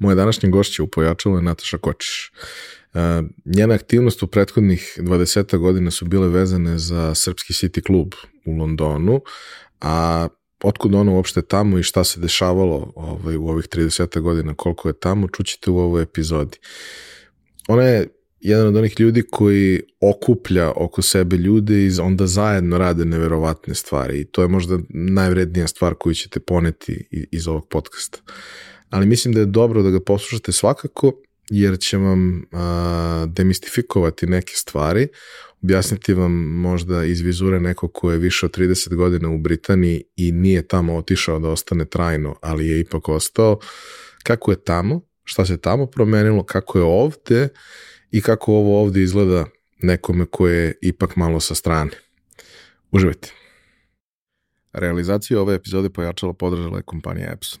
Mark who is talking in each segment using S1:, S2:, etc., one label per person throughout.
S1: Moje današnje gošće u Pojačalu je Nataša Kočiš. E, njena aktivnost u prethodnih 20 godina su bile vezane za Srpski City klub u Londonu, a otkud ona uopšte tamo i šta se dešavalo ovaj, u ovih 30 godina, koliko je tamo, čućete u ovoj epizodi. Ona je jedan od onih ljudi koji okuplja oko sebe ljude i onda zajedno rade neverovatne stvari i to je možda najvrednija stvar koju ćete poneti iz ovog podcasta. Ali mislim da je dobro da ga poslušate svakako jer će vam a, demistifikovati neke stvari, objasniti vam možda iz vizure neko ko je više od 30 godina u Britaniji i nije tamo otišao da ostane trajno, ali je ipak ostao, kako je tamo, šta se tamo promenilo, kako je ovde i kako ovo ovde izgleda nekome ko je ipak malo sa strane. Uživajte. Realizaciju ove epizode pojačala podržala je kompanija Epson.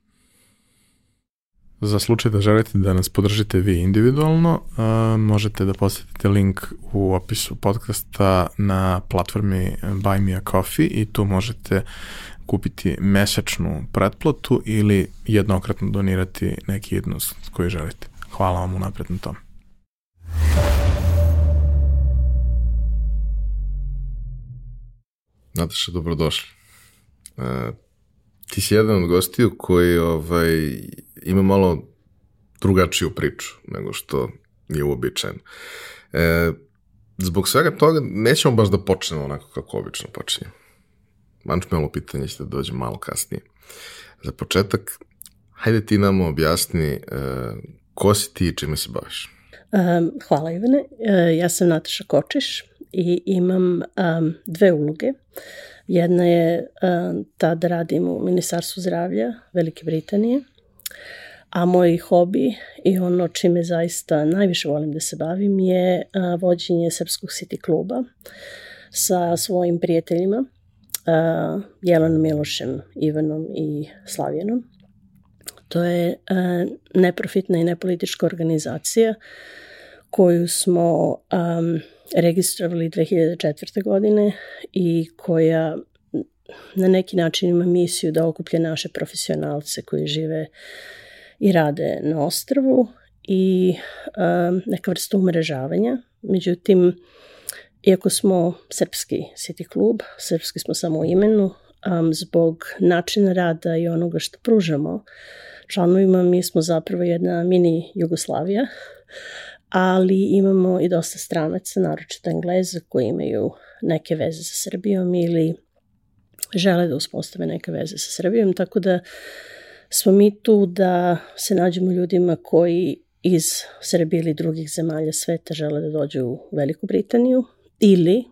S1: Za slučaj da želite da nas podržite vi individualno, uh, možete da posetite link u opisu podcasta na platformi Buy Me a Coffee i tu možete kupiti mesečnu pretplatu ili jednokratno donirati neki jednost koji želite. Hvala vam unapred na tom. Nataša, dobrodošli. Uh, ti si jedan od gostiju koji ovaj, ima malo drugačiju priču nego što je uobičajeno. E, zbog svega toga nećemo baš da počnemo onako kako obično počinjemo. Mančmelo pitanje će da dođe malo kasnije. Za početak, hajde ti nam objasni e, ko si ti i čime se baviš.
S2: Um, hvala Ivane. Uh, ja sam Nataša Kočiš i imam um, dve uloge. Jedna je um, ta da radim u Ministarstvu zdravlja Velike Britanije, a moj hobi i ono čime zaista najviše volim da se bavim je vođenje Srpskog City kluba sa svojim prijateljima a, Jelenom Milošem, Ivanom i Slavjenom. To je neprofitna i nepolitička organizacija koju smo um, registrovali 2004. godine i koja na neki način ima misiju da okuplje naše profesionalce koji žive i rade na ostrvu i um, neka vrsta umrežavanja. Međutim, iako smo srpski city klub, srpski smo samo u imenu, um, zbog načina rada i onoga što pružamo članovima, mi smo zapravo jedna mini Jugoslavija, ali imamo i dosta stranaca, naročito Engleza, koji imaju neke veze sa Srbijom ili žele da uspostave neke veze sa Srbijom, tako da smo mi tu da se nađemo ljudima koji iz Srbije ili drugih zemalja sveta žele da dođu u Veliku Britaniju ili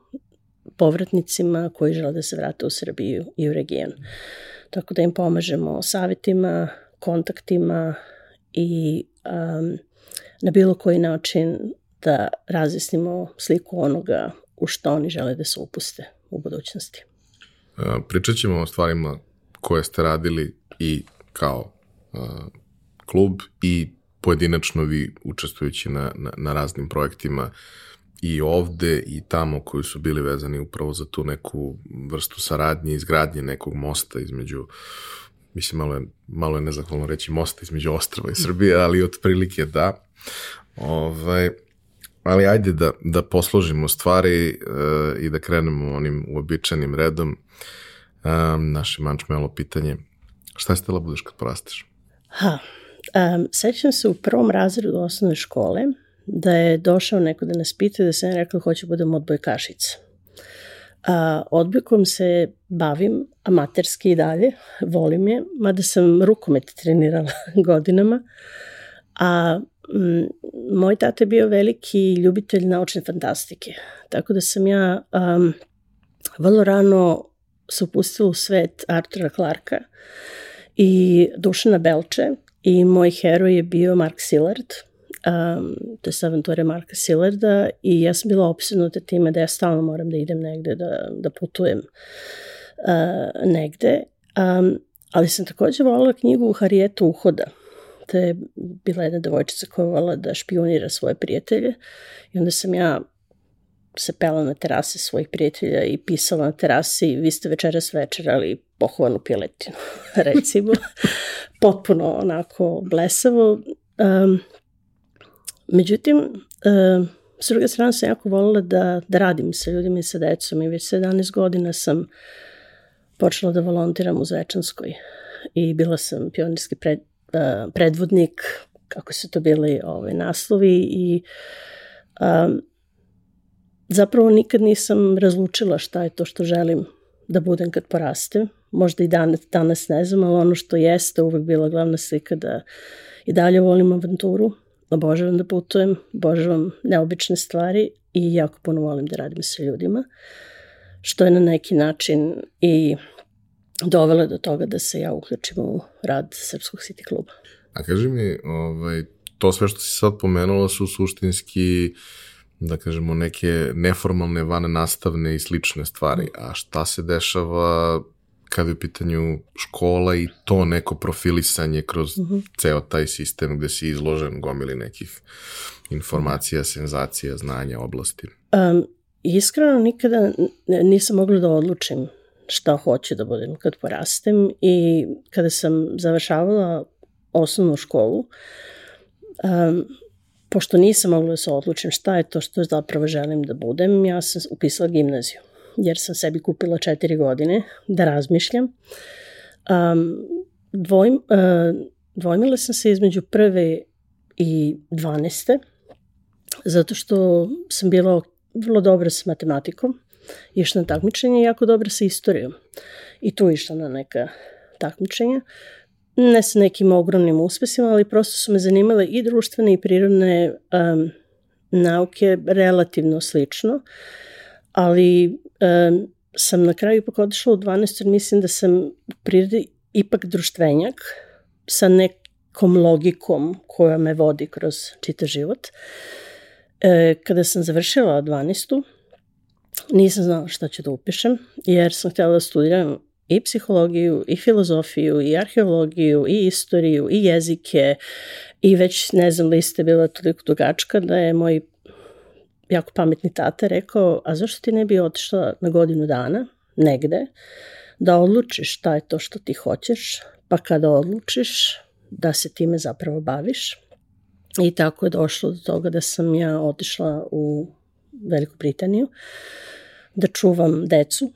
S2: povratnicima koji žele da se vrate u Srbiju i u region. Tako da im pomažemo savjetima, kontaktima i um, na bilo koji način da razjasnimo sliku onoga u što oni žele da se upuste u budućnosti.
S1: Pričat ćemo o stvarima koje ste radili i kao klub i pojedinačno vi učestvujući na, na, na raznim projektima i ovde i tamo koji su bili vezani upravo za tu neku vrstu saradnje, izgradnje nekog mosta između mislim malo je, malo je nezahvalno reći mosta između Ostrava i Srbije, ali otprilike da. Ovaj, ali ajde da, da posložimo stvari uh, i da krenemo onim uobičajenim redom. Um, naše mančmelo pitanje, šta je stela budeš kad porasteš?
S2: Ha, um, sećam se u prvom razredu osnovne škole da je došao neko da nas pita da sam rekla hoću da budem odbojkašica. A, odbojkom se bavim amaterski i dalje, volim je, mada sam rukomet trenirala godinama, a moj tata je bio veliki ljubitelj naučne fantastike, tako da sam ja um, vrlo rano se upustila u svet Artura Clarka i Dušana Belče i moj heroj je bio Mark Sillard, um, to je avanture Marka Sillarda i ja sam bila opsednuta time da ja stalno moram da idem negde, da, da putujem uh, negde. Um, ali sam takođe volila knjigu Harijetu Uhoda. To je bila jedna devojčica koja volila da špionira svoje prijatelje i onda sam ja se pela na terase svojih prijatelja i pisala na terasi vi ste večeras večerali pohovanu piletinu, recimo. Potpuno onako blesavo. Um, Međutim, uh, s druge strane sam jako volila da, da radim sa ljudima i sa decom i već 17 godina sam počela da volontiram u Zvečanskoj i bila sam pionirski pred, uh, predvodnik, kako su to bili ovaj, naslovi i um, zapravo nikad nisam razlučila šta je to što želim da budem kad porastem. Možda i danas, danas ne znam, ali ono što jeste uvek bila glavna slika da i dalje volim avanturu, obožavam da putujem, obožavam neobične stvari i jako puno volim da radim sa ljudima, što je na neki način i dovelo do toga da se ja uključim u rad Srpskog City kluba.
S1: A kaži mi, ovaj, to sve što si sad pomenula su suštinski da kažemo neke neformalne, van nastavne i slične stvari. A šta se dešava kada je u pitanju škola i to neko profilisanje kroz uh mhm. -huh. ceo taj sistem gde si izložen gomili nekih informacija, senzacija, znanja, oblasti?
S2: Um, iskreno nikada nisam mogla da odlučim šta hoću da budem kad porastem i kada sam završavala osnovnu školu, um, pošto nisam mogla da se odlučim šta je to što zapravo želim da budem, ja sam upisala gimnaziju jer sam sebi kupila četiri godine da razmišljam. Um, dvojim, uh, dvojmila sam se između prve i dvaneste, zato što sam bila vrlo dobra sa matematikom, išla na takmičenje jako dobra sa istorijom. I tu išla na neka takmičenja. Ne sa nekim ogromnim uspesima, ali prosto su me zanimale i društvene i prirodne um, nauke relativno slično ali um, sam na kraju ipak otišla u 12. jer mislim da sam u prirodi ipak društvenjak sa nekom logikom koja me vodi kroz čitav život. E, kada sam završila 12. nisam znala šta ću da upišem, jer sam htjela da studiram i psihologiju, i filozofiju, i arheologiju, i istoriju, i jezike, i već, ne znam, liste bila toliko dugačka da je moj jako pametni tata rekao, a zašto ti ne bi otišla na godinu dana, negde, da odlučiš šta je to što ti hoćeš, pa kada odlučiš da se time zapravo baviš. I tako je došlo do toga da sam ja otišla u Veliku Britaniju da čuvam decu,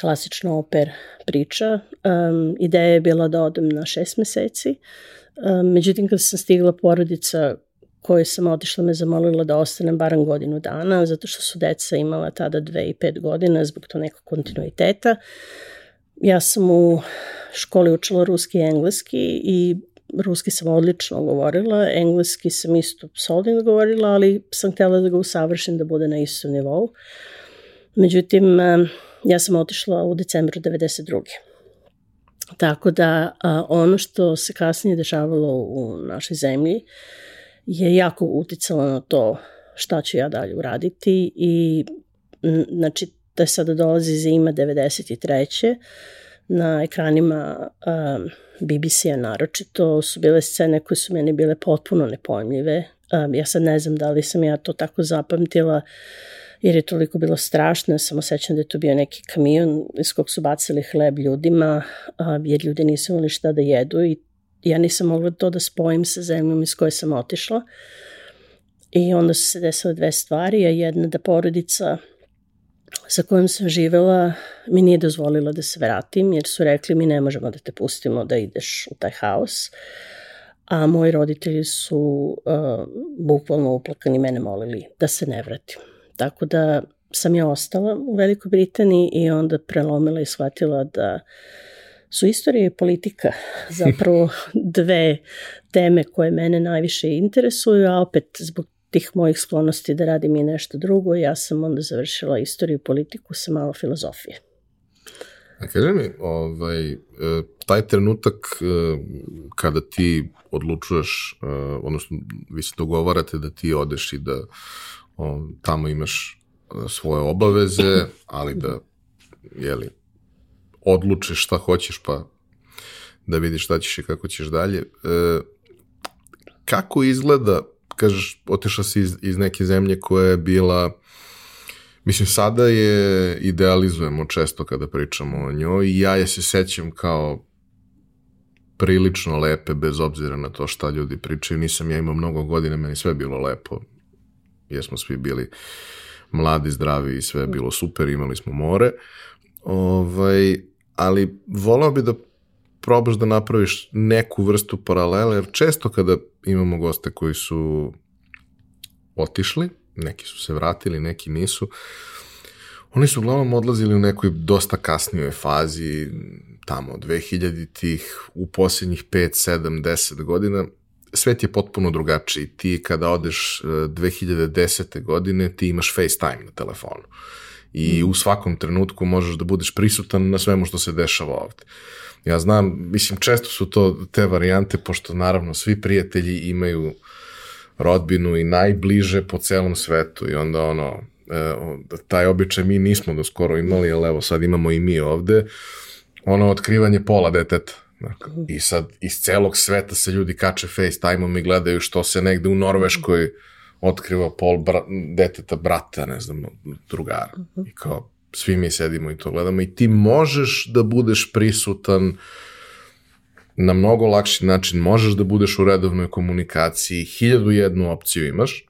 S2: klasično oper priča. Um, ideja je bila da odem na šest meseci, um, međutim kada sam stigla porodica koju sam otišla me zamolila da ostanem barem godinu dana, zato što su deca imala tada dve i pet godina zbog to nekog kontinuiteta. Ja sam u školi učila ruski i engleski i ruski sam odlično govorila, engleski sam isto solidno govorila, ali sam htjela da ga usavršim da bude na istom nivou. Međutim, ja sam otišla u decembru 92. Tako da ono što se kasnije dešavalo u našoj zemlji, je jako uticala na to šta ću ja dalje uraditi i znači je sada dolazi zima 93. Na ekranima um, BBC-a naročito su bile scene koje su meni bile potpuno nepojmljive. Um, ja sad ne znam da li sam ja to tako zapamtila jer je toliko bilo strašno. Samo sećam da je to bio neki kamion iz kog su bacili hleb ljudima, jer ljudi nisu imali šta da jedu i ja nisam mogla to da spojim sa zemljom iz koje sam otišla. I onda su se desile dve stvari, a jedna da porodica sa kojom sam živela mi nije dozvolila da se vratim, jer su rekli mi ne možemo da te pustimo da ideš u taj haos. A moji roditelji su uh, bukvalno uplakani mene molili da se ne vratim. Tako da sam ja ostala u Velikoj Britaniji i onda prelomila i shvatila da su istorija i politika zapravo dve teme koje mene najviše interesuju, a opet zbog tih mojih sklonosti da radim i nešto drugo, ja sam onda završila istoriju i politiku sa malo filozofije.
S1: A kaži mi, ovaj, e, taj trenutak e, kada ti odlučuješ, e, odnosno vi se dogovarate da ti odeš i da tamo imaš svoje obaveze, ali da, jeli, odlučiš šta hoćeš pa da vidiš šta ćeš i kako ćeš dalje. Kako izgleda kažeš, otišla si iz, iz neke zemlje koja je bila, mislim, sada je idealizujemo često kada pričamo o njoj i ja je se sećam kao prilično lepe, bez obzira na to šta ljudi pričaju. Nisam ja imao mnogo godina, meni sve bilo lepo, jer smo svi bili mladi, zdravi i sve je bilo super, imali smo more. Ovaj, ali volao bi da probaš da napraviš neku vrstu paralele, jer često kada imamo goste koji su otišli, neki su se vratili, neki nisu, oni su uglavnom odlazili u nekoj dosta kasnijoj fazi, tamo 2000-ih, u posljednjih 5, 7, 10 godina, svet je potpuno drugačiji. Ti kada odeš 2010. E, godine, ti imaš FaceTime na telefonu. I mm. u svakom trenutku možeš da budeš prisutan na svemu što se dešava ovde. Ja znam, mislim, često su to te varijante, pošto naravno svi prijatelji imaju rodbinu i najbliže po celom svetu i onda ono, e, taj običaj mi nismo do skoro imali, ali evo sad imamo i mi ovde, ono otkrivanje pola deteta. I sad iz celog sveta se ljudi kače FaceTime-om i gledaju što se negde u Norveškoj otkriva pol bra deteta brata, ne znam, drugara. I kao, svi mi sedimo i to gledamo. I ti možeš da budeš prisutan na mnogo lakši način, možeš da budeš u redovnoj komunikaciji, hiljadu jednu opciju imaš,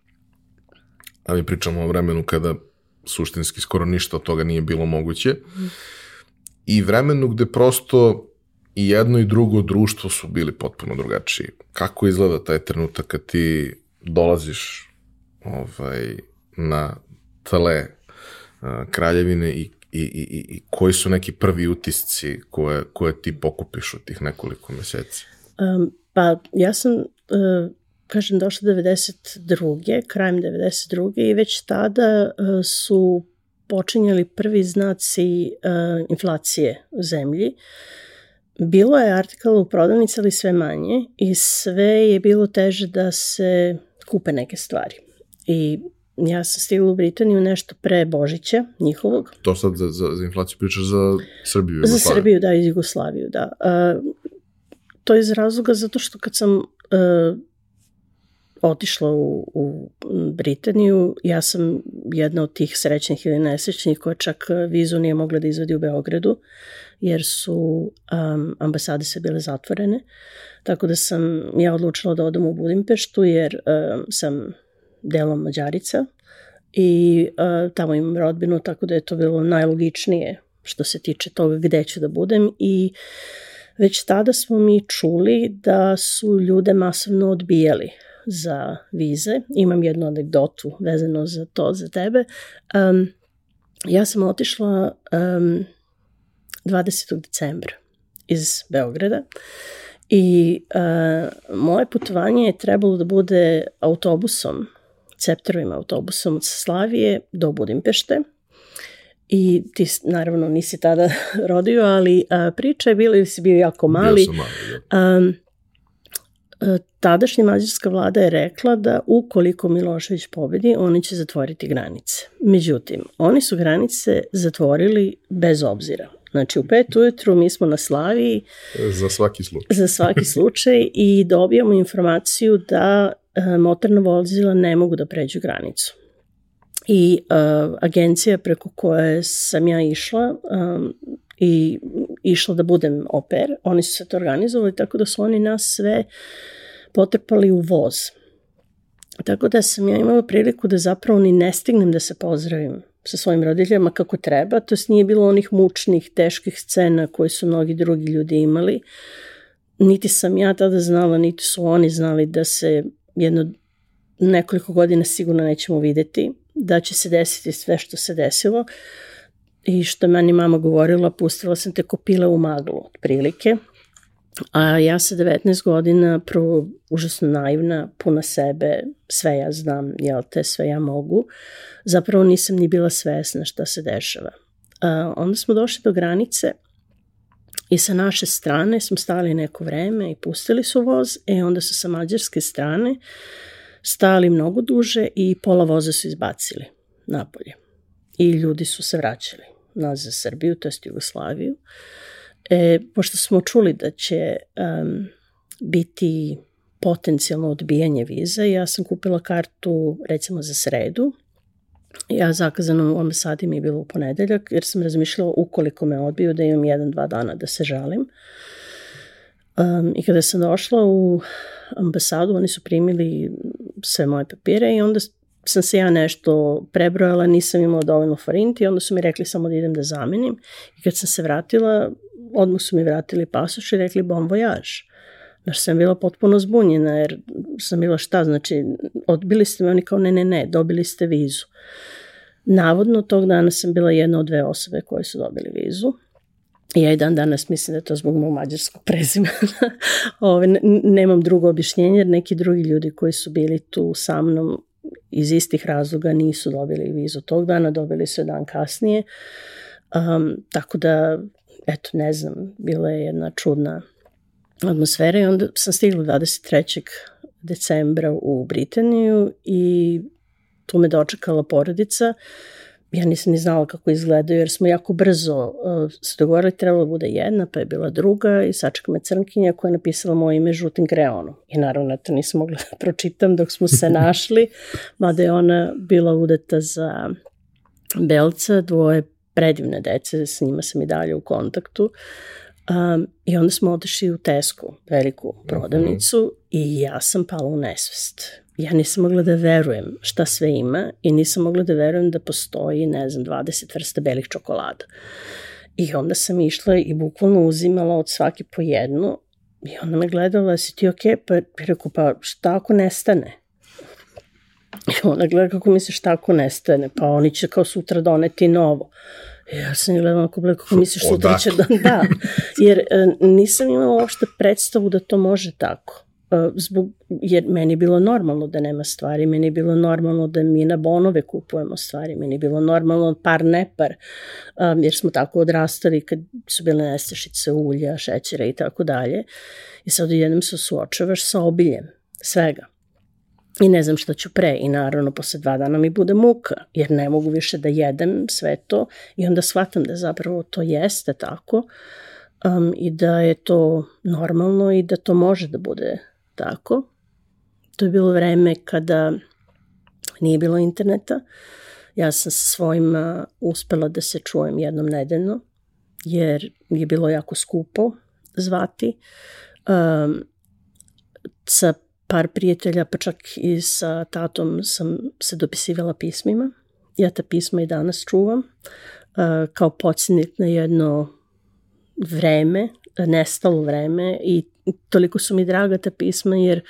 S1: ali pričamo o vremenu kada suštinski skoro ništa od toga nije bilo moguće, i vremenu gde prosto i jedno i drugo društvo su bili potpuno drugačiji. Kako izgleda taj trenutak kad ti dolaziš ovaj, na tale kraljevine i, i, i, i koji su neki prvi utisci koje, koje ti pokupiš u tih nekoliko meseci?
S2: Um, pa ja sam, uh, kažem, došla 92. krajem 92. i već tada uh, su počinjali prvi znaci uh, inflacije u zemlji. Bilo je artikala u prodavnici, ali sve manje i sve je bilo teže da se kupe neke stvari. I Ja sam stigla u Britaniju nešto pre Božića njihovog.
S1: To sad za, za, za inflaciju pričaš za Srbiju?
S2: Jugoslaviju. Za Srbiju, da, iz Jugoslaviju, da. Uh, to je iz razloga zato što kad sam uh, otišla u, u Britaniju, ja sam jedna od tih srećnih ili nesrećnih koja čak vizu nije mogla da izvadi u Beogradu, jer su um, ambasade se bile zatvorene. Tako da sam ja odlučila da odem u Budimpeštu, jer um, sam delom Mađarica i uh, tamo imam rodbinu, tako da je to bilo najlogičnije što se tiče toga gde ću da budem. I već tada smo mi čuli da su ljude masovno odbijali za vize. Imam jednu anegdotu vezano za to, za tebe. Um, ja sam otišla um, 20. decembra iz Beograda i uh, moje putovanje je trebalo da bude autobusom cepterovim autobusom od Slavije do Budimpešte. I ti naravno nisi tada rodio, ali a, priča je bila ili si bio jako mali.
S1: Bio sam mali, da.
S2: Tadašnja mađarska vlada je rekla da ukoliko Milošević pobedi, oni će zatvoriti granice. Međutim, oni su granice zatvorili bez obzira. Znači u pet ujutru mi smo na Slaviji
S1: za svaki slučaj,
S2: za svaki slučaj i dobijamo informaciju da e, motorna vozila ne mogu da pređu granicu. I uh, agencija preko koje sam ja išla um, i išla da budem oper, oni su se to organizovali tako da su oni nas sve potrpali u voz. Tako da sam ja imala priliku da zapravo ni ne stignem da se pozdravim sa svojim roditeljama kako treba, to nije bilo onih mučnih, teških scena koje su mnogi drugi ljudi imali. Niti sam ja tada znala, niti su oni znali da se jedno nekoliko godina sigurno nećemo videti, da će se desiti sve što se desilo i što je meni mama govorila, pustila sam te kopile u maglu, otprilike. A ja sa 19 godina, prvo užasno naivna, puna sebe, sve ja znam, jel te, sve ja mogu, zapravo nisam ni bila svesna šta se dešava. A, onda smo došli do granice i sa naše strane smo stali neko vreme i pustili su voz, e onda su sa mađarske strane stali mnogo duže i pola voza su izbacili napolje. I ljudi su se vraćali nazad Srbiju, to jest Jugoslaviju. E, pošto smo čuli da će um, biti potencijalno odbijanje viza, ja sam kupila kartu recimo za sredu, Ja zakazano u ambasadi mi je bilo u ponedeljak, jer sam razmišljala ukoliko me odbiju da imam jedan, dva dana da se žalim. Um, I kada sam došla u ambasadu, oni su primili sve moje papire i onda sam se ja nešto prebrojala, nisam imala dovoljno forinti i onda su mi rekli samo da idem da zamenim. I kad sam se vratila, odmah su mi vratili pasoš i rekli bon voyage. Znaš, sam bila potpuno zbunjena jer sam bila šta, znači odbili ste me, oni kao ne, ne, ne, dobili ste vizu. Navodno tog dana sam bila jedna od dve osobe koje su dobili vizu. Ja i dan danas mislim da je to zbog mog mađarskog prezimena. Ove, nemam drugo objašnjenje jer neki drugi ljudi koji su bili tu sa mnom iz istih razloga nisu dobili vizu tog dana, dobili su dan kasnije. Um, tako da, eto, ne znam, bila je jedna čudna atmosfera i onda sam stigla 23. decembra u Britaniju i tu me dočekala porodica. Ja nisam ni znala kako izgledaju jer smo jako brzo uh, se dogovorili, trebalo bude jedna, pa je bila druga i sačeka me crnkinja koja je napisala moje ime žutim kreonom. I naravno to nisam mogla da pročitam dok smo se našli, mada je ona bila udeta za belca, dvoje predivne dece, s njima sam i dalje u kontaktu. Um, I onda smo otišli u Tesku, veliku prodavnicu, mm -hmm. i ja sam pala u nesvest. Ja nisam mogla da verujem šta sve ima i nisam mogla da verujem da postoji, ne znam, 20 vrsta belih čokolada. I onda sam išla i bukvalno uzimala od svake po jednu i onda me gledala, si ti okej? Okay? Pa rekao, pa šta ako nestane? I ona gleda kako misliš šta ako nestane, pa oni će kao sutra doneti novo. Ja sam gledala kako, kako misliš sutra će da... Da, jer e, nisam imala uopšte predstavu da to može tako. Zbog, jer meni je bilo normalno da nema stvari, meni je bilo normalno da mi na bonove kupujemo stvari, meni je bilo normalno par nepar, um, jer smo tako odrastali kad su bile nestašice ulja, šećera i tako dalje. I sad jednom se suočavaš sa obiljem svega i ne znam šta ću pre i naravno posle dva dana mi bude muka jer ne mogu više da jedem sve to i onda shvatam da zapravo to jeste tako um, i da je to normalno i da to može da bude tako. To je bilo vreme kada nije bilo interneta. Ja sam sa svojima uspela da se čujem jednom nedeljno jer je bilo jako skupo zvati. Um, sa par prijatelja, pa čak i sa tatom sam se dopisivala pismima. Ja ta pisma i danas čuvam uh, kao podsjetnik na jedno vreme, nestalo vreme i toliko su mi draga ta pisma jer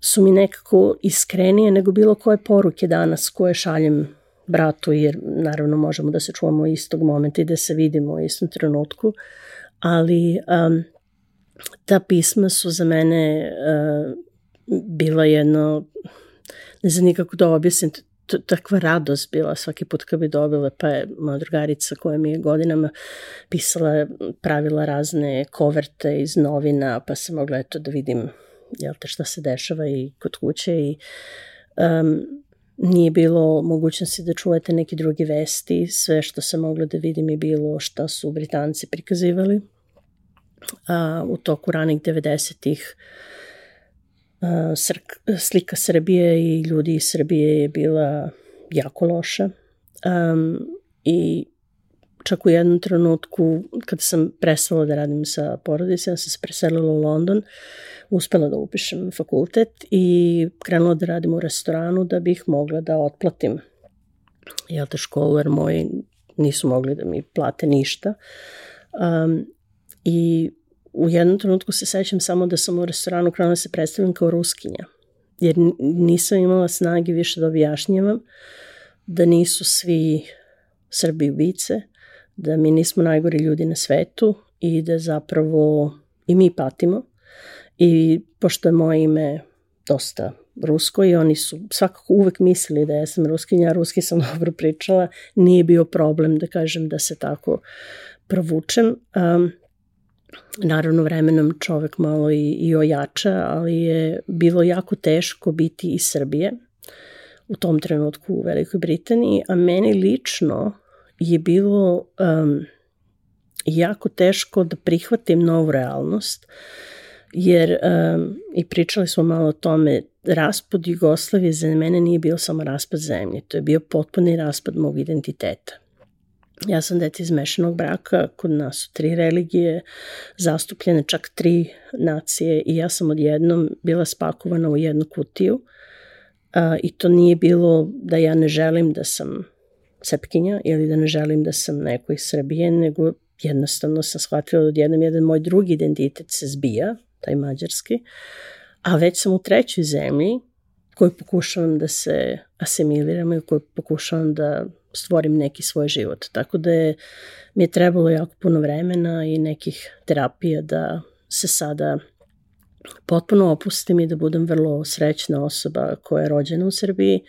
S2: su mi nekako iskrenije nego bilo koje poruke danas koje šaljem bratu jer naravno možemo da se čuvamo istog momenta i da se vidimo u istom trenutku. Ali um, ta pisma su za mene uh, bila jedno, ne znam nikako da objasnim, takva radost bila svaki put kad bi dobila, pa je moja drugarica koja mi je godinama pisala, pravila razne koverte iz novina, pa sam mogla eto da vidim jel te, šta se dešava i kod kuće i um, nije bilo mogućnosti da čujete neke druge vesti, sve što sam mogla da vidim je bilo šta su Britanci prikazivali a, u toku ranih 90-ih slika Srbije i ljudi iz Srbije je bila jako loša um, i čak u jednom trenutku kada sam prestala da radim sa porodicom, sam se preselila u London, uspela da upišem fakultet i krenula da radim u restoranu da bih mogla da otplatim jel te školu, jer moji nisu mogli da mi plate ništa. Um, I u jednom trenutku se sećam samo da sam u restoranu krenula da se predstavljam kao ruskinja, jer nisam imala snage više da objašnjavam da nisu svi Srbi ubice, da mi nismo najgori ljudi na svetu i da zapravo i mi patimo. I pošto je moje ime dosta rusko i oni su svakako uvek mislili da ja sam ruskinja, ruski sam dobro pričala, nije bio problem da kažem da se tako provučem. Um, naravno vremenom čovek malo i, i ojača, ali je bilo jako teško biti iz Srbije u tom trenutku u Velikoj Britaniji, a meni lično je bilo um, jako teško da prihvatim novu realnost, jer um, i pričali smo malo o tome, raspad Jugoslavije za mene nije bio samo raspad zemlje, to je bio potpuni raspad mog identiteta. Ja sam dete iz mešanog braka, kod nas su tri religije, zastupljene čak tri nacije i ja sam odjednom bila spakovana u jednu kutiju. A, i to nije bilo da ja ne želim da sam Srpkinja ili da ne želim da sam neko iz Srbije, nego jednostavno sam shvatila da odjednom jedan moj drugi identitet se zbija, taj mađarski, a već sam u trećoj zemlji koju pokušavam da se asimiliram i koju pokušavam da stvorim neki svoj život. Tako da je, mi je trebalo jako puno vremena i nekih terapija da se sada potpuno opustim i da budem vrlo srećna osoba koja je rođena u Srbiji,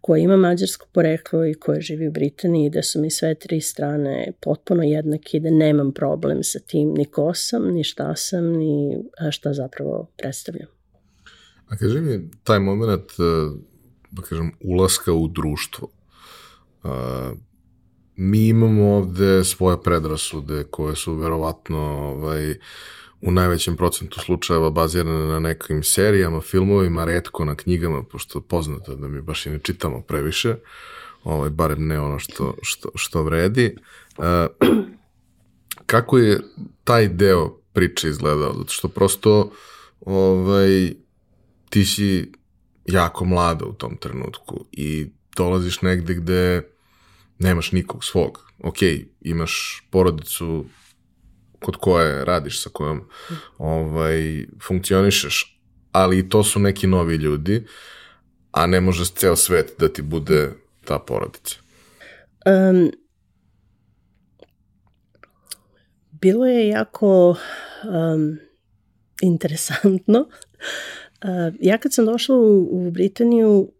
S2: koja ima mađarsko poreklo i koja živi u Britaniji, da su mi sve tri strane potpuno jednake i da nemam problem sa tim ni ko sam, ni šta sam, ni šta zapravo predstavljam.
S1: A kaži mi, taj moment, da kažem, ulaska u društvo, Uh, mi imamo ovde svoje predrasude koje su verovatno ovaj, u najvećem procentu slučajeva bazirane na nekim serijama, filmovima, redko na knjigama, pošto poznato da mi baš i ne čitamo previše, ovaj, barem ne ono što, što, što vredi. Uh, kako je taj deo priče izgledao? Zato što prosto ovaj, ti si jako mlada u tom trenutku i dolaziš negde gde nemaš nikog svog. Ok, imaš porodicu kod koje radiš, sa kojom ovaj, funkcionišeš, ali to su neki novi ljudi, a ne može ceo svet da ti bude ta porodica. Um,
S2: bilo je jako um, interesantno. Uh, ja kad sam došla u, u Britaniju,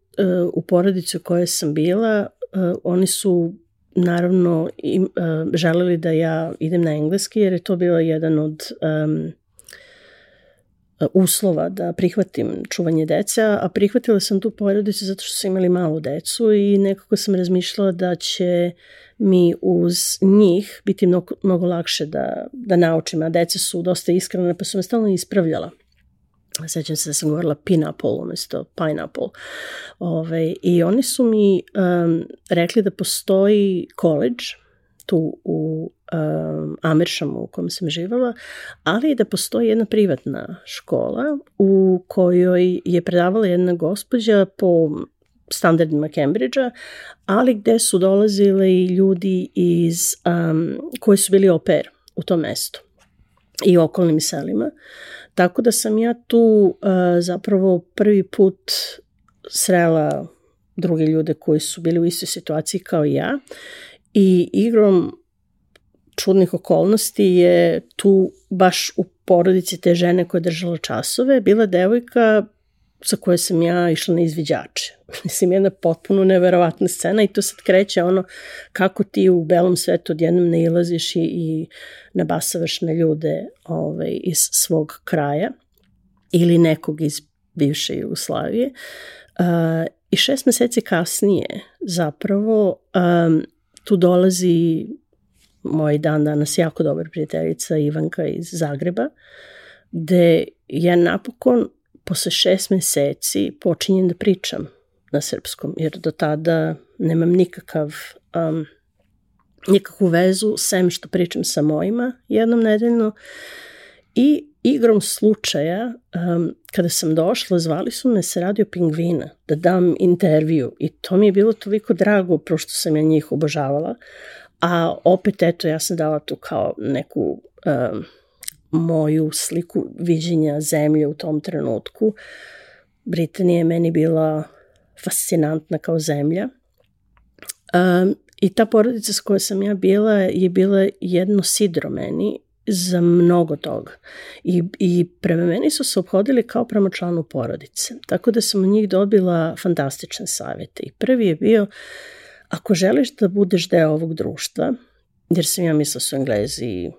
S2: u porodicu u kojoj sam bila, uh, oni su naravno im, uh, želeli da ja idem na engleski jer je to bilo jedan od um, uslova da prihvatim čuvanje deca, a prihvatila sam tu porodicu zato što su imali malu decu i nekako sam razmišljala da će mi uz njih biti mnogo, mnogo lakše da, da naučim, a deca su dosta iskrene pa su me stalno ispravljala sećam se da sam govorila pineapple umesto pineapple. Ove, I oni su mi um, rekli da postoji college tu u um, Ameršamu u kojem sam živala, ali i da postoji jedna privatna škola u kojoj je predavala jedna gospođa po standardima Cambridgea, ali gde su dolazile i ljudi iz, um, koji su bili oper u tom mestu i okolnim selima. Tako da sam ja tu uh, zapravo prvi put srela druge ljude koji su bili u istoj situaciji kao ja i igrom čudnih okolnosti je tu baš u porodici te žene koja je držala časove bila devojka sa koje sam ja išla na izviđače. Mislim, jedna potpuno neverovatna scena i to sad kreće ono kako ti u belom svetu odjednom ne ilaziš i, i nabasavaš na ljude ovaj, iz svog kraja. ili nekog iz bivše Jugoslavije. Uh, I šest meseci kasnije zapravo um, tu dolazi moj dan danas jako dobar prijateljica Ivanka iz Zagreba, gde ja napokon posle šest meseci počinjem da pričam na srpskom, jer do tada nemam nikakav um, nikakvu vezu, sem što pričam sa mojima jednom nedeljno i igrom slučaja, um, kada sam došla, zvali su me sa radio Pingvina da dam intervju i to mi je bilo toliko drago, prošto sam ja njih obožavala, a opet eto ja sam dala tu kao neku um, moju sliku viđenja zemlje u tom trenutku. Britanija je meni bila fascinantna kao zemlja. Um, I ta porodica s kojoj sam ja bila je bila jedno sidro meni za mnogo toga. I, I prema meni su se obhodili kao prema članu porodice. Tako da sam od njih dobila fantastične savete. I prvi je bio, ako želiš da budeš deo ovog društva, jer sam ja mislila da su Englezi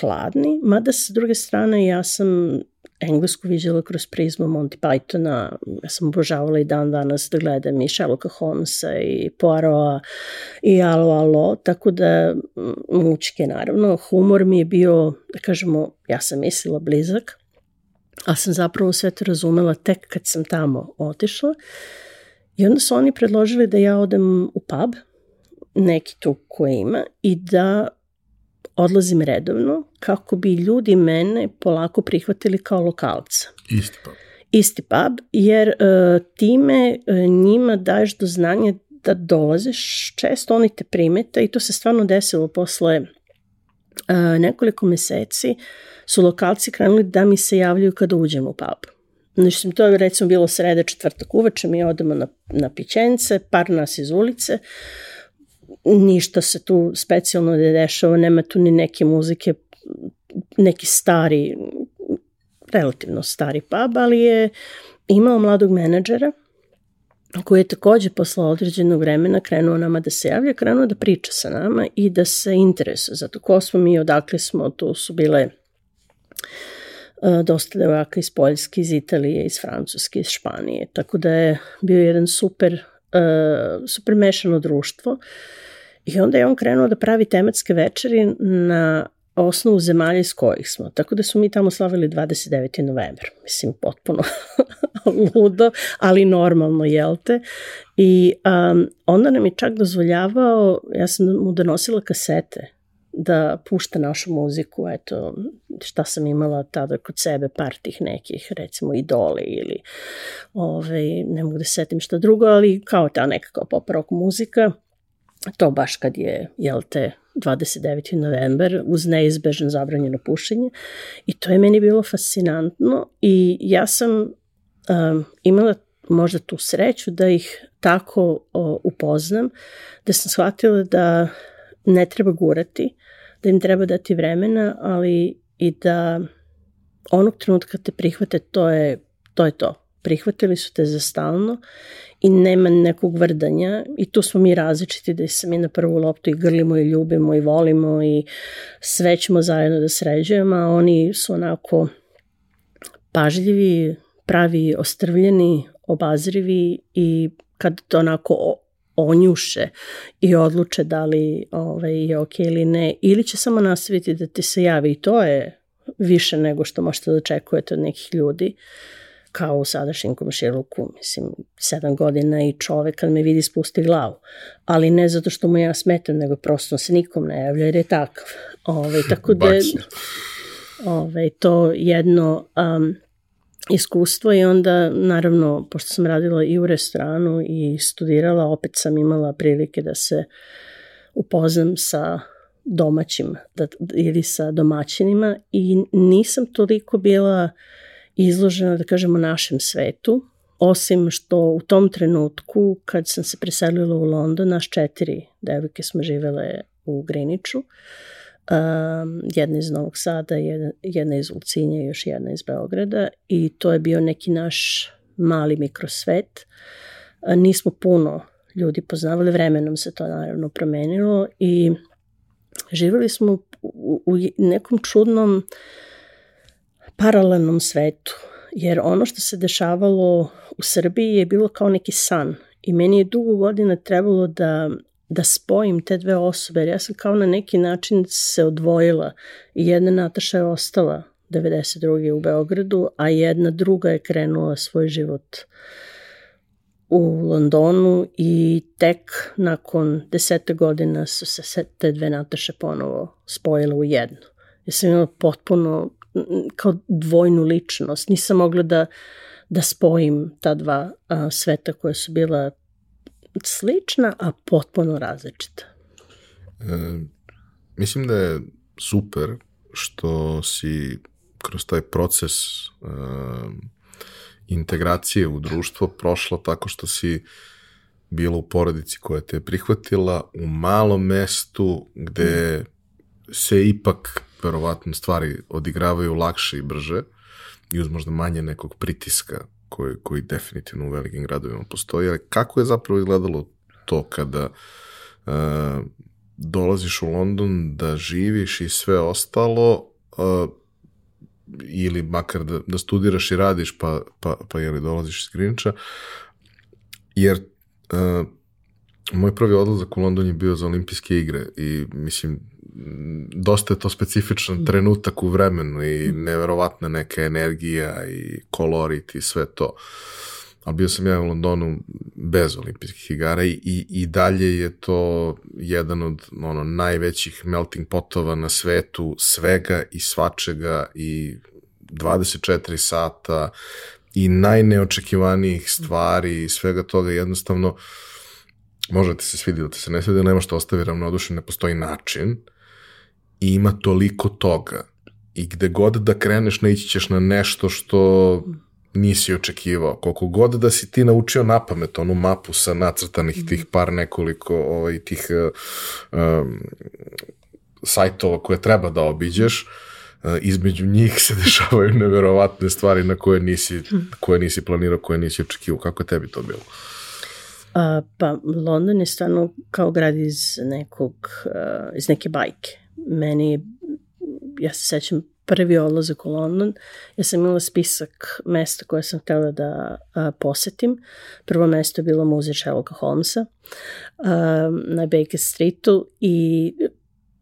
S2: hladni, mada sa druge strane ja sam englesku viđala kroz prizmu Monty Pythona, ja sam obožavala i dan danas da gledam i Sherlocka Holmesa i Poirot i Alo Alo, tako da mučke naravno, humor mi je bio, da kažemo, ja sam mislila blizak, a sam zapravo sve to razumela tek kad sam tamo otišla. I onda su oni predložili da ja odem u pub, neki tu koji ima, i da odlazim redovno kako bi ljudi mene polako prihvatili kao lokalca.
S1: Isti pub.
S2: Isti pub, jer uh, time uh, njima daješ do znanja da dolaziš, često oni te primeta i to se stvarno desilo posle uh, nekoliko meseci su lokalci krenuli da mi se javljaju kada uđem u pub. Znači, to je recimo bilo srede četvrtak uveče, mi odemo na, na pićence, par nas iz ulice, uh, ništa se tu specijalno ne dešava, nema tu ni neke muzike, neki stari, relativno stari pub, ali je imao mladog menadžera koji je takođe posle određenog vremena krenuo nama da se javlja, krenuo da priča sa nama i da se interesuje za to ko smo mi, odakle smo, tu su bile uh, dosta devojaka iz Poljske, iz Italije, iz Francuske, iz Španije, tako da je bio jedan super, uh, super mešano društvo. Uh, I onda je on krenuo da pravi tematske večeri na osnovu zemalja iz kojih smo. Tako da su mi tamo slavili 29. novembar. Mislim, potpuno ludo, ali normalno, jel te? I um, onda nam je čak dozvoljavao, ja sam mu donosila kasete da pušta našu muziku, eto, šta sam imala tada kod sebe, par tih nekih, recimo idole ili, ove, ovaj, ne mogu da setim šta drugo, ali kao ta nekakva pop rock muzika to baš kad je, jel te, 29. novembar uz neizbežno zabranjeno pušenje i to je meni bilo fascinantno i ja sam um, imala možda tu sreću da ih tako o, upoznam, da sam shvatila da ne treba gurati, da im treba dati vremena, ali i da onog trenutka te prihvate, to je to. Je to prihvatili su te za stalno i nema nekog vrdanja i tu smo mi različiti da se mi na prvu loptu i grlimo i ljubimo i volimo i sve ćemo zajedno da sređujemo, a oni su onako pažljivi, pravi, ostrvljeni, obazrivi i kad to onako onjuše i odluče da li ovaj, je ok ili ne, ili će samo nastaviti da ti se javi i to je više nego što možete da očekujete od nekih ljudi. Uh, kao u sadašnjem komšiluku, mislim, sedam godina i čovek kad me vidi spusti glavu. Ali ne zato što mu ja smetam, nego prosto se nikom ne javlja jer je takav. Ove, ovaj, tako da ove, ovaj, to jedno um, iskustvo i onda naravno, pošto sam radila i u restoranu i studirala, opet sam imala prilike da se upoznam sa domaćim da, ili sa domaćinima i nisam toliko bila uh, izložena, da kažemo, našem svetu, osim što u tom trenutku, kad sam se preselila u London, naš četiri devojke smo živele u Griniću, um, jedna iz Novog Sada, jedna, jedna iz Ulcinja i još jedna iz Beograda i to je bio neki naš mali mikrosvet. Nismo puno ljudi poznavali, vremenom se to naravno promenilo i živeli smo u, u nekom čudnom uh, paralelnom svetu. jer ono što se dešavalo u Srbiji je bilo kao neki san i meni je dugo godina trebalo da da spojim te dve osobe, jer ja sam kao na neki način se odvojila i jedna Nataša je ostala 92. u Beogradu, a jedna druga je krenula svoj život u Londonu i tek nakon desete godina su se te dve Nataše ponovo spojile u jednu. Ja sam imala potpuno kao dvojnu ličnost. Nisam mogla da, da spojim ta dva a, sveta koja su bila slična, a potpuno različita.
S1: E, mislim da je super što si kroz taj proces e, integracije u društvo prošla tako što si bila u porodici koja te je prihvatila u malom mestu gde se ipak verovatno stvari odigravaju lakše i brže i uz možda manje nekog pritiska koji, koji definitivno u velikim gradovima postoji, ali kako je zapravo izgledalo to kada uh, dolaziš u London da živiš i sve ostalo, uh, ili makar da, da studiraš i radiš, pa, pa, pa jeli dolaziš iz Grinča, jer uh, moj prvi odlazak u London je bio za olimpijske igre i mislim dosta je to specifičan mm. trenutak u vremenu i neverovatna neka energija i kolorit i sve to. Ali bio sam ja u Londonu bez olimpijskih igara i, i, i dalje je to jedan od ono, najvećih melting potova na svetu, svega i svačega i 24 sata i najneočekivanijih stvari i svega toga jednostavno možete se svidi ili te se ne svidi, nema što ostavi ravnodušen, ne postoji način i ima toliko toga i gde god da kreneš naići ćeš na nešto što nisi očekivao. Koliko god da si ti naučio na pamet onu mapu sa nacrtanih mhm. tih par nekoliko ovaj, tih um, sajtova koje treba da obiđeš, uh, između njih se dešavaju neverovatne stvari na koje nisi, mhm. koje nisi planirao, koje nisi očekivao. Kako je tebi to bilo?
S2: A, pa London je stvarno kao grad iz nekog, uh, iz neke bajke meni, ja se sećam prvi odlazak u London, ja sam imala spisak mesta koje sam htela da a, posetim. Prvo mesto je bilo muzej Sherlocka Holmesa a, na Baker Streetu i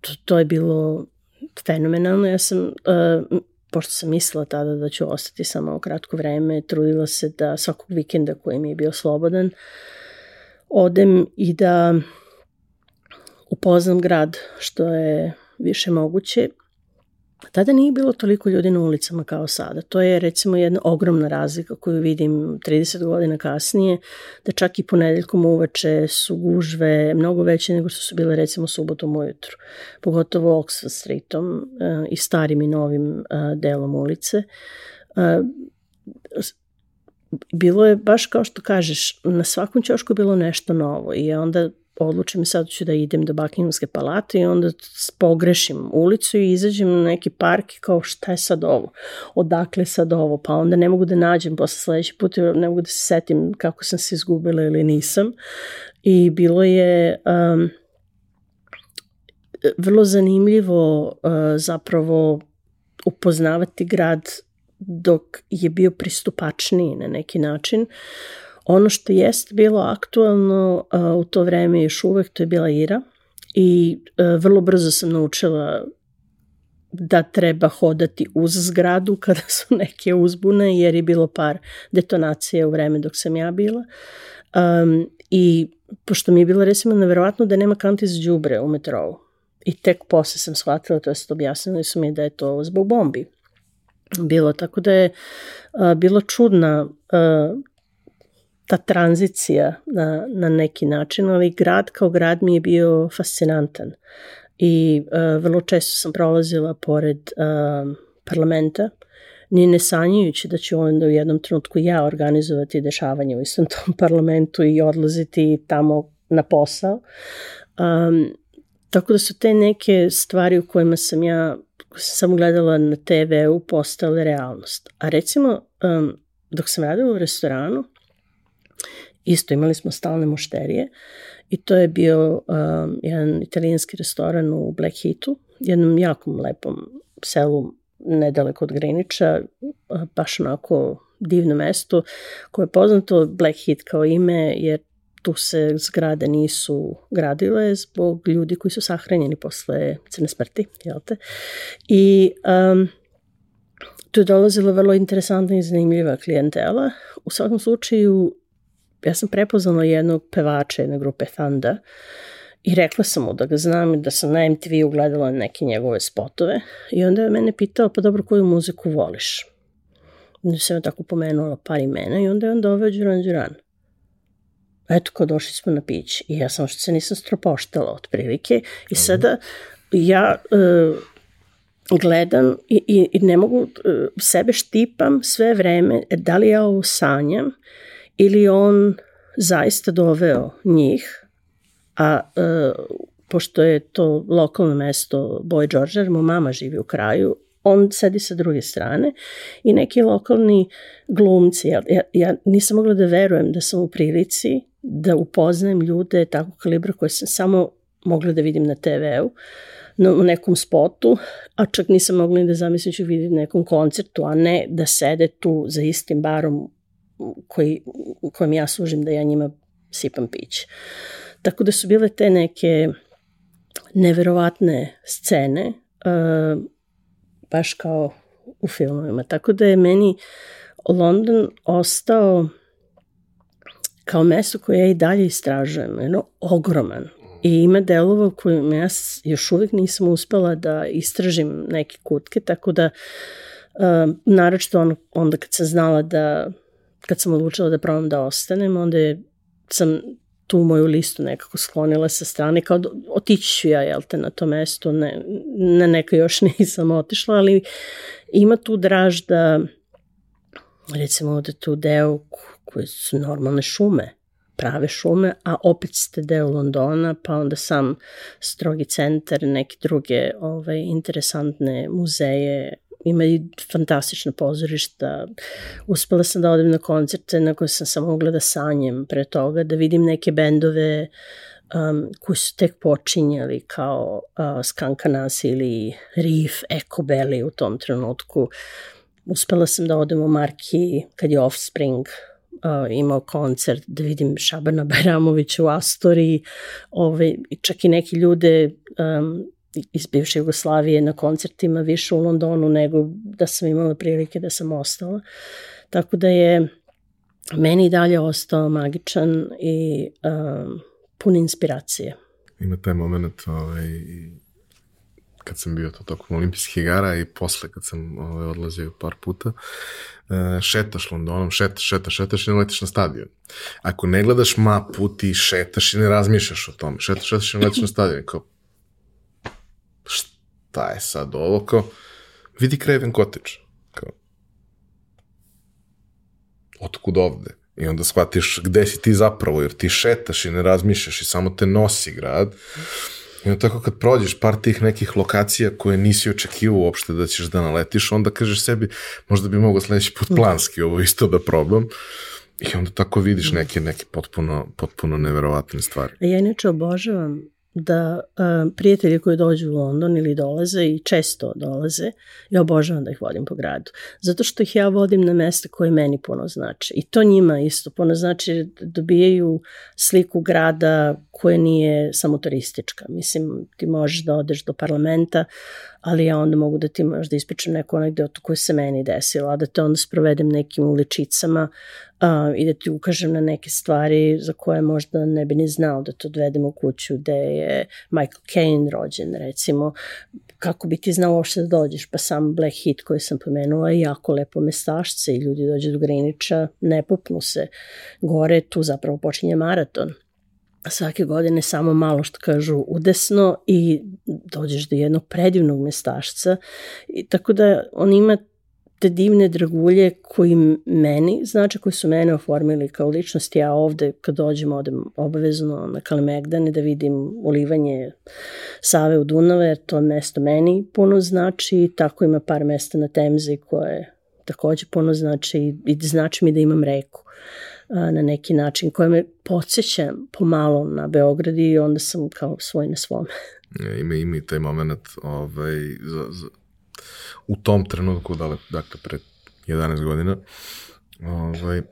S2: to, to je bilo fenomenalno. Ja sam, a, pošto sam mislila tada da ću ostati samo u kratko vreme, trudila se da svakog vikenda koji mi je bio slobodan, odem i da upoznam grad, što je više moguće. Tada nije bilo toliko ljudi na ulicama kao sada. To je recimo jedna ogromna razlika koju vidim 30 godina kasnije, da čak i ponedeljkom uveče su gužve mnogo veće nego što su bile recimo subotom ujutru. Pogotovo Oxford Streetom uh, i starim i novim uh, delom ulice. Bilo je baš kao što kažeš, na svakom ćošku bilo nešto novo i onda odlučim sad ću da idem do Buckinghamske palate i onda pogrešim ulicu i izađem na neki park i kao šta je sad ovo, odakle sad ovo, pa onda ne mogu da nađem posle sledeći put, ne mogu da se setim kako sam se izgubila ili nisam. I bilo je um, vrlo zanimljivo uh, zapravo upoznavati grad dok je bio pristupačniji na neki način. Uh, Ono što jest bilo aktualno a, u to vreme još uvek, to je bila Ira i a, vrlo brzo sam naučila da treba hodati uz zgradu kada su neke uzbune, jer je bilo par detonacija u vreme dok sam ja bila. Um, I pošto mi je bilo recimo neverovatno da nema kanti za džubre u metrovu. I tek posle sam shvatila, to jest objasnili su mi da je to zbog bombi bilo, tako da je a, bilo čudna a, ta tranzicija na, na neki način, ali grad kao grad mi je bio fascinantan. I uh, vrlo često sam prolazila pored uh, parlamenta, ni ne sanjajući da ću onda u jednom trenutku ja organizovati dešavanje u istom tom parlamentu i odlaziti tamo na posao. Um, tako da su te neke stvari u kojima sam ja sam gledala na TV-u postale realnost. A recimo, um, dok sam radila u restoranu, isto imali smo stalne mušterije i to je bio um, jedan italijanski restoran u Black Heatu, jednom jakom lepom selu nedaleko od Griniča, baš onako divno mesto koje je poznato Black Heat kao ime jer tu se zgrade nisu gradile zbog ljudi koji su sahranjeni posle crne smrti, jel te? I um, tu je dolazila vrlo interesantna i zanimljiva klijentela. U svakom slučaju, ja sam prepoznala jednog pevača jedne grupe Thanda i rekla sam mu da ga znam i da sam na MTV ugledala neke njegove spotove i onda je mene pitao, pa dobro, koju muziku voliš? Onda sam tako pomenula par imena i onda je on doveo Duran Duran. Eto, kao došli smo na pić i ja sam što se nisam stropoštala otprilike. I sada ja uh, gledam i, i, i ne mogu, uh, sebe štipam sve vreme, da li ja ovo sanjam ili on zaista doveo njih, a uh, pošto je to lokalno mesto Boy George, mu mama živi u kraju, on sedi sa druge strane i neki lokalni glumci, ja, ja, ja nisam mogla da verujem da sam u prilici da upoznajem ljude takvog kalibra koje sam samo mogla da vidim na TV-u, na, nekom spotu, a čak nisam mogla ni da zamislim ću vidjeti na nekom koncertu, a ne da sede tu za istim barom koji, kojem ja služim da ja njima sipam piće. Tako da su bile te neke neverovatne scene, uh, baš kao u filmovima. Tako da je meni London ostao kao mesto koje ja i dalje istražujem, jedno ogroman. I ima delova u kojima ja još uvijek nisam uspela da istražim neke kutke, tako da uh, naročito on, onda kad sam znala da, kad sam odlučila da probam da ostanem, onda je, sam tu moju listu nekako sklonila sa strane, kao da, otići ću ja, jel te, na to mesto, ne, na neka još nisam otišla, ali ima tu draž da, recimo, ovde tu deo koje su normalne šume, prave šume, a opet ste deo Londona, pa onda sam strogi centar, neke druge ovaj, interesantne muzeje, ima i fantastična pozorišta. Uspela sam da odem na koncerte na koje sam samo mogla da sanjem pre toga, da vidim neke bendove um, koji su tek počinjali kao uh, Skankanas ili Reef, Echo Belly u tom trenutku. Uspela sam da odem u Marki kad je Offspring imao koncert, da vidim Šabana Bajramovića u Astoriji, ove, čak i neki ljude um, iz bivše Jugoslavije na koncertima više u Londonu nego da sam imala prilike da sam ostala. Tako da je meni dalje ostao magičan i um, pun inspiracije.
S1: Ima taj moment ovaj, kad sam bio to tokom olimpijskih igara i posle kad sam ovaj, odlazio par puta, uh, šetaš Londonom, šetaš, šetaš, šetaš i ne letiš na stadion. Ako ne gledaš mapu, ti šetaš i ne razmišljaš o tome. Šetaš, šetaš i ne letiš na stadion. Kao, šta je sad ovo? Kao, vidi Craven Cottage. Kao, otkud ovde? I onda shvatiš gde si ti zapravo, jer ti šetaš i ne razmišljaš i samo te nosi grad. I onda tako kad prođeš par tih nekih lokacija koje nisi očekivao uopšte da ćeš da naletiš, onda kažeš sebi, možda bi mogao sledeći put planski ovo isto da probam. I onda tako vidiš neke, neke potpuno, potpuno neverovatne stvari.
S2: Ja inače obožavam da uh, prijatelji koji dođu u London ili dolaze i često dolaze, ja obožavam da ih vodim po gradu. Zato što ih ja vodim na mesta koje meni puno znači. I to njima isto puno znači dobijaju sliku grada koje nije samo turistička. Mislim, ti možeš da odeš do parlamenta, ali ja onda mogu da ti možda ispričam neku anegdotu koja se meni desila, da te onda sprovedem nekim uličicama uh, i da ti ukažem na neke stvari za koje možda ne bi ni znao da te odvedem u kuću gde je Michael Caine rođen, recimo, kako bi ti znao uopšte da dođeš, pa sam Black Heat koji sam pomenula je jako lepo mestašce i ljudi dođe do Griniča, ne popnu se gore, tu zapravo počinje maraton. Svake godine samo malo što kažu udesno i dođeš do jednog predivnog mestašca. I tako da on ima te divne dragulje koji meni, znači koji su mene oformili kao ličnost, ja ovde kad dođem odem obavezno na Kalemegdane da vidim ulivanje Save u Dunave, jer to mesto meni puno znači, tako ima par mesta na Temzi koje takođe puno znači i znači mi da imam reku na neki način koje me podsjeća pomalo na Beograd i onda sam kao svoj na svom.
S1: Ima, ima i taj moment ovaj, za, za, u tom trenutku, dakle, pre 11 godina, ovaj,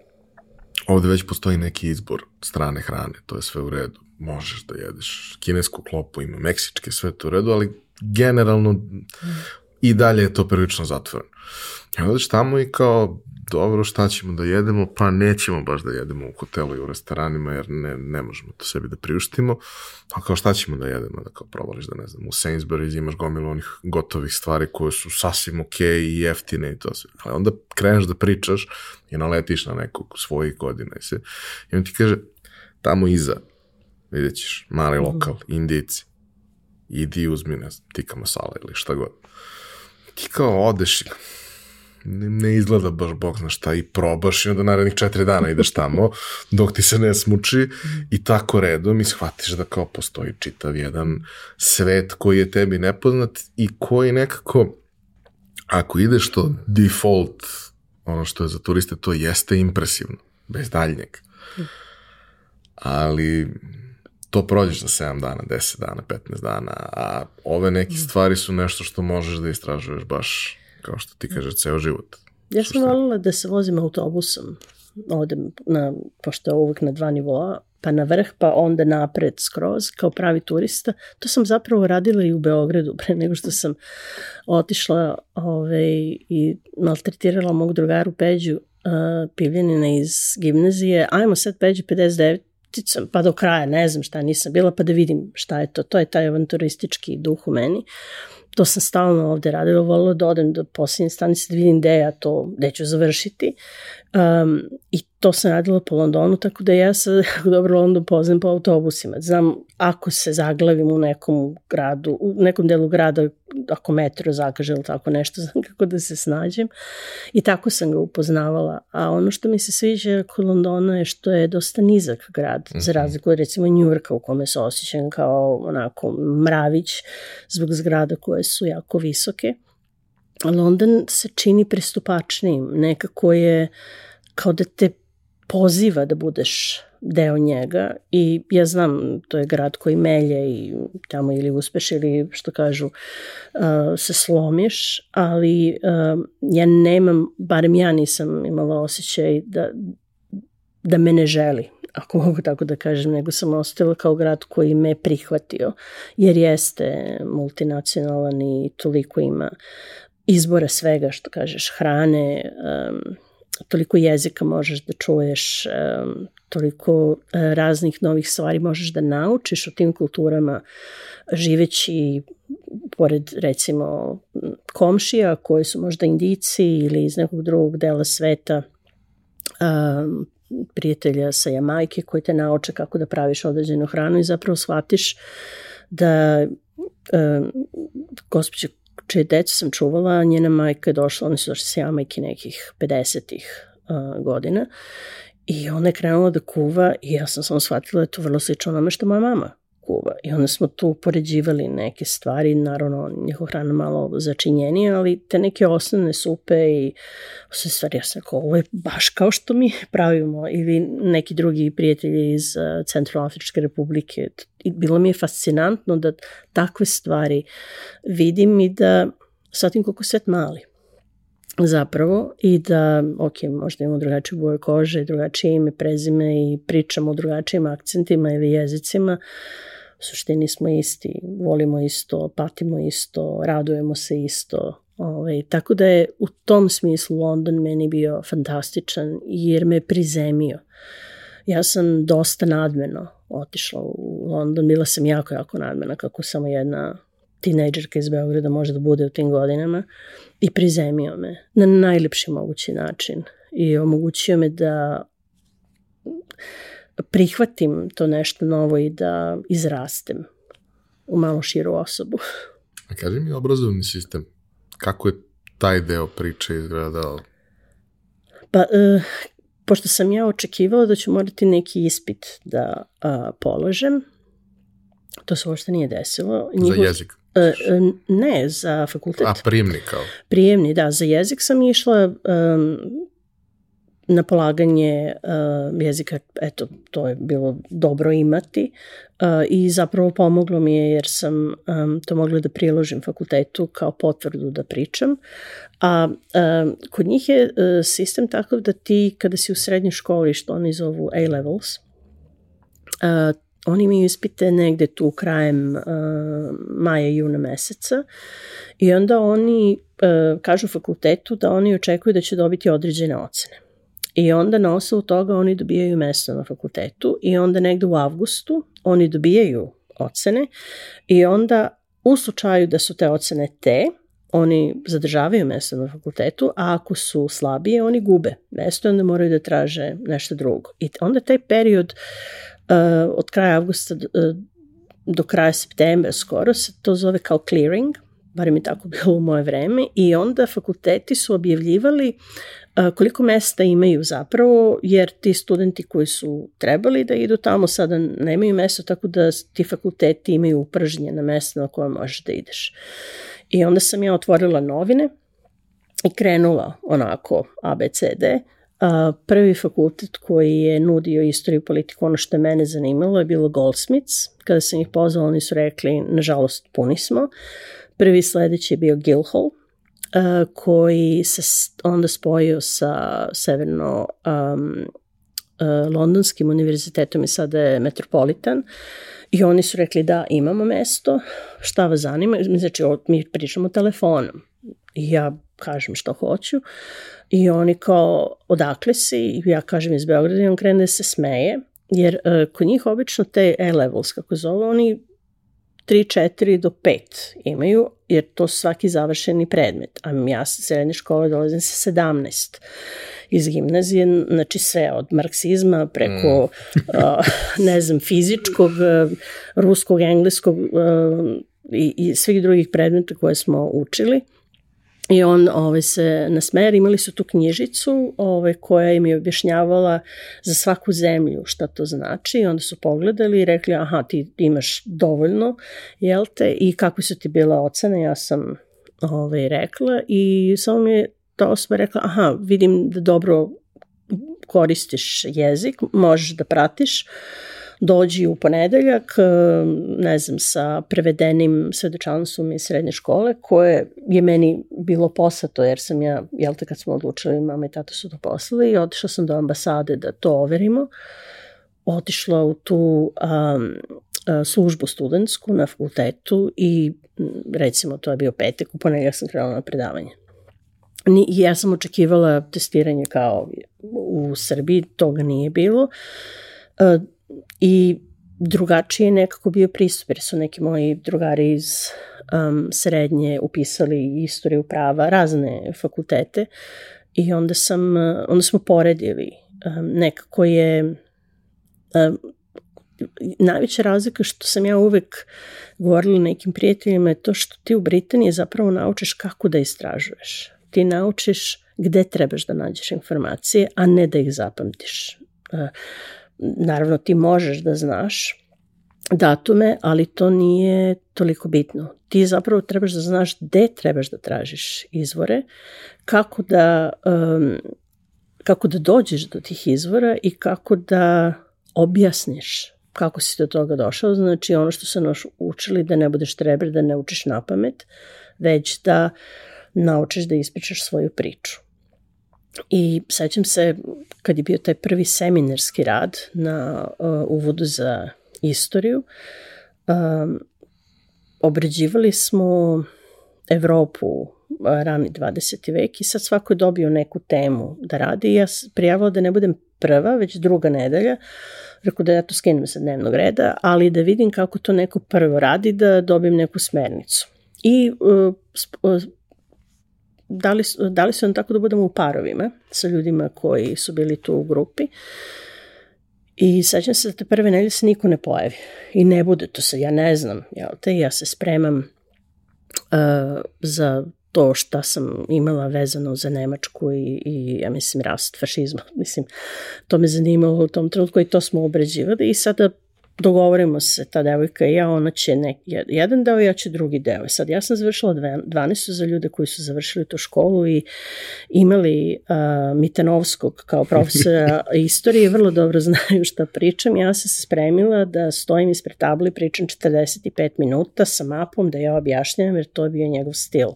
S1: ovde već postoji neki izbor strane hrane, to je sve u redu. Možeš da jedeš kinesku klopu, ima meksičke, sve to u redu, ali generalno i dalje je to prilično zatvoreno. I odeš tamo i kao, dobro, šta ćemo da jedemo? Pa nećemo baš da jedemo u hotelu i u restoranima, jer ne, ne možemo to sebi da priuštimo. A kao šta ćemo da jedemo? Da kao probališ da ne znam, u Sainsbury's imaš gomilu onih gotovih stvari koje su sasvim okej okay i jeftine i to sve. Ali onda kreneš da pričaš i naletiš na nekog svojih godina i sve. I on ti kaže, tamo iza, vidjet ćeš, mali mhm. lokal, indici, idi uzmi, ne znam, tika masala ili šta god. Ti kao odeš ne izgleda baš bog zna šta i probaš i onda narednih četiri dana ideš tamo dok ti se ne smuči i tako redom i shvatiš da kao postoji čitav jedan svet koji je tebi nepoznat i koji nekako ako ideš to default ono što je za turiste to jeste impresivno bez daljnjeg. Ali to prođeš za 7 dana, 10 dana, 15 dana, a ove neke stvari su nešto što možeš da istražuješ baš kao što ti kaže, ceo život.
S2: Ja sam volila da se vozim autobusom, odem na, pošto je uvijek na dva nivoa, pa na vrh, pa onda napred skroz, kao pravi turista. To sam zapravo radila i u Beogradu, pre nego što sam otišla ove, ovaj, i maltretirala mog drugaru Peđu uh, Pivljanina iz gimnazije. Ajmo sad Peđu 59, pa do kraja, ne znam šta nisam bila, pa da vidim šta je to. To je taj avanturistički duh u meni. Uh, to sam stalno ovde radila, volila da odem do posljednje stanice da vidim gde ja to, gde ću završiti. Um, I to sam radila po Londonu, tako da ja sad dobro London poznam po autobusima. Znam ako se zaglavim u nekom gradu, u nekom delu grada, ako metro zakaže ili tako nešto, znam kako da se snađem. I tako sam ga upoznavala. A ono što mi se sviđa kod Londona je što je dosta nizak grad, mm -hmm. za mhm. razliku od recimo Njurka u kome se osjećam kao onako mravić zbog zgrada koje su jako visoke. London se čini pristupačnijim, nekako je kao da te poziva da budeš deo njega i ja znam, to je grad koji melje i tamo ili uspeš ili što kažu uh, se slomiš, ali uh, ja nemam, barem ja nisam imala osjećaj da, da me ne želi, ako mogu tako da kažem, nego sam ostala kao grad koji me prihvatio, jer jeste multinacionalan i toliko ima izbora svega, što kažeš, hrane, um, toliko jezika možeš da čuješ, toliko uh, raznih novih stvari možeš da naučiš o tim kulturama živeći pored recimo komšija koji su možda indici ili iz nekog drugog dela sveta prijatelja sa Jamajke koji te nauče kako da praviš određenu hranu i zapravo shvatiš da um, gospođa čije decu sam čuvala, njena majka je došla, oni su došli sa jamajke nekih 50-ih uh, godina. I ona je krenula da kuva i ja sam samo shvatila da je to vrlo slično onome što moja mama kuva. I onda smo tu poređivali neke stvari, naravno njihova hrana malo začinjenija, ali te neke osnovne supe i sve stvari, ja sam rekao, ovo je baš kao što mi pravimo ili neki drugi prijatelji iz uh, Centralnoafričke republike. I bilo mi je fascinantno da takve stvari vidim i da shvatim koliko svet mali zapravo i da, ok, možda imamo drugačije boje kože, drugačije ime, prezime i pričamo o drugačijim akcentima ili jezicima, u suštini smo isti, volimo isto, patimo isto, radujemo se isto. Ovaj, tako da je u tom smislu London meni bio fantastičan jer me prizemio. Ja sam dosta nadmeno otišla u London, bila sam jako, jako nadmena kako samo jedna tinejdžerka iz Beograda može da bude u tim godinama i prizemio me na najlepši mogući način i omogućio me da prihvatim to nešto novo i da izrastem u malo širu osobu.
S1: A kaži mi obrazovni sistem, kako je taj deo priče izgledao?
S2: Pa, e, pošto sam ja očekivala da ću morati neki ispit da a, položem, to se uopšte nije desilo.
S1: Njihov, za jezik?
S2: E, e, ne, za fakultet.
S1: A, prijemni kao?
S2: Prijemni, da. Za jezik sam išla um, na polaganje uh, jezika, eto, to je bilo dobro imati uh, i zapravo pomoglo mi je jer sam um, to mogla da priložim fakultetu kao potvrdu da pričam. A uh, kod njih je uh, sistem takav da ti kada si u srednjoj školi, što oni zovu A-levels, uh, oni imaju ispite negde tu krajem uh, maja, juna meseca i onda oni uh, kažu fakultetu da oni očekuju da će dobiti određene ocene. I onda na osnovu toga oni dobijaju mesto na fakultetu i onda negde u avgustu oni dobijaju ocene i onda u slučaju da su te ocene te, oni zadržavaju mesto na fakultetu, a ako su slabije, oni gube mesto i onda moraju da traže nešto drugo. I onda taj period uh, od kraja avgusta uh, do kraja septembra skoro se to zove kao clearing, barem je tako bilo u moje vreme, i onda fakulteti su objavljivali koliko mesta imaju zapravo, jer ti studenti koji su trebali da idu tamo sada nemaju mesto, tako da ti fakulteti imaju upržnjena mesta na koje možeš da ideš. I onda sam ja otvorila novine i krenula onako ABCD. Prvi fakultet koji je nudio istoriju i politiku, ono što je mene zanimalo je bilo Goldsmiths. Kada sam ih pozvala, oni su rekli, nažalost, puni smo. Prvi sledeći je bio Guildhall, koji se onda spojio sa severno um, londonskim univerzitetom i sada je Metropolitan. I oni su rekli da imamo mesto, šta vas zanima, znači mi pričamo telefonom. I ja kažem što hoću. I oni kao odakle si, ja kažem iz Beograda. I on krene da se smeje, jer uh, kod njih obično te A-levels, kako zove, oni 3, 4 do 5 imaju, jer to svaki završeni predmet. A ja sa srednje škole dolazim sa 17 iz gimnazije, znači sve od marksizma preko, mm. ne znam, fizičkog, ruskog, engleskog i, i svih drugih predmeta koje smo učili. I on ovaj, se nasmer, imali su tu knjižicu ovaj, koja im je objašnjavala za svaku zemlju šta to znači. I onda su pogledali i rekli, aha, ti imaš dovoljno, jel te, i kako su ti bile ocene, ja sam ovaj, rekla i samo mi je ta osoba rekla, aha, vidim da dobro koristiš jezik, možeš da pratiš, uh, dođi u ponedeljak, e, ne znam, sa prevedenim svedočanstvom iz srednje škole, koje je meni bilo poslato, jer sam ja, jel te kad smo odlučili, mama i tata su to poslali i otišla sam do ambasade da to overimo. Otišla u tu um, službu studentsku na fakultetu i recimo to je bio petek, u ponedeljak sam krenula na predavanje. Ni, ja sam očekivala testiranje kao u Srbiji, toga nije bilo. Uh, i drugačije nekako bio pristup, jer su neki moji drugari iz um, srednje upisali istoriju prava, razne fakultete i onda sam, onda smo poredili. Um, nekako je um, najveća razlika što sam ja uvek govorila nekim prijateljima je to što ti u Britaniji zapravo naučiš kako da istražuješ. Ti naučiš gde trebaš da nađeš informacije, a ne da ih zapamtiš. Uh, naravno ti možeš da znaš datume, ali to nije toliko bitno. Ti zapravo trebaš da znaš gde trebaš da tražiš izvore, kako da, um, kako da dođeš do tih izvora i kako da objasniš kako si do toga došao. Znači ono što se noš učili da ne budeš treber, da ne učiš na pamet, već da naučiš da ispričaš svoju priču. I sećam se kad je bio taj prvi seminarski rad na uh, uvodu za istoriju, um, obrađivali smo Evropu uh, rani 20. vek i sad svako je dobio neku temu da radi ja prijavila da ne budem prva, već druga nedelja, rekao da ja to skinem sa dnevnog reda, ali da vidim kako to neko prvo radi, da dobijem neku smernicu. I uh dali, dali su nam tako da budemo u parovima sa ljudima koji su bili tu u grupi. I sećam se da te prve nedelje se niko ne pojavi. I ne bude to se, ja ne znam, jel te, ja se spremam uh, za to šta sam imala vezano za Nemačku i, i ja mislim rast fašizma. Mislim, to me zanimalo u tom trenutku i to smo obrađivali i sada dogovorimo se, ta devojka i ja, ona će nek, jedan deo, ja će drugi deo. Sad, ja sam završila 12 za ljude koji su završili tu školu i imali uh, Mitanovskog kao profesora istorije, vrlo dobro znaju šta pričam. Ja sam se spremila da stojim ispred tabli, pričam 45 minuta sa mapom, da ja objašnjam, jer to je bio njegov stil.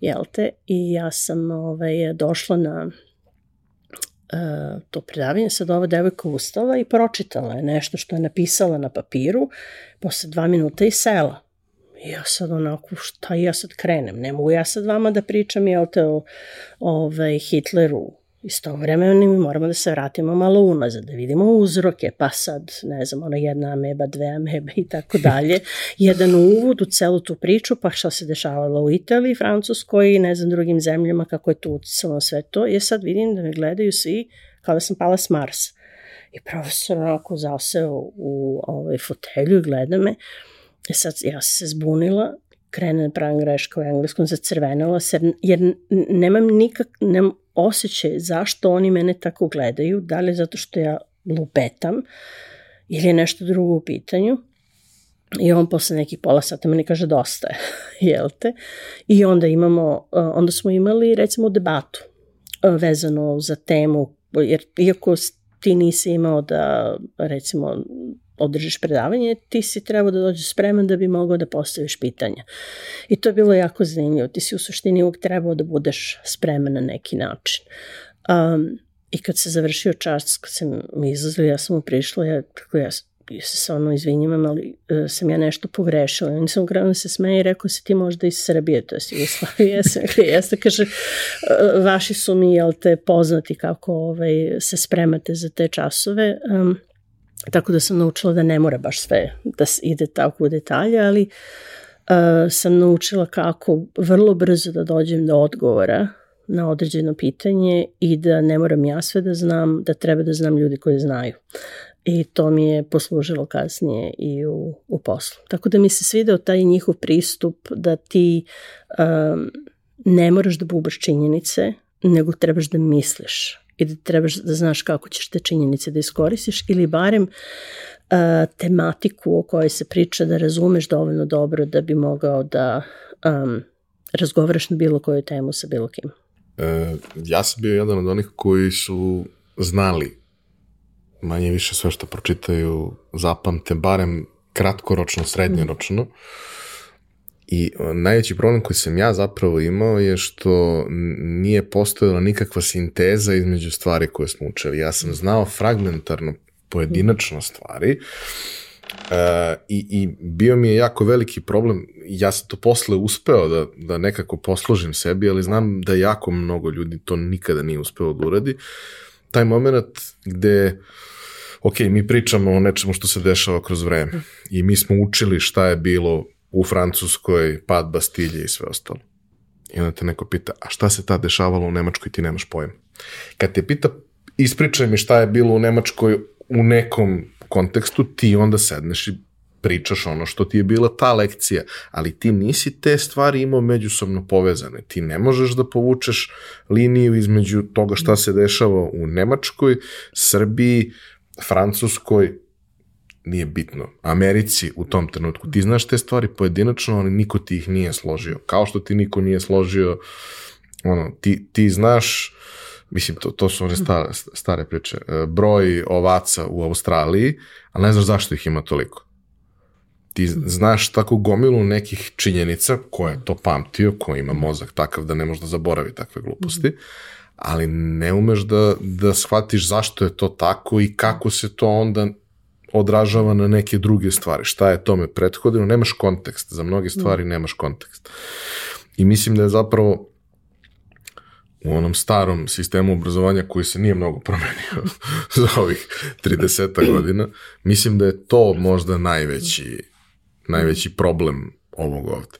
S2: Jel te? I ja sam ovaj, došla na to predavanje, sad ova devojka ustala i pročitala je nešto što je napisala na papiru, posle dva minuta i sela. I ja sad onako, šta ja sad krenem? Ne mogu ja sad vama da pričam, jel te, o ovaj, Hitleru, Istovremeno mi moramo da se vratimo malo unazad, da vidimo uzroke, pa sad, ne znam, ono jedna ameba, dve amebe i tako dalje. Jedan uvod u celu tu priču, pa šta se dešavalo u Italiji, Francuskoj i ne znam drugim zemljama, kako je tu uticalo sve to. I sad vidim da me gledaju svi kao da sam pala s Marsa. I profesor onako zaseo u ovaj fotelju i gleda me. I sad ja se zbunila krene da pravim greška u engleskom, zacrvenala se, jer nemam nikak, nemam osjećaj zašto oni mene tako gledaju, da li zato što ja lupetam ili je nešto drugo u pitanju. I on posle nekih pola sata meni kaže dosta je, jel te? I onda imamo, onda smo imali recimo debatu vezano za temu, jer iako ti nisi imao da recimo održiš predavanje, ti si trebao da dođeš spreman da bi mogao da postaviš pitanja. I to je bilo jako zanimljivo. Ti si u suštini uvijek trebao da budeš spreman na neki način. Um, I kad se završio čas, kad sam mi izlazili, ja sam mu prišla, ja, tako ja, ja se stvarno izvinjam, ali uh, sam ja nešto pogrešila. I sam da se smeje i rekao si ti možda iz Srbije, to je Jugoslavije. Jesam, jeste, kaže, uh, vaši su mi, jel te, poznati kako ovaj, se spremate za te časove. Um, Tako da sam naučila da ne mora baš sve da ide tako u detalje, ali uh, sam naučila kako vrlo brzo da dođem do odgovora na određeno pitanje i da ne moram ja sve da znam, da treba da znam ljudi koji znaju. I to mi je poslužilo kasnije i u, u poslu. Tako da mi se svideo taj njihov pristup da ti um, ne moraš da bubaš činjenice, nego trebaš da misliš i da trebaš da znaš kako ćeš te činjenice da iskoristiš ili barem uh, tematiku o kojoj se priča da razumeš dovoljno dobro da bi mogao da um, razgovaraš na bilo koju temu sa bilo kim.
S1: E, ja sam bio jedan od onih koji su znali manje više sve što pročitaju zapamte, barem kratkoročno, srednjoročno. Mm I najveći problem koji sam ja zapravo imao je što nije postojala nikakva sinteza između stvari koje smo učili. Ja sam znao fragmentarno pojedinačno stvari Uh, i, i bio mi je jako veliki problem, ja sam to posle uspeo da, da nekako poslužim sebi, ali znam da jako mnogo ljudi to nikada nije uspeo da uradi. Taj moment gde ok, mi pričamo o nečemu što se dešava kroz vreme i mi smo učili šta je bilo u Francuskoj, pad Bastilje i sve ostalo. I onda te neko pita, a šta se tad dešavalo u Nemačkoj, ti nemaš pojma. Kad te pita, ispričaj mi šta je bilo u Nemačkoj u nekom kontekstu, ti onda sedneš i pričaš ono što ti je bila ta lekcija, ali ti nisi te stvari imao međusobno povezane. Ti ne možeš da povučeš liniju između toga šta se dešava u Nemačkoj, Srbiji, Francuskoj, nije bitno, Americi u tom trenutku. Ti znaš te stvari pojedinačno, ali niko ti ih nije složio. Kao što ti niko nije složio, ono, ti, ti znaš, mislim, to, to su one stare, stare priče, e, broj ovaca u Australiji, ali ne znaš zašto ih ima toliko. Ti znaš tako gomilu nekih činjenica, ko je to pamtio, ko ima mozak takav da ne može da zaboravi takve gluposti, ali ne umeš da, da shvatiš zašto je to tako i kako se to onda odražava na neke druge stvari. Šta je tome prethodilo? Nemaš kontekst. Za mnoge stvari nemaš kontekst. I mislim da je zapravo u onom starom sistemu obrazovanja koji se nije mnogo promenio za ovih 30 godina, mislim da je to možda najveći, najveći problem ovog ovde.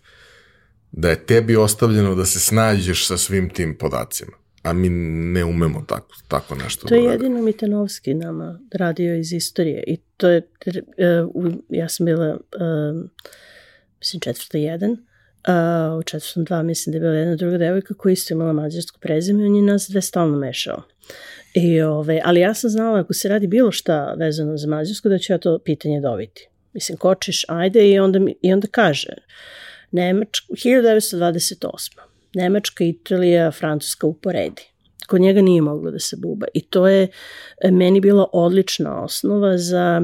S1: Da je tebi ostavljeno da se snađeš sa svim tim podacima a mi ne umemo tako, tako nešto.
S2: To je da jedino Mitanovski nama radio iz istorije i to je, uh, ja sam bila, uh, mislim, četvrta jedan, uh, u četvrtom dva mislim da je bila jedna druga devojka koja isto imala mađarsko prezime, on je nas dve stalno mešao. I, ove, ali ja sam znala ako se radi bilo šta vezano za Mađarsku da ću ja to pitanje dobiti. Mislim, kočiš, ajde i onda, i onda kaže Nemačka, 1928. Nemačka, Italija, Francuska uporedi. Kod njega nije moglo da se buba. I to je e, meni bila odlična osnova za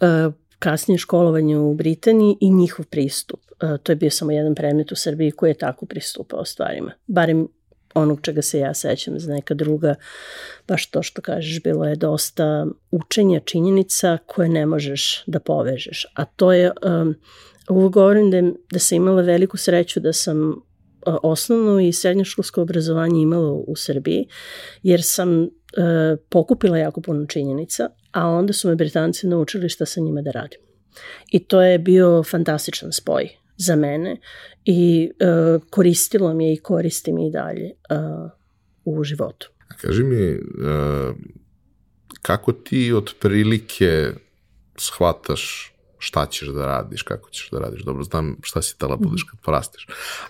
S2: uh, kasnije školovanje u Britaniji i njihov pristup. Uh, to je bio samo jedan predmet u Srbiji koji je tako pristupao stvarima. Barem onog čega se ja sećam za neka druga, baš to što kažeš, bilo je dosta učenja činjenica koje ne možeš da povežeš. A to je, um, ovo govorim da, da sam imala veliku sreću da sam osnovno i srednjoškolsko obrazovanje imala u Srbiji, jer sam uh, pokupila jako puno činjenica, a onda su me Britanci naučili šta sa njima da radim. I to je bio fantastičan spoj za mene i uh, koristilo mi je i koristi mi i dalje uh, u životu.
S1: A kaži mi, uh, kako ti otprilike shvataš šta ćeš da radiš, kako ćeš da radiš. Dobro, znam šta si tela budeš kad porastiš,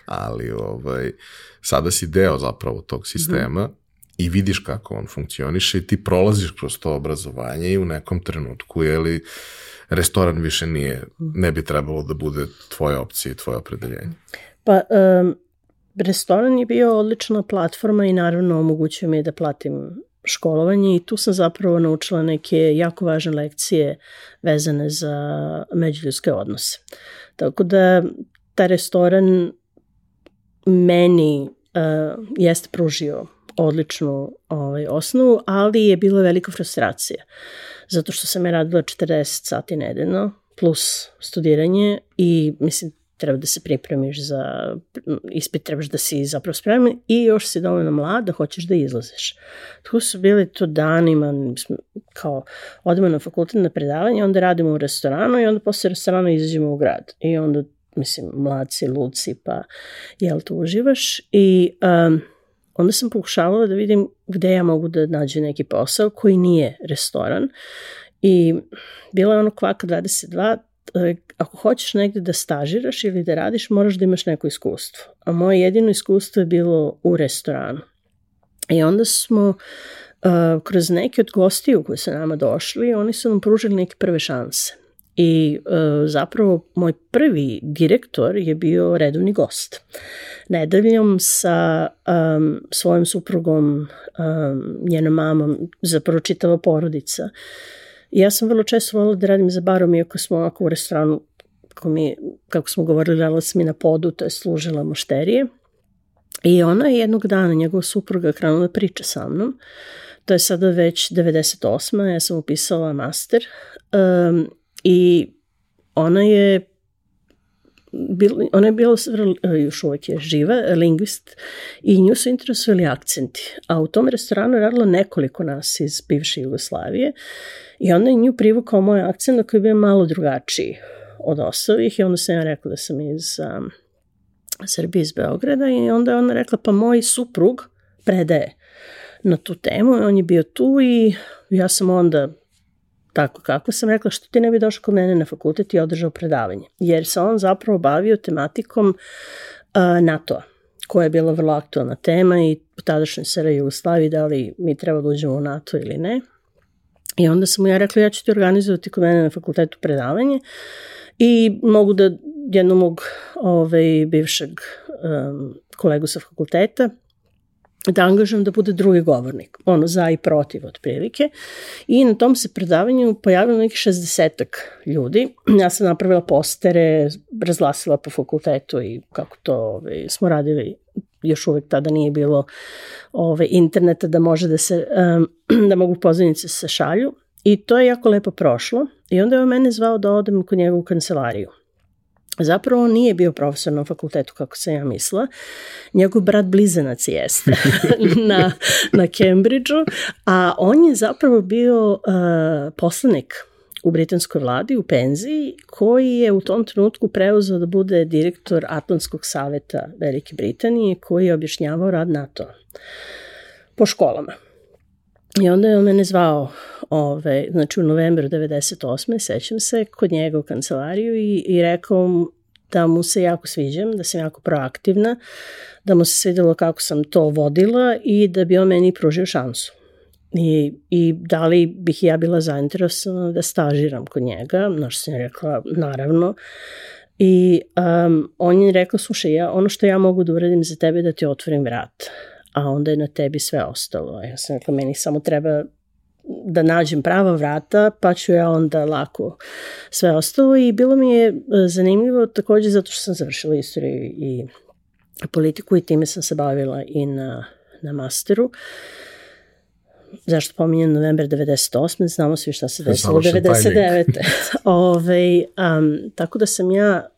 S1: ali ovaj, sada si deo zapravo tog sistema mm -hmm. i vidiš kako on funkcioniše i ti prolaziš kroz to obrazovanje i u nekom trenutku, je li, restoran više nije, ne bi trebalo da bude tvoja opcija i tvoje opredeljenje?
S2: Pa, um, restoran je bio odlična platforma i naravno omogućuje mi da platim školovanje i tu sam zapravo naučila neke jako važne lekcije vezane za međuljudske odnose. Tako da taj restoran meni uh, jeste pružio odličnu ovaj, osnovu, ali je bila velika frustracija. Zato što sam je radila 40 sati nedeljno, plus studiranje i mislim treba da se pripremiš za ispit, trebaš da si zapravo spreman i još si dovoljno mlad da hoćeš da izlaziš. Tu su bili to danima, kao odemo na fakultet na predavanje, onda radimo u restoranu i onda posle restorana izađemo u grad. I onda, mislim, mladci, luci, pa jel to uživaš? I um, onda sam pokušavala da vidim gde ja mogu da nađem neki posao koji nije restoran i bila je ono kvaka 22, e, ako hoćeš negde da stažiraš ili da radiš, moraš da imaš neko iskustvo. A moje jedino iskustvo je bilo u restoranu. I onda smo uh, kroz neke od gostiju koji su nama došli, oni su nam pružili neke prve šanse. I uh, zapravo moj prvi direktor je bio redovni gost. Nedeljom sa um, svojom suprugom, um, njenom mamom, zapravo čitava porodica. I ja sam vrlo često volila da radim za barom, iako smo ovako u restoranu, kako, mi, kako smo govorili, radila sam i na podu, to je služila mošterije. I ona je jednog dana, njegova supruga, krenula da priča sa mnom. To je sada već 98. Ja sam upisala master. Um, I ona je bil, ona je bila, još uvek je živa, lingvist i nju su interesovali akcenti. A u tom restoranu je radilo nekoliko nas iz bivše Jugoslavije i onda je nju privukao moj akcent koji je bio malo drugačiji od osovih i onda sam ja rekla da sam iz um, Srbije iz Beograda i onda je ona rekla pa moj suprug predaje na tu temu i on je bio tu i ja sam onda tako kako sam rekla što ti ne bi došao kod mene na fakultet i održao predavanje. Jer se on zapravo bavio tematikom uh, NATO-a koja je bila vrlo aktualna tema i u tadašnjoj SR Jugoslaviji da li mi treba da uđemo u NATO ili ne. I onda sam mu ja rekla ja ću ti organizovati kod mene na fakultetu predavanje i mogu da jednog mog ovaj, bivšeg um, kolegu sa fakulteta da angažujem da bude drugi govornik, ono za i protiv otprilike. I na tom se predavanju pojavilo nekih 60 ljudi. Ja sam napravila postere, razglasila po fakultetu i kako to ovaj, smo radili još uvek tada nije bilo ove, interneta da može da se, um, da mogu pozivnice se šalju. I to je jako lepo prošlo. I onda je on mene zvao da odem kod njega u kancelariju. Zapravo on nije bio profesor na fakultetu kako sam ja mislila. Njegov brat blizanac jeste na, na Cambridgeu, a on je zapravo bio uh, poslanik u britanskoj vladi u penziji koji je u tom trenutku preuzeo da bude direktor Atlantskog saveta Velike Britanije koji je objašnjavao rad NATO po školama. I onda je on mene zvao, ove, znači u novembru 98. sećam se, kod njega u kancelariju i, i rekao da mu se jako sviđam, da sam jako proaktivna, da mu se svidjelo kako sam to vodila i da bi on meni pružio šansu. I, I da li bih ja bila zainteresovana da stažiram kod njega, na što sam rekla, naravno. I um, on je rekao, slušaj, ja, ono što ja mogu da uradim za tebe je da ti otvorim vrat, a onda je na tebi sve ostalo. Ja sam rekla, meni samo treba da nađem prava vrata, pa ću ja onda lako sve ostalo i bilo mi je e, zanimljivo takođe zato što sam završila istoriju i politiku i time sam se bavila i na, na masteru. Zašto pominjem november 98. Znamo svi šta se desilo 99. Ove, um, tako da sam ja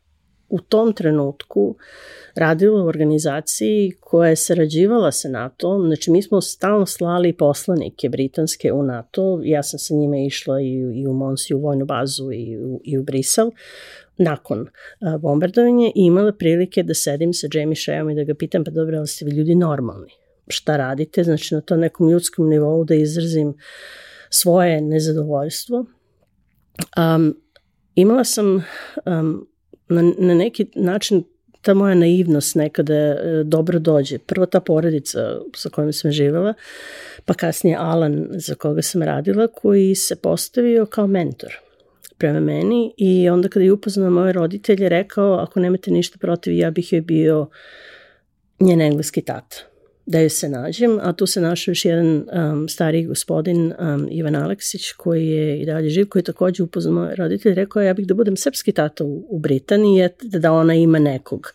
S2: u tom trenutku radila u organizaciji koja je sarađivala sa NATO, znači mi smo stalno slali poslanike britanske u NATO, ja sam sa njima išla i, i u Monsi, u vojnu bazu i u, i u Brisel, nakon a, bombardovanja i imala prilike da sedim sa Jamie Sheom i da ga pitam, pa dobro, ali ste vi ljudi normalni? Šta radite? Znači na to nekom ljudskom nivou da izrazim svoje nezadovoljstvo. Um, imala sam um, na, na neki način ta moja naivnost nekada e, dobro dođe. Prvo ta porodica sa kojom sam živela, pa kasnije Alan za koga sam radila, koji se postavio kao mentor prema meni i onda kada je upoznao moje roditelje rekao ako nemate ništa protiv ja bih joj bio njen engleski tata da joj se nađem, a tu se našao još jedan um, stariji gospodin um, Ivan Aleksić koji je i dalje živ, koji je takođe upoznao moje roditelje, rekao ja bih da budem srpski tata u, u Britaniji, da ona ima nekog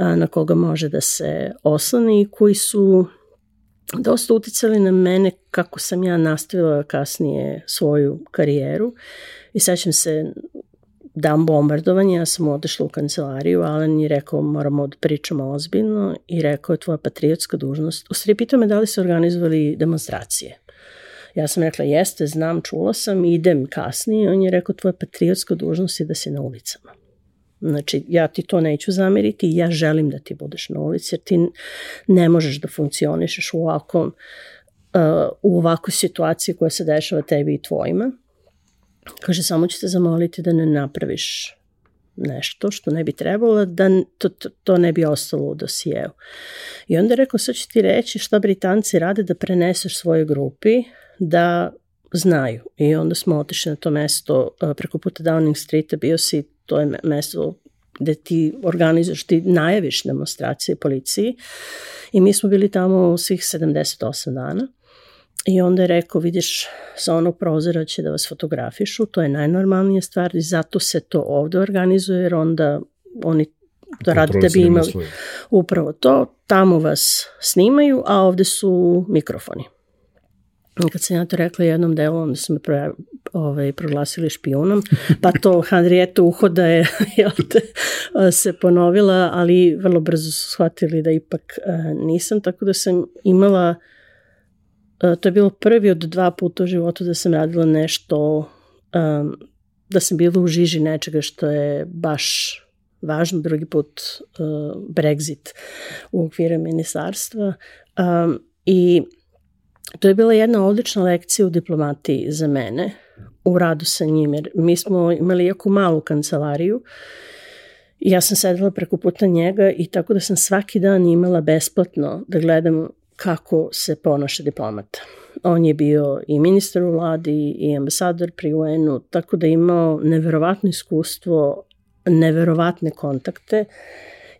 S2: uh, na koga može da se oslani i koji su dosta uticali na mene kako sam ja nastavila kasnije svoju karijeru. I sećam se dan bombardovanja, ja sam odešla u kancelariju, Alan je rekao moramo da pričamo ozbiljno i rekao je tvoja patriotska dužnost. U stvari pitao me da li se organizovali demonstracije. Ja sam rekla jeste, znam, čula sam, idem kasnije. On je rekao tvoja patriotska dužnost je da si na ulicama. Znači, ja ti to neću zameriti, ja želim da ti budeš na ulici, jer ti ne možeš da funkcionišeš u ovakvom, uh, u ovakvoj situaciji koja se dešava tebi i tvojima. Kaže, samo ću te zamoliti da ne napraviš nešto što ne bi trebalo, da to, to, to ne bi ostalo u dosijeu. I onda je rekao, sad ću ti reći šta Britanci rade da preneseš svojoj grupi, da znaju. I onda smo otišli na to mesto preko puta Downing Streeta, bio si, to je mesto gde ti organizuješ, ti najaviš demonstracije policiji i mi smo bili tamo svih 78 dana I onda je rekao, vidiš, sa onog prozora će da vas fotografišu, to je najnormalnija stvar i zato se to ovde organizuje, jer onda oni to rade da bi imali upravo to, tamo vas snimaju, a ovde su mikrofoni. Kad sam ja to rekla jednom delu, onda su me pro, ovaj, proglasili špijunom, pa to Henrietta Uhoda je jel te, se ponovila, ali vrlo brzo su shvatili da ipak nisam, tako da sam imala uh, E, to je bilo prvi od dva puta u životu da sam radila nešto, um, da sam bila u žiži nečega što je baš važno, drugi put uh, Brexit u okviru ministarstva. Um, I to je bila jedna odlična lekcija u diplomatiji za mene, u radu sa njim, jer mi smo imali jako malu kancelariju ja sam sedela preko puta njega i tako da sam svaki dan imala besplatno da gledam kako se ponaša diplomata. On je bio i ministar u vladi i ambasador pri UN-u, tako da je imao neverovatno iskustvo, neverovatne kontakte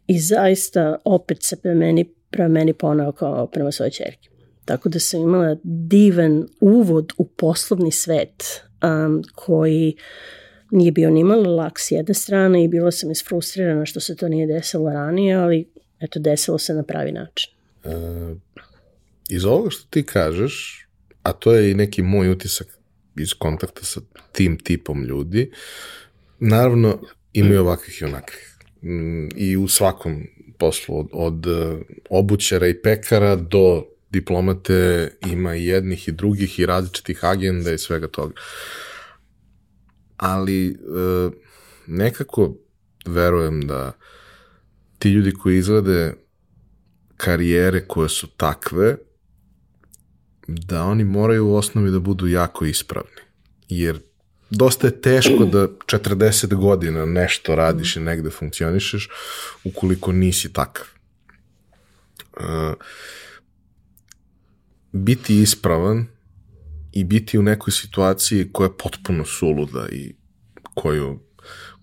S2: i zaista opet se pre meni, pre meni ponao kao prema svojoj čerki. Tako da sam imala divan uvod u poslovni svet um, koji nije bio ni malo lak s jedne strane i bila sam isfrustrirana što se to nije desilo ranije, ali eto, desilo se na pravi način. Uh,
S1: iz ovoga što ti kažeš, a to je i neki moj utisak iz kontakta sa tim tipom ljudi, naravno imaju ovakvih i onakvih. Mm, I u svakom poslu, od, od e, obućara i pekara do diplomate ima i jednih i drugih i različitih agenda i svega toga. Ali e, nekako verujem da ti ljudi koji izglede karijere koje su takve, da oni moraju u osnovi da budu jako ispravni. Jer dosta je teško da 40 godina nešto radiš i negde funkcionišeš ukoliko nisi takav. Uh, biti ispravan i biti u nekoj situaciji koja je potpuno suluda i koju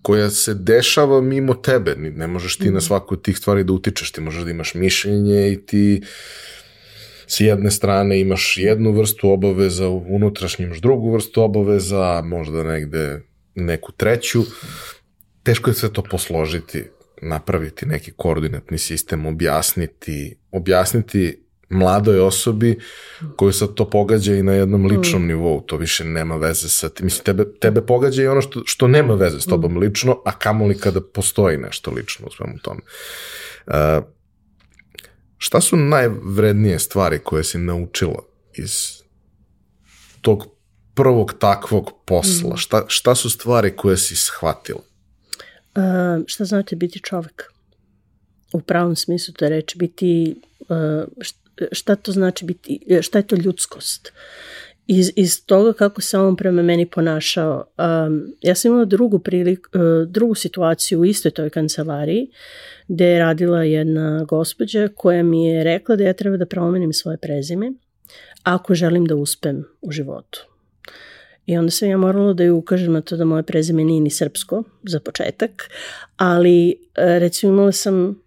S1: koja se dešava mimo tebe. Ne možeš ti na mhm. svaku od tih stvari da utičeš, ti možeš da imaš mišljenje i ti s jedne strane imaš jednu vrstu obaveza, u unutrašnjem imaš drugu vrstu obaveza, možda negde neku treću. Teško je sve to posložiti, napraviti neki koordinatni sistem, objasniti, objasniti mladoj osobi koju sad to pogađa i na jednom mm. ličnom mm. nivou, to više nema veze sa tim. Mislim, tebe, tebe pogađa i ono što, što nema veze s tobom mm. lično, a kamoli kada postoji nešto lično u svemu tome. Uh, šta su najvrednije stvari koje si naučila iz tog prvog takvog posla? Mm. Šta, šta su stvari koje si shvatila?
S2: Uh, šta znači biti čovek? U pravom smislu to reći, biti uh, šta to znači biti, šta je to ljudskost. Iz, iz toga kako se on prema meni ponašao. Um, ja sam imala drugu, prilik, uh, drugu situaciju u istoj toj kancelariji gde je radila jedna gospođa koja mi je rekla da ja treba da promenim svoje prezime ako želim da uspem u životu. I onda sam ja morala da ju ukažem na to da moje prezime nije ni srpsko, za početak, ali e, recimo imala sam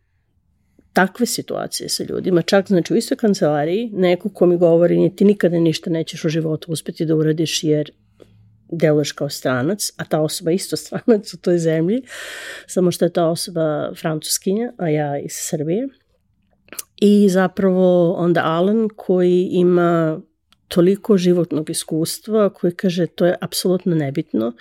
S2: takve situacije sa ljudima, čak znači u istoj kancelariji, neko ko mi govori ti nikada ništa nećeš u životu uspeti da uradiš jer deluješ kao stranac, a ta osoba isto stranac u toj zemlji, samo što je ta osoba francuskinja, a ja iz Srbije. I zapravo onda Alan koji ima toliko životnog iskustva koji kaže to je apsolutno nebitno.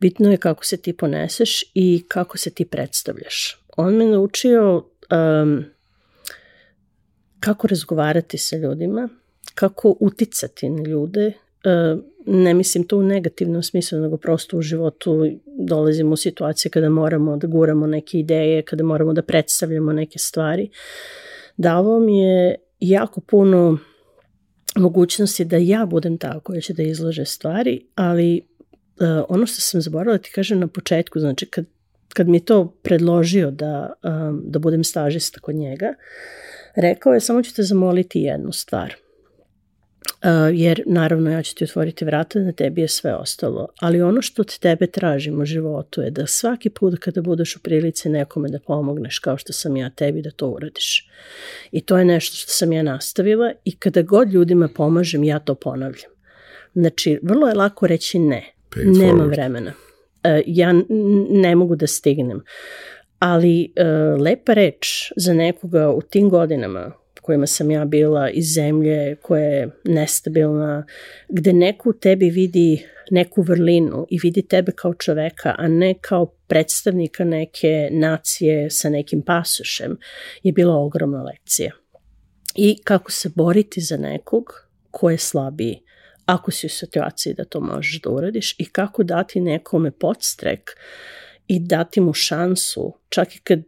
S2: Bitno je kako se ti poneseš i kako se ti predstavljaš. On me naučio um, kako razgovarati sa ljudima, kako uticati na ljude, ne mislim to u negativnom smislu, nego prosto u životu dolazimo u situacije kada moramo da guramo neke ideje, kada moramo da predstavljamo neke stvari. Davao mi je jako puno mogućnosti da ja budem ta koja će da izlože stvari, ali ono što sam zaboravila da ti kažem na početku, znači kad kad mi je to predložio da, um, da budem stažista kod njega, rekao je samo ću te zamoliti jednu stvar. Uh, jer naravno ja ću ti otvoriti vrata, na tebi je sve ostalo. Ali ono što od tebe tražim u životu je da svaki put kada budeš u prilici nekome da pomogneš kao što sam ja tebi da to uradiš. I to je nešto što sam ja nastavila i kada god ljudima pomažem ja to ponavljam. Znači, vrlo je lako reći ne. Nema vremena. E, ja ne mogu da stignem. Ali e, lepa reč za nekoga u tim godinama kojima sam ja bila iz zemlje koja je nestabilna, gde neko u tebi vidi neku vrlinu i vidi tebe kao čoveka, a ne kao predstavnika neke nacije sa nekim pasošem, je bila ogromna lekcija. I kako se boriti za nekog ko je slabiji ako si u situaciji da to možeš da uradiš i kako dati nekome podstrek i dati mu šansu, čak i kad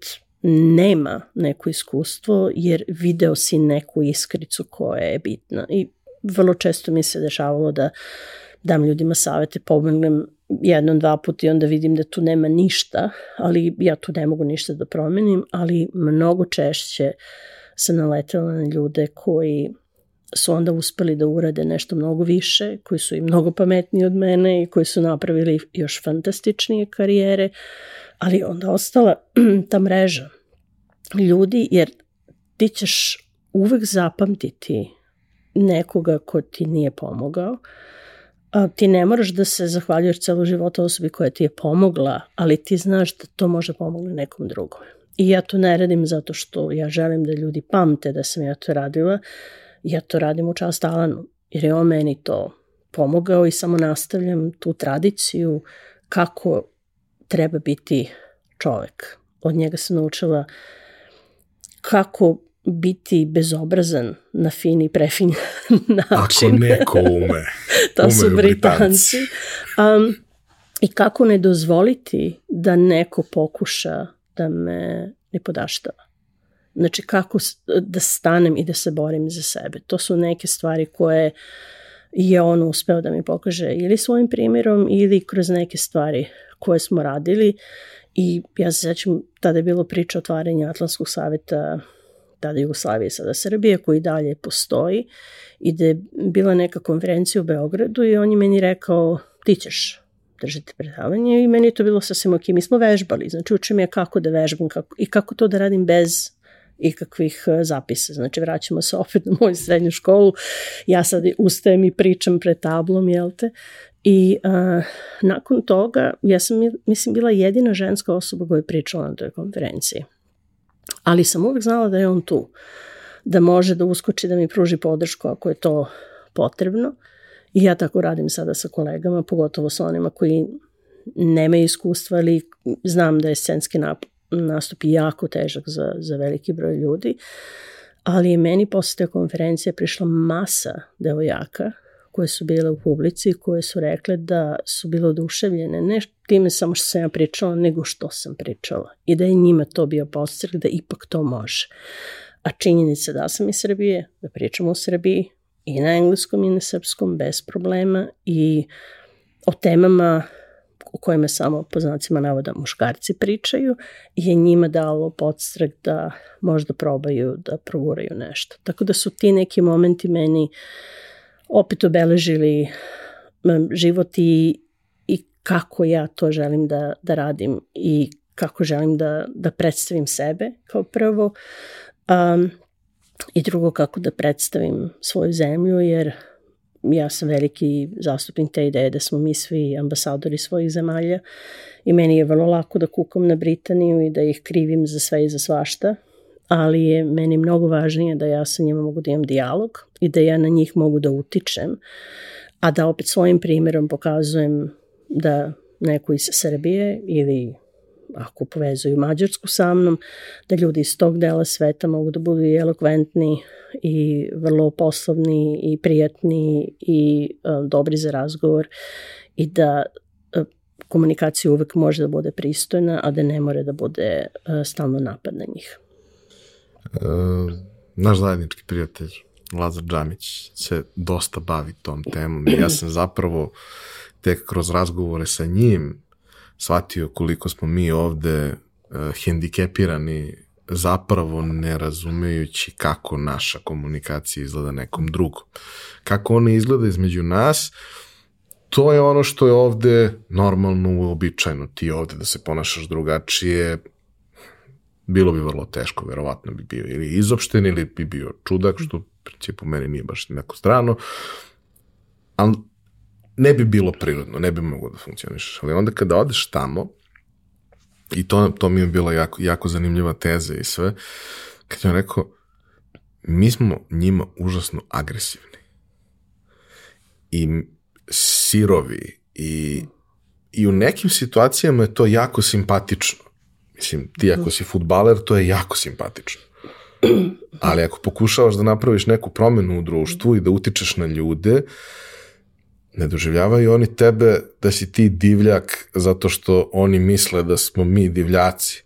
S2: nema neko iskustvo, jer video si neku iskricu koja je bitna. I vrlo često mi se dešavalo da dam ljudima savete, pomognem jednom, dva puta i onda vidim da tu nema ništa, ali ja tu ne mogu ništa da promenim, ali mnogo češće sam naletela na ljude koji su onda uspeli da urade nešto mnogo više, koji su i mnogo pametniji od mene i koji su napravili još fantastičnije karijere, ali onda ostala ta mreža ljudi, jer ti ćeš uvek zapamtiti nekoga ko ti nije pomogao, a ti ne moraš da se zahvaljuješ celo života osobi koja ti je pomogla, ali ti znaš da to može pomoći nekom drugom. I ja to ne radim zato što ja želim da ljudi pamte da sam ja to radila, ja to radim u čast Alanu, jer je on meni to pomogao i samo nastavljam tu tradiciju kako treba biti čovek. Od njega sam naučila kako biti bezobrazan na fin i prefin način.
S1: Ako neko ume.
S2: to su Britanci. Um, I kako ne dozvoliti da neko pokuša da me ne podaštava. Znači kako da stanem i da se borim za sebe. To su neke stvari koje je on uspeo da mi pokaže ili svojim primjerom ili kroz neke stvari koje smo radili i ja se sećam tada je bilo priča otvaranja Atlantskog saveta tada Jugoslavije, sada Srbije, koji dalje postoji i da je bila neka konferencija u Beogradu i on je meni rekao ti ćeš držati predavanje i meni je to bilo sasvim ok. Mi smo vežbali, znači učim je kako da vežbam kako, i kako to da radim bez ikakvih e, zapisa. Znači, vraćamo se opet na moju srednju školu. Ja sad ustajem i pričam pred tablom, jel te? I uh, nakon toga, ja sam, mislim, bila jedina ženska osoba koja je pričala na toj konferenciji. Ali sam uvek znala da je on tu. Da može da uskoči, da mi pruži podršku ako je to potrebno. I ja tako radim sada sa kolegama, pogotovo sa onima koji nemaju iskustva, ali znam da je scenski nastup jako težak za, za veliki broj ljudi, ali je meni posle te konferencije prišla masa devojaka koje su bile u publici, koje su rekle da su bile oduševljene, ne time samo što sam ja pričala, nego što sam pričala. I da je njima to bio postrek da ipak to može. A činjenica da sam iz Srbije, da pričam u Srbiji, i na engleskom i na srpskom bez problema i o temama o kojima samo po znacima navoda muškarci pričaju je njima dalo podstrek da možda probaju da proguraju nešto. Tako da su ti neki momenti meni opet obeležili život i, i kako ja to želim da, da radim i kako želim da, da predstavim sebe kao prvo. Um, i drugo kako da predstavim svoju zemlju, jer ja sam veliki zastupnik te ideje da smo mi svi ambasadori svojih zemalja i meni je vrlo lako da kukam na Britaniju i da ih krivim za sve i za svašta, ali je meni mnogo važnije da ja sa njima mogu da imam dijalog i da ja na njih mogu da utičem, a da opet svojim primjerom pokazujem da neko iz Srbije ili ako povezuju Mađarsku sa mnom, da ljudi iz tog dela sveta mogu da budu i elokventni i vrlo poslovni i prijatni i uh, dobri za razgovor i da uh, komunikacija uvek može da bude pristojna, a da ne more da bude uh, stalno napad na njih.
S1: E, naš zajednički prijatelj Lazar Džamić se dosta bavi tom temom i ja sam zapravo tek kroz razgovore sa njim shvatio koliko smo mi ovde uh, hendikepirani zapravo ne razumejući kako naša komunikacija izgleda nekom drugom. Kako ona izgleda između nas, to je ono što je ovde normalno uobičajeno. Ti ovde da se ponašaš drugačije, bilo bi vrlo teško, verovatno bi bio ili izopšten ili bi bio čudak, što u principu meni nije baš neko strano, ali ne bi bilo prirodno, ne bi moglo da funkcioniš. Ali onda kada odeš tamo, i to, to mi je bila jako, jako zanimljiva teza i sve, kad je on rekao, mi smo njima užasno agresivni. I sirovi i, i u nekim situacijama je to jako simpatično. Mislim, ti ako si futbaler, to je jako simpatično. Ali ako pokušavaš da napraviš neku promenu u društvu i da utičeš na ljude, uh, ne doživljavaju oni tebe da si ti divljak zato što oni misle da smo mi divljaci,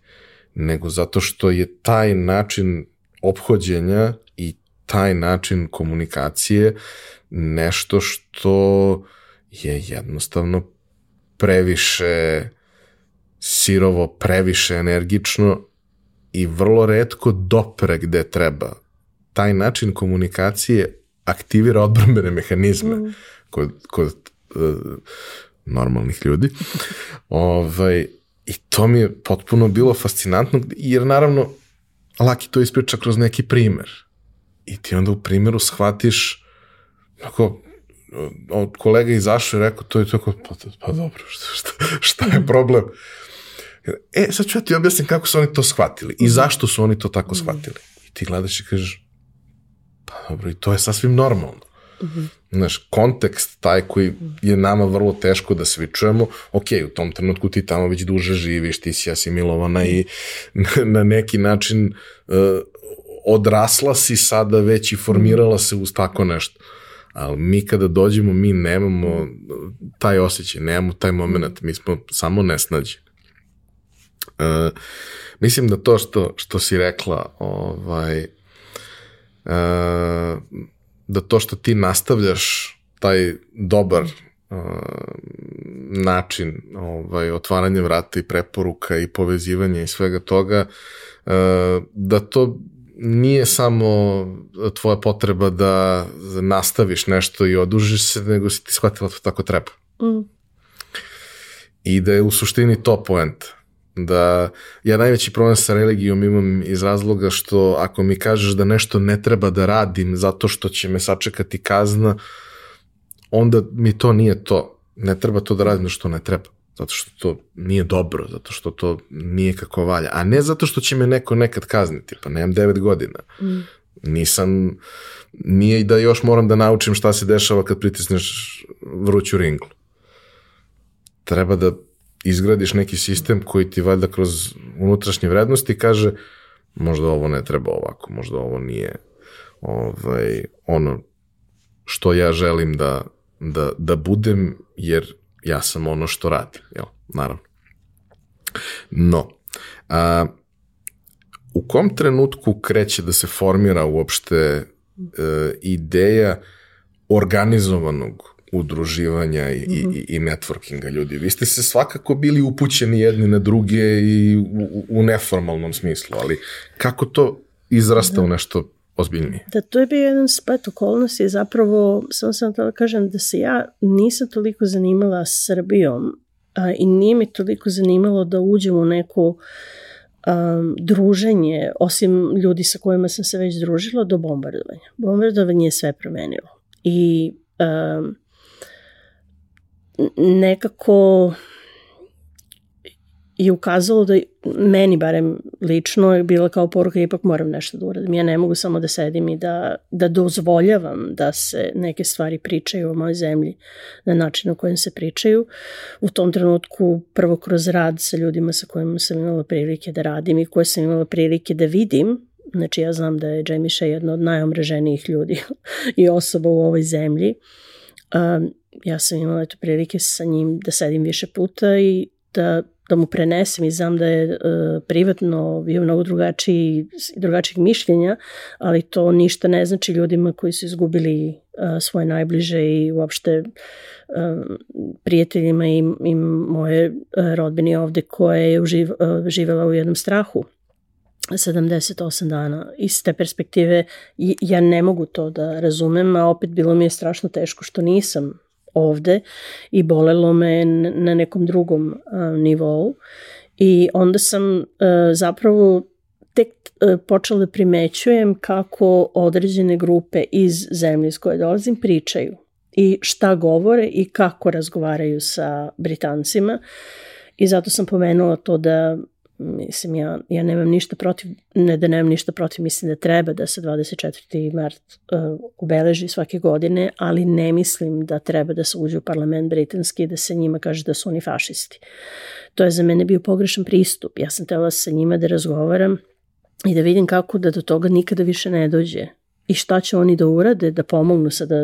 S1: nego zato što je taj način ophođenja i taj način komunikacije nešto što je jednostavno previše sirovo, previše energično i vrlo redko dopre gde treba. Taj način komunikacije aktivira odbrambene mehanizme. Mm kod, kod uh, normalnih ljudi. ovaj, I to mi je potpuno bilo fascinantno, jer naravno Laki to ispriča kroz neki primer. I ti onda u primjeru shvatiš ako od kolega izašao i rekao to je to, pa, pa dobro, šta, šta je problem? E, sad ću ja ti objasnim kako su oni to shvatili i zašto su oni to tako shvatili. I ti gledaš i kažeš, pa dobro, i to je sasvim normalno. Mm -hmm. Znaš, kontekst taj koji je nama vrlo teško da svi čujemo, ok, u tom trenutku ti tamo već duže živiš, ti si asimilovana i na neki način uh, odrasla si sada već i formirala se uz tako nešto. Ali mi kada dođemo, mi nemamo taj osjećaj, nemamo taj moment, mi smo samo nesnađeni. Uh, mislim da to što, što si rekla, ovaj, uh, da to što ti nastavljaš taj dobar uh, način ovaj, otvaranja vrata i preporuka i povezivanja i svega toga, uh, da to nije samo tvoja potreba da nastaviš nešto i odužiš se, nego si ti shvatila da to tako treba. Mm. I da je u suštini to poenta. Da ja najveći problem sa religijom imam iz razloga što ako mi kažeš da nešto ne treba da radim zato što će me sačekati kazna, onda mi to nije to. Ne treba to da radim što ne treba zato što to nije dobro, zato što to nije kako valja, a ne zato što će me neko nekad kazniti, pa nemam devet godina. Mm. Nisam, nije i da još moram da naučim šta se dešava kad pritisneš vruću ringlu. Treba da izgradiš neki sistem koji ti valjda kroz unutrašnje vrednosti kaže možda ovo ne treba ovako, možda ovo nije ovaj, ono što ja želim da, da, da budem, jer ja sam ono što radim, jel, naravno. No, a, u kom trenutku kreće da se formira uopšte e, ideja organizovanog udruživanja i, mm -hmm. i, i networkinga ljudi. Vi ste se svakako bili upućeni jedni na druge i u, u neformalnom smislu, ali kako to izrasta da. u nešto ozbiljnije.
S2: Da, to je bio jedan splet okolnosti, zapravo, samo sam da kažem da se ja nisam toliko zanimala Srbijom a, i nije mi toliko zanimalo da uđem u neku um, druženje, osim ljudi sa kojima sam se već družila, do bombardovanja. Bombardovanje je sve promenilo. I um, nekako je ukazalo da meni barem lično je bila kao poruka ipak moram nešto da uradim. Ja ne mogu samo da sedim i da, da dozvoljavam da se neke stvari pričaju o mojoj zemlji na način na kojem se pričaju. U tom trenutku prvo kroz rad sa ljudima sa kojima sam imala prilike da radim i koje sam imala prilike da vidim Znači ja znam da je Jamie Shea jedna od najomreženijih ljudi i osoba u ovoj zemlji. Um, ja sam imala eto prilike sa njim da sedim više puta i da da mu prenesem i znam da je e, privatno bio mnogo drugačiji drugačijih mišljenja, ali to ništa ne znači ljudima koji su izgubili e, svoje najbliže i uopšte e, prijateljima i, i moje e, rodbini ovde koje je uživ, e, živela u jednom strahu 78 dana. Iz te perspektive ja ne mogu to da razumem, a opet bilo mi je strašno teško što nisam ovde i bolelo me na nekom drugom nivou. I onda sam uh, zapravo tek uh, počela da primećujem kako određene grupe iz zemlje iz koje dolazim pričaju i šta govore i kako razgovaraju sa Britancima. I zato sam pomenula to da Mislim, ja, ja nemam ništa protiv, ne da nemam ništa protiv, mislim da treba da se 24. mart uh, obeleži svake godine, ali ne mislim da treba da se uđe u parlament britanski i da se njima kaže da su oni fašisti. To je za mene bio pogrešan pristup. Ja sam tela sa njima da razgovaram i da vidim kako da do toga nikada više ne dođe i šta će oni da urade da pomognu sada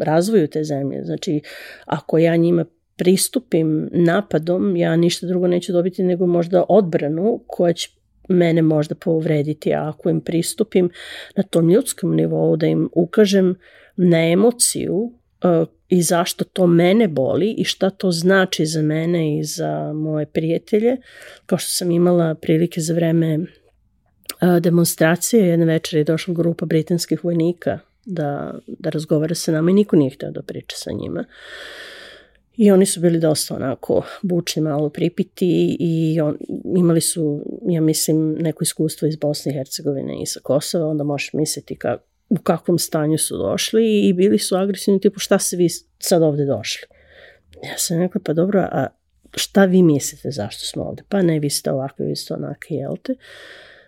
S2: razvoju te zemlje. Znači, ako ja njima pristupim napadom, ja ništa drugo neću dobiti nego možda odbranu koja će mene možda povrediti, a ako im pristupim na tom ljudskom nivou, da im ukažem na emociju uh, i zašto to mene boli i šta to znači za mene i za moje prijatelje, kao što sam imala prilike za vreme uh, demonstracije, jedne večer je došla grupa britanskih vojnika da, da razgovara sa nama i niko nije hteo da priča sa njima. Uh, I oni su bili dosta onako bučni, malo pripiti i on, imali su, ja mislim, neko iskustvo iz Bosne i Hercegovine i sa Kosova, onda možeš misliti ka, u kakvom stanju su došli i bili su agresivni, tipu šta se vi sad ovde došli? Ja sam rekla, pa dobro, a šta vi mislite zašto smo ovde? Pa ne, vi ste ovakvi, vi ste onakvi, jel te?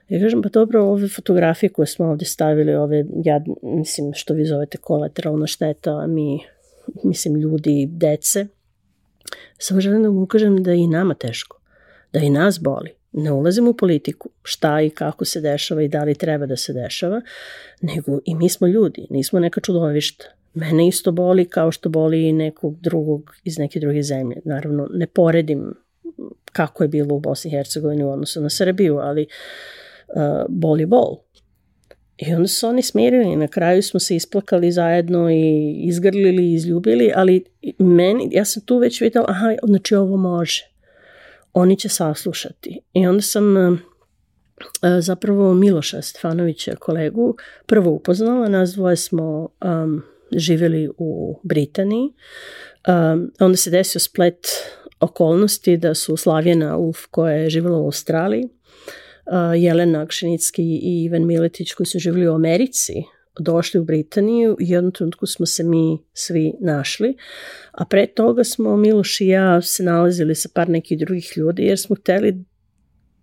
S2: Ja kažem, pa dobro, ove fotografije koje smo ovde stavili, ove, ja mislim, što vi zovete kolateralna šteta, a mi, mislim, ljudi, dece, Samo želim da mu ukažem da je i nama teško, da i nas boli. Ne ulazim u politiku, šta i kako se dešava i da li treba da se dešava, nego i mi smo ljudi, nismo neka čudovišta. Mene isto boli kao što boli i nekog drugog iz neke druge zemlje. Naravno, ne poredim kako je bilo u Bosni i Hercegovini u odnosu na Srbiju, ali uh, bol je bol. I onda su oni smirili na kraju smo se isplakali zajedno i izgrlili i izljubili, ali meni, ja sam tu već videla, aha, znači ovo može. Oni će saslušati. I onda sam uh, zapravo Miloša Stefanovića kolegu prvo upoznala, nas dvoje smo um, živjeli u Britaniji. Um, onda se desio splet okolnosti da su Slavjena Ulf koja je živjela u Australiji, uh, Jelena Akšenicki i Ivan Miletić koji su živjeli u Americi, došli u Britaniju i jednom trenutku smo se mi svi našli, a pre toga smo Miloš i ja se nalazili sa par nekih drugih ljudi jer smo hteli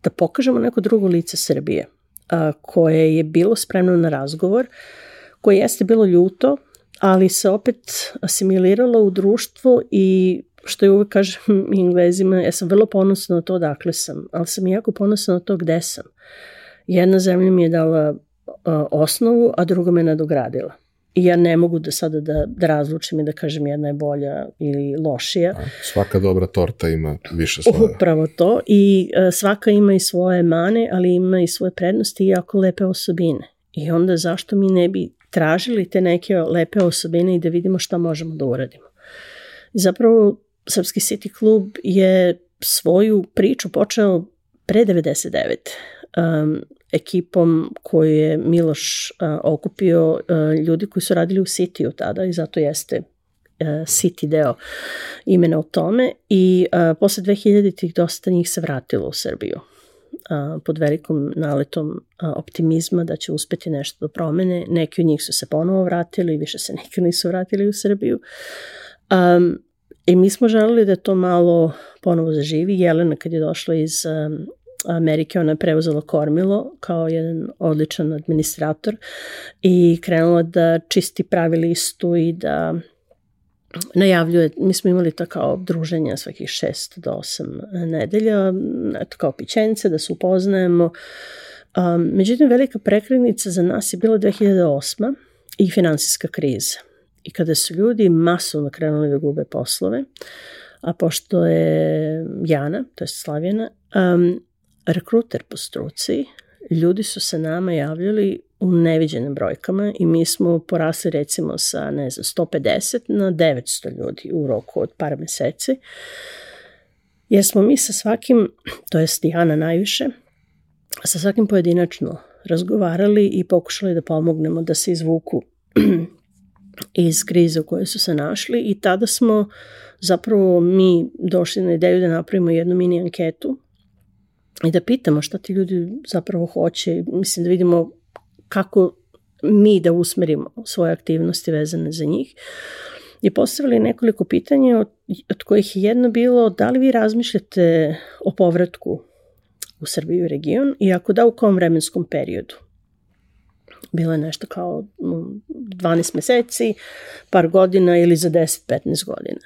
S2: da pokažemo neko drugo lice Srbije a, koje je bilo spremno na razgovor, koje jeste bilo ljuto, ali se opet asimiliralo u društvo i što je uvek kažem Englezima, ja sam vrlo ponosna na to dakle sam, ali sam jako ponosna na to gde sam. Jedna zemlja mi je dala a, osnovu, a druga me nadogradila. I ja ne mogu da sada da, da razlučim i da kažem jedna je bolja ili lošija.
S1: Svaka dobra torta ima više sloja.
S2: Upravo to. I uh, svaka ima i svoje mane, ali ima i svoje prednosti i jako lepe osobine. I onda zašto mi ne bi tražili te neke lepe osobine i da vidimo šta možemo da uradimo. I zapravo Srpski City klub je svoju priču počeo pre 99. Um, ekipom koju je Miloš uh, okupio uh, ljudi koji su radili u City-u tada i zato jeste uh, City deo imena o tome i uh, posle 2000-ih dosta njih se vratilo u Srbiju uh, pod velikom naletom uh, optimizma da će uspeti nešto da promene. Neki od njih su se ponovo vratili, više se neki nisu vratili u Srbiju. Um, I mi smo želeli da to malo ponovo zaživi. Jelena kad je došla iz Amerike, ona je preuzela kormilo kao jedan odličan administrator i krenula da čisti pravi listu i da najavljuje, mi smo imali to kao druženja svakih 6 do 8 nedelja, eto kao pićence, da se upoznajemo. Um, međutim, velika prekrenica za nas je bila 2008. i finansijska kriza. I kada su ljudi masovno krenuli da gube poslove, a pošto je Jana, to je Slavijana, um, rekruter po struci, ljudi su se nama javljali u neviđenim brojkama i mi smo porasli recimo sa ne znam 150 na 900 ljudi u roku od par meseci. Jer smo mi sa svakim, to je Stijana najviše, sa svakim pojedinačno razgovarali i pokušali da pomognemo da se izvuku iz krize u kojoj su se našli i tada smo zapravo mi došli na ideju da napravimo jednu mini anketu i da pitamo šta ti ljudi zapravo hoće, mislim da vidimo kako mi da usmerimo svoje aktivnosti vezane za njih. I postavili nekoliko pitanja od, od kojih je jedno bilo da li vi razmišljate o povratku u Srbiju i region i ako da u kom vremenskom periodu. Bilo je nešto kao 12 meseci, par godina ili za 10-15 godina.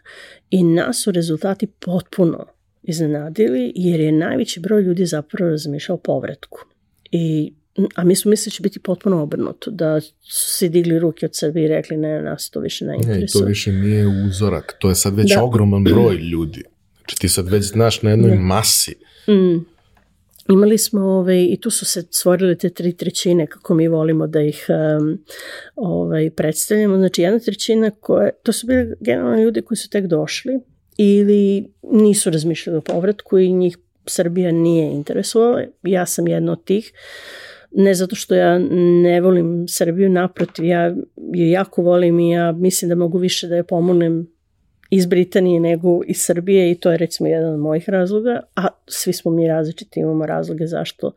S2: I nas su rezultati potpuno iznenadili jer je najveći broj ljudi zapravo razmišljao o povratku. I a mi smo mislili da će biti potpuno obrnuto, da su se digli ruke od sebe i rekli ne, nas to više ne interesuje.
S1: Ne, to više nije uzorak, to je sad već da. ogroman broj ljudi. Znači ti sad već znaš na jednoj da. masi. Mm.
S2: Imali smo ovaj, i tu su se stvorile te tri trećine kako mi volimo da ih um, ovaj, predstavljamo. Znači jedna trećina koje, to su bili generalno ljudi koji su tek došli, ili nisu razmišljali o povratku i njih Srbija nije interesovala. Ja sam jedna od tih. Ne zato što ja ne volim Srbiju, naprotiv, ja je jako volim i ja mislim da mogu više da je pomognem iz Britanije nego iz Srbije i to je recimo jedan od mojih razloga, a svi smo mi različiti, imamo razloge zašto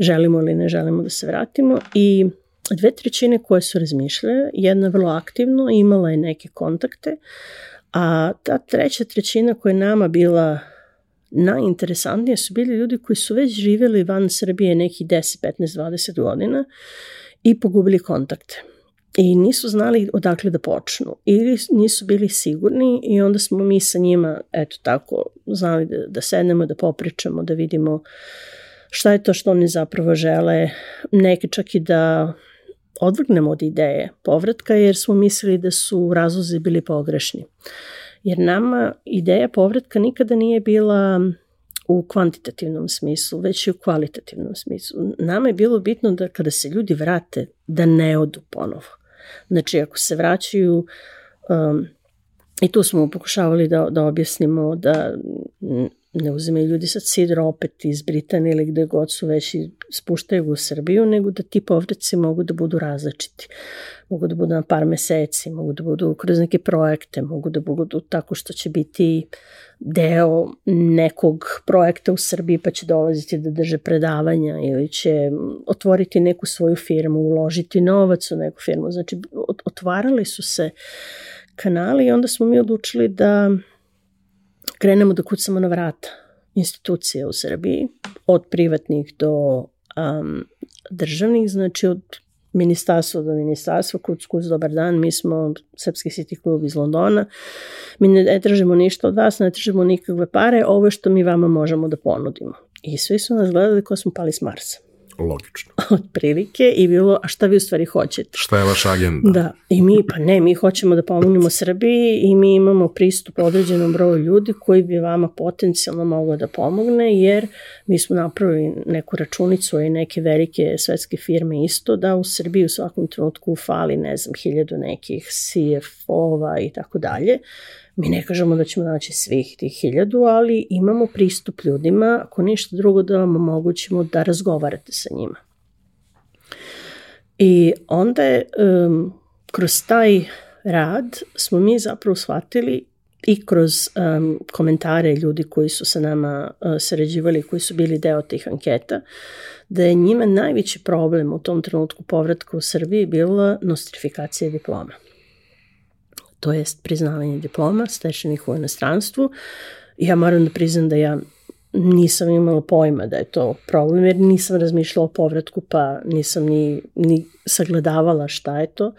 S2: želimo ili ne želimo da se vratimo i dve trećine koje su razmišljale, jedna vrlo aktivno, imala je neke kontakte, A ta treća trećina koja je nama bila najinteresantnija su bili ljudi koji su već živjeli van Srbije nekih 10, 15, 20 godina i pogubili kontakte. I nisu znali odakle da počnu ili nisu bili sigurni i onda smo mi sa njima, eto tako, znali da, da sednemo, da popričamo, da vidimo šta je to što oni zapravo žele, neke čak i da odvrgnemo od ideje povratka jer smo mislili da su razlozi bili pogrešni. Jer nama ideja povratka nikada nije bila u kvantitativnom smislu, već i u kvalitativnom smislu. Nama je bilo bitno da kada se ljudi vrate, da ne odu ponovo. Znači, ako se vraćaju, um, i tu smo pokušavali da, da objasnimo da ne uzimaju ljudi sad sidro opet iz Britanije ili gde god su već i spuštaju u Srbiju, nego da ti povraci mogu da budu različiti. Mogu da budu na par meseci, mogu da budu kroz neke projekte, mogu da budu tako što će biti deo nekog projekta u Srbiji pa će dolaziti da drže predavanja ili će otvoriti neku svoju firmu, uložiti novac u neku firmu. Znači, otvarali su se kanali i onda smo mi odlučili da krenemo da kucamo na vrata institucije u Srbiji, od privatnih do um, državnih, znači od ministarstva do ministarstva, kuc, kuc, dobar dan, mi smo Srpski City klub iz Londona, mi ne tražimo ništa od vas, ne tražimo nikakve pare, ovo što mi vama možemo da ponudimo. I svi su nas gledali ko smo pali s Marsa.
S1: Logično.
S2: Od prilike i bilo, a šta vi u stvari hoćete?
S1: Šta je vaša agenda?
S2: Da, i mi, pa ne, mi hoćemo da pomognemo Srbiji i mi imamo pristup određenom broju ljudi koji bi vama potencijalno moglo da pomogne, jer mi smo napravili neku računicu i neke velike svetske firme isto, da u Srbiji u svakom trenutku fali, ne znam, hiljadu nekih CFO-ova i tako dalje Mi ne kažemo da ćemo naći svih tih hiljadu, ali imamo pristup ljudima, ako ništa drugo da vam omogućimo da razgovarate sa njima. I onda je, um, kroz taj rad smo mi zapravo shvatili i kroz um, komentare ljudi koji su sa nama uh, sređivali, koji su bili deo tih anketa, da je njima najveći problem u tom trenutku povratka u Srbiji bila nostrifikacija diploma to jest priznavanje diploma stečenih u inostranstvu. Ja moram da priznam da ja nisam imala pojma da je to problem, jer nisam razmišljala o povratku, pa nisam ni, ni sagledavala šta je to.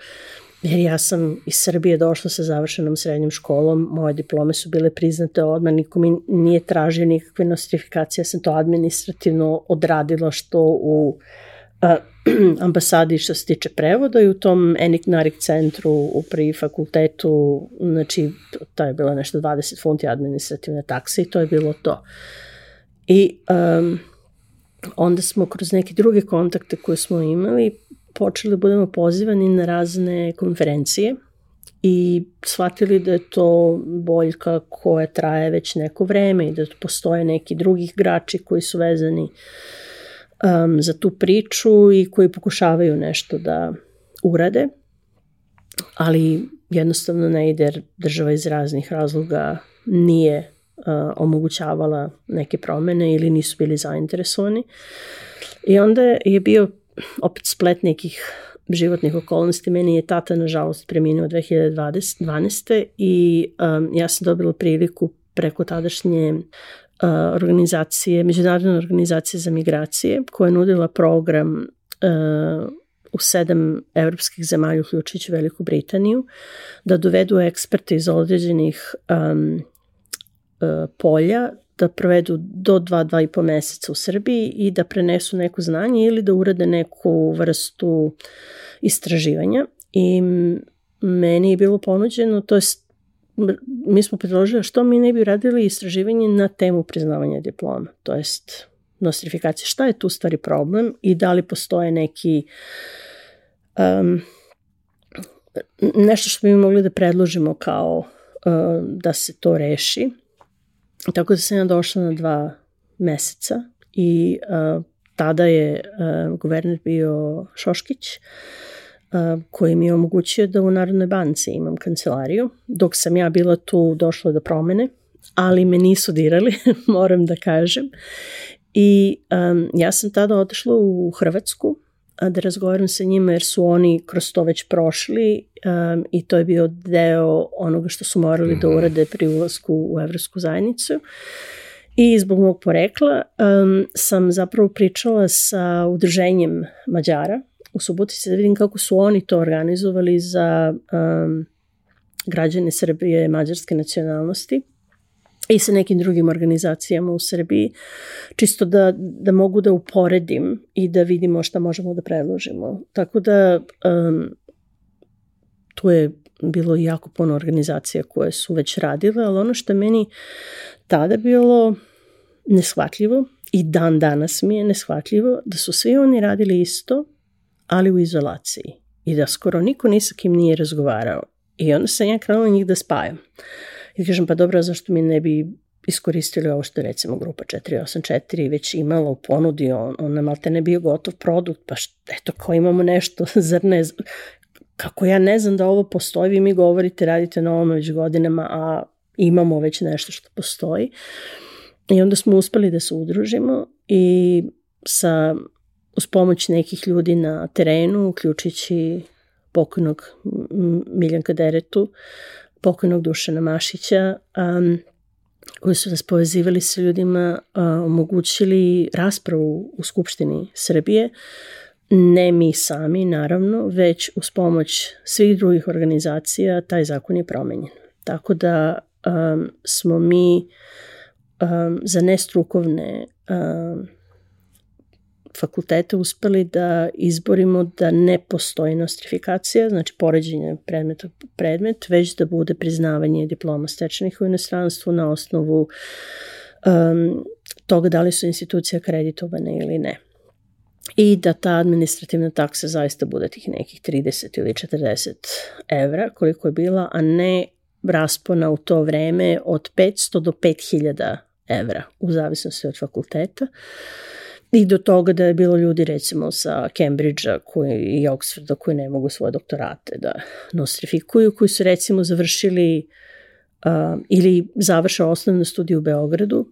S2: Jer ja sam iz Srbije došla sa završenom srednjom školom, moje diplome su bile priznate odmah, niko mi nije tražio nikakve nostrifikacije, ja sam to administrativno odradila što u ambasadi što se tiče prevoda i u tom Eniknarik centru u pri fakultetu, znači to je bilo nešto 20 funti administrativne takse i to je bilo to. I um, onda smo kroz neke druge kontakte koje smo imali počeli da budemo pozivani na razne konferencije i shvatili da je to boljka koja traje već neko vreme i da postoje neki drugi igrači koji su vezani uh, um, za tu priču i koji pokušavaju nešto da urade, ali jednostavno ne ide jer država iz raznih razloga nije uh, omogućavala neke promene ili nisu bili zainteresovani. I onda je bio opet splet nekih životnih okolnosti. Meni je tata, nažalost, preminuo 2012. i um, ja sam dobila priliku preko tadašnje organizacije, Međunarodne organizacije za migracije, koja je nudila program u sedam evropskih zemalja, uključujući Veliku Britaniju, da dovedu eksperte iz određenih um, polja, da provedu do dva, dva i po meseca u Srbiji i da prenesu neko znanje ili da urade neku vrstu istraživanja. I meni je bilo ponuđeno, to je mi smo predložili što mi ne bi radili istraživanje na temu priznavanja diploma, to jest nostrifikacije. Šta je tu stvari problem i da li postoje neki um, nešto što bi mogli da predložimo kao uh, da se to reši. Tako da sam ja došla na dva meseca i uh, tada je uh, guverner bio Šoškić koji mi je omogućio da u Narodnoj banci imam kancelariju. Dok sam ja bila tu, došlo do promene, ali me nisu dirali, moram da kažem. I um, ja sam tada otišla u Hrvatsku da razgovaram sa njima jer su oni kroz to već prošli um, i to je bio deo onoga što su morali da mhm. urade pri ulazku u Evropsku zajednicu. I zbog mog porekla um, sam zapravo pričala sa udruženjem Mađara u Subotici da vidim kako su oni to organizovali za um, građane Srbije mađarske nacionalnosti i sa nekim drugim organizacijama u Srbiji, čisto da, da mogu da uporedim i da vidimo šta možemo da predložimo. Tako da um, tu je bilo jako puno organizacija koje su već radile, ali ono što meni tada bilo neshvatljivo i dan danas mi je neshvatljivo da su svi oni radili isto, ali u izolaciji i da skoro niko ni sa kim nije razgovarao. I onda sam ja krenula njih da spajam. I kažem, pa dobro, zašto mi ne bi iskoristili ovo što je recimo grupa 484 već imala u ponudi, on, on nam malte ne bio gotov produkt, pa što, eto ko imamo nešto, zar ne, kako ja ne znam da ovo postoji, vi mi govorite, radite na ovome već godinama, a imamo već nešto što postoji. I onda smo uspeli da se udružimo i sa, uz pomoć nekih ljudi na terenu, uključujući pokojnog Miljanka Deretu, pokojnog Dušana Mašića, um, koji su nas povezivali sa ljudima, uh, omogućili raspravu u Skupštini Srbije, ne mi sami naravno, već uz pomoć svih drugih organizacija taj zakon je promenjen. Tako da um, smo mi um, za nestrukovne um, fakultete uspeli da izborimo da ne postoji nostrifikacija, znači poređenje predmeta predmet, već da bude priznavanje diploma stečenih u inostranstvu na osnovu um, toga da li su institucije akreditovane ili ne. I da ta administrativna taksa zaista bude tih nekih 30 ili 40 evra koliko je bila, a ne raspona u to vreme od 500 do 5000 evra u zavisnosti od fakulteta. Uh, I do toga da je bilo ljudi recimo sa Cambridgea koji, i Oxforda koji ne mogu svoje doktorate da nostrifikuju, koji su recimo završili uh, ili završa osnovnu studiju u Beogradu,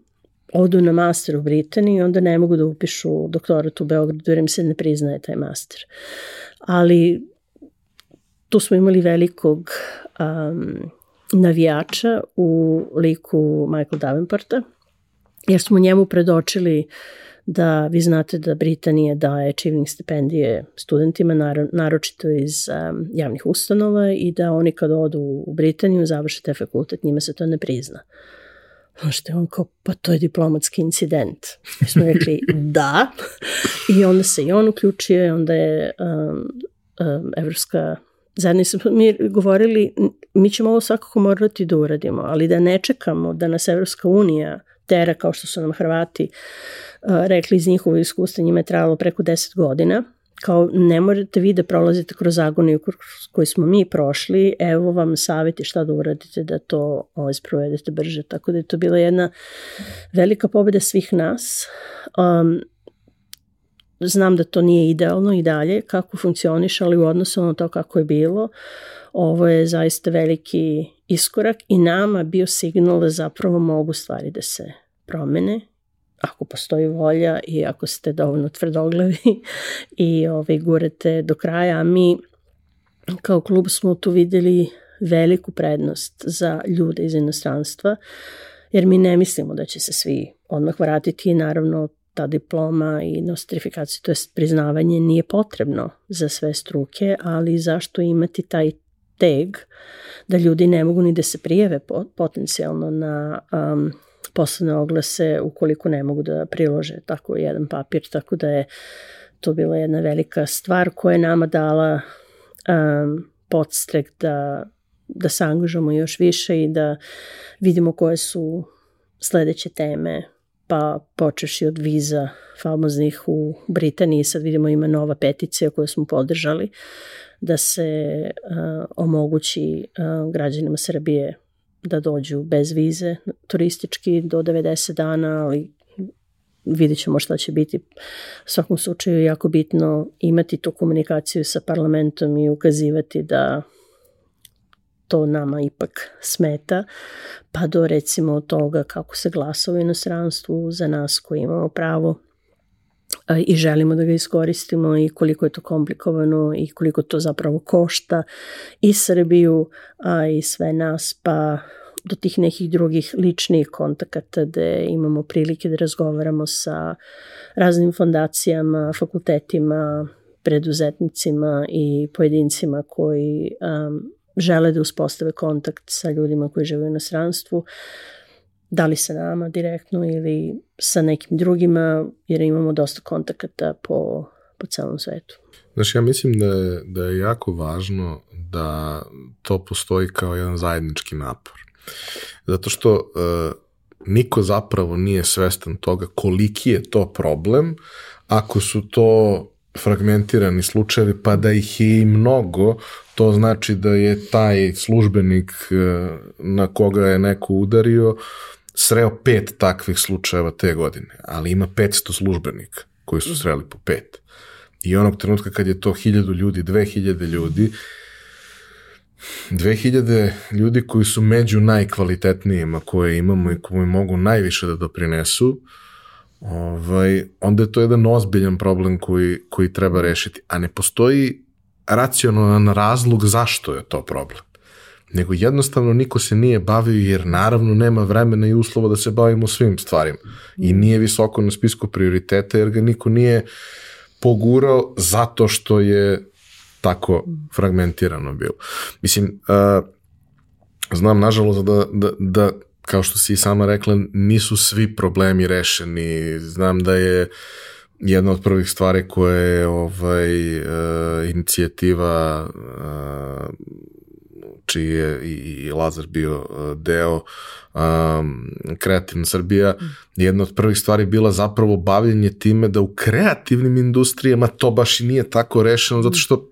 S2: odu na master u Britaniji i onda ne mogu da upišu doktorat u Beogradu jer im se ne priznaje taj master. Ali tu smo imali velikog um, navijača u liku Michael Davenporta, jer smo njemu predočili uh, da vi znate da Britanija daje achieving stipendije studentima, naročito iz um, javnih ustanova i da oni kad odu u Britaniju završe te fakultet, njima se to ne prizna. Što je on kao, pa to je diplomatski incident. Mi smo rekli da. I onda se i on uključio i onda je um, um, Evropska Zajedno smo mi govorili, mi ćemo ovo svakako morati da uradimo, ali da ne čekamo da nas Evropska unija tera kao što su nam Hrvati rekli iz njihovo iskustva, njima je trajalo preko 10 godina, kao ne morate vi da prolazite kroz agoniju koju smo mi prošli, evo vam savjeti šta da uradite da to ovaj, sprovedete brže. Tako da je to bila jedna velika pobeda svih nas. Um, znam da to nije idealno i dalje kako funkcioniš, ali u odnosu na to kako je bilo, ovo je zaista veliki iskorak i nama bio signal da zapravo mogu stvari da se promene ako postoji volja i ako ste dovoljno tvrdoglavi i ovaj, gurete do kraja, a mi kao klub smo tu videli veliku prednost za ljude iz inostranstva, jer mi ne mislimo da će se svi odmah vratiti i naravno ta diploma i nostrifikacija, to je priznavanje nije potrebno za sve struke, ali zašto imati taj teg da ljudi ne mogu ni da se prijeve potencijalno na um, poslovne oglase ukoliko ne mogu da prilože tako jedan papir, tako da je to bila jedna velika stvar koja je nama dala um, podstrek da, da se angažamo još više i da vidimo koje su sledeće teme, pa počeš i od viza famoznih u Britaniji, sad vidimo ima nova peticija koju smo podržali, da se uh, omogući uh, građanima Srbije da dođu bez vize turistički do 90 dana, ali vidjet ćemo šta će biti. U svakom slučaju je jako bitno imati tu komunikaciju sa parlamentom i ukazivati da to nama ipak smeta, pa do recimo toga kako se glasa u inostranstvu za nas koji imamo pravo i želimo da ga iskoristimo i koliko je to komplikovano i koliko to zapravo košta i Srbiju, a i sve nas, pa do tih nekih drugih ličnih kontakata gde imamo prilike da razgovaramo sa raznim fondacijama, fakultetima, preduzetnicima i pojedincima koji um, žele da uspostave kontakt sa ljudima koji žive u inostranstvu da li sa nama direktno ili sa nekim drugima, jer imamo dosta kontakata po, po celom svetu.
S1: Znaš, ja mislim da je, da je jako važno da to postoji kao jedan zajednički napor. Zato što uh, niko zapravo nije svestan toga koliki je to problem ako su to fragmentirani slučajevi, pa da ih je i mnogo, to znači da je taj službenik uh, na koga je neko udario sreo pet takvih slučajeva te godine, ali ima 500 službenika koji su sreli po pet. I onog trenutka kad je to 1000 ljudi, 2000 ljudi, 2000 ljudi koji su među najkvalitetnijima koje imamo i koji mogu najviše da doprinesu, ovaj, onda je to jedan ozbiljan problem koji, koji treba rešiti. A ne postoji racionalan razlog zašto je to problem. Nego jednostavno niko se nije bavio jer naravno nema vremena i uslova da se bavimo svim stvarima. I nije visoko na spisku prioriteta jer ga niko nije pogurao zato što je tako fragmentirano bilo. Mislim, uh, znam nažalost da, da, da kao što si i sama rekla, nisu svi problemi rešeni. Znam da je jedna od prvih stvari koje je ovaj, uh, inicijativa uh, čiji je i, i Lazar bio uh, deo um, Kreativna Srbija, jedna od prvih stvari bila zapravo bavljenje time da u kreativnim industrijama to baš i nije tako rešeno, zato što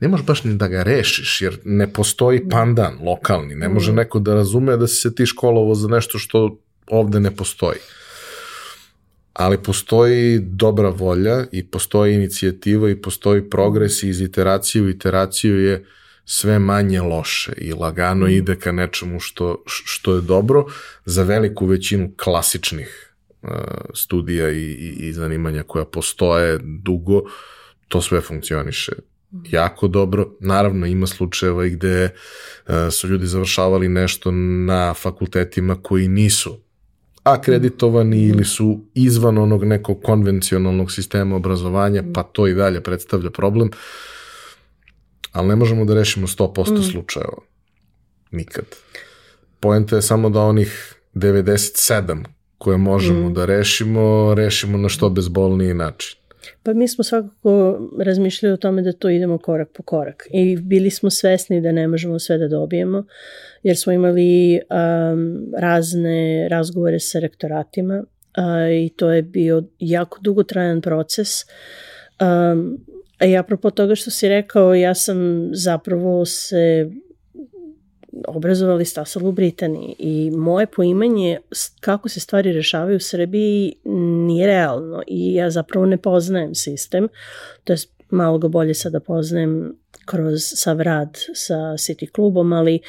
S1: ne možeš baš ni da ga rešiš, jer ne postoji pandan lokalni, ne može neko da razume da si se ti školovo za nešto što ovde ne postoji. Ali postoji dobra volja i postoji inicijativa i postoji progres i iz iteracije u iteraciju je sve manje loše i lagano ide ka nečemu što, što je dobro za veliku većinu klasičnih uh, studija i, i, i zanimanja koja postoje dugo, to sve funkcioniše jako dobro. Naravno, ima slučajeva i gde uh, su ljudi završavali nešto na fakultetima koji nisu akreditovani ili su izvan onog nekog konvencionalnog sistema obrazovanja, pa to i dalje predstavlja problem. Ali ne možemo da rešimo 100% mm. slučajeva. Nikad. Poenta je samo da onih 97 koje možemo mm. da rešimo, rešimo na što bezbolniji način.
S2: Pa mi smo svakako razmišljali o tome da to idemo korak po korak i bili smo svesni da ne možemo sve da dobijemo jer smo imali um, razne razgovore sa rektoratima uh, i to je bio jako dugotrajan proces. Um, a i apropo toga što si rekao, ja sam zapravo se obrazovali stasala u Britaniji i moje poimanje kako se stvari rešavaju u Srbiji nije realno i ja zapravo ne poznajem sistem, to je malo ga bolje sada poznajem kroz sav rad sa City klubom, ali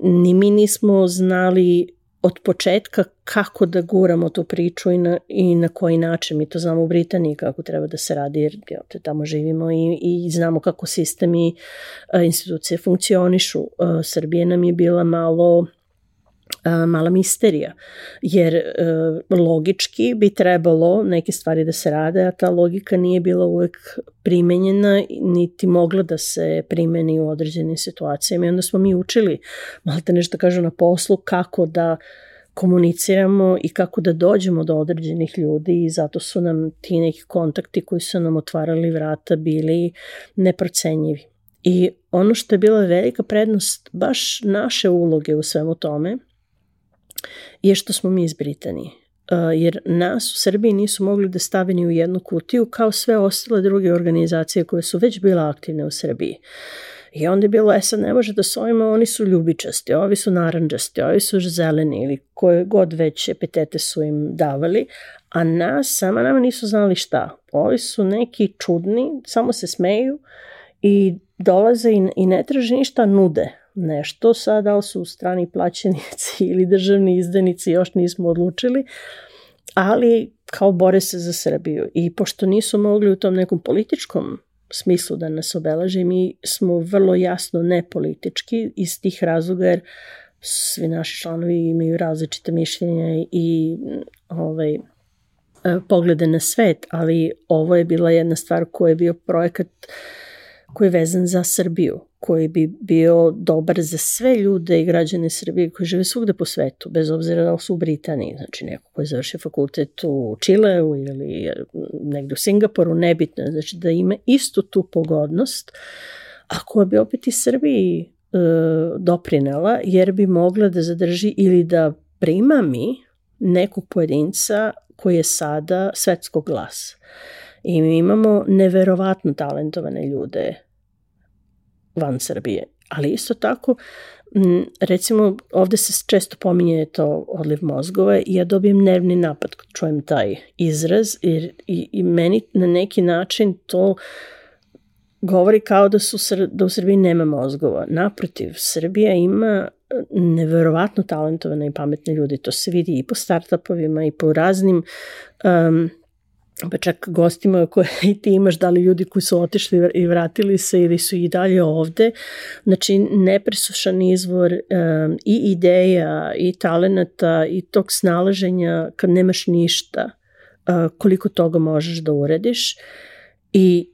S2: ni mi nismo znali od početka kako da guramo tu priču i na, i na koji način. Mi to znamo u Britaniji kako treba da se radi jer jel, te, tamo živimo i, i znamo kako sistemi a, institucije funkcionišu. A, Srbije nam je bila malo mala misterija, jer a, logički bi trebalo neke stvari da se rade, a ta logika nije bila uvek primenjena, niti mogla da se primeni u određenim situacijama i onda smo mi učili, malo te nešto kažu na poslu, kako da komuniciramo i kako da dođemo do određenih ljudi i zato su nam ti neki kontakti koji su nam otvarali vrata bili neprocenjivi. I ono što je bila velika prednost baš naše uloge u svemu tome je što smo mi iz Britanije. Jer nas u Srbiji nisu mogli da stave ni u jednu kutiju kao sve ostale druge organizacije koje su već bila aktivne u Srbiji. I onda je bilo, e sad ne može da s ovima, oni su ljubičasti, ovi su naranđasti, ovi su zeleni ili koje god već epitete su im davali, a nas, sama nama nisu znali šta. Ovi su neki čudni, samo se smeju i dolaze i, i ne traže ništa, nude nešto sad, da li su strani plaćenici ili državni izdanici, još nismo odlučili, ali kao bore se za Srbiju. I pošto nisu mogli u tom nekom političkom smislu da nas obelaže, mi smo vrlo jasno nepolitički iz tih razloga jer svi naši članovi imaju različite mišljenja i ovaj, e, poglede na svet, ali ovo je bila jedna stvar koja je bio projekat koji je vezan za Srbiju koji bi bio dobar za sve ljude i građane Srbije koji žive svugde po svetu, bez obzira da li su u Britaniji, znači neko koji završi fakultet u Čileu ili negde u Singapuru, nebitno, znači da ima istu tu pogodnost, a koja bi opet i Srbiji e, doprinela, jer bi mogla da zadrži ili da prima mi nekog pojedinca koji je sada svetskog glasa. I mi imamo neverovatno talentovane ljude van Srbije. Ali isto tako recimo ovde se često pominje to odliv mozgova i ja dobijem nervni napad kad čujem taj izraz jer i, i meni na neki način to govori kao da, su, da u Srbiji nema mozgova. Naprotiv, Srbija ima neverovatno talentovane i pametne ljudi. To se vidi i po startupovima i po raznim um, pa čak gostima koje i ti imaš, da li ljudi koji su otišli i vratili se ili su i dalje ovde. Znači, nepresušan izvor um, i ideja i talenata i tog snalaženja kad nemaš ništa, uh, koliko toga možeš da urediš. I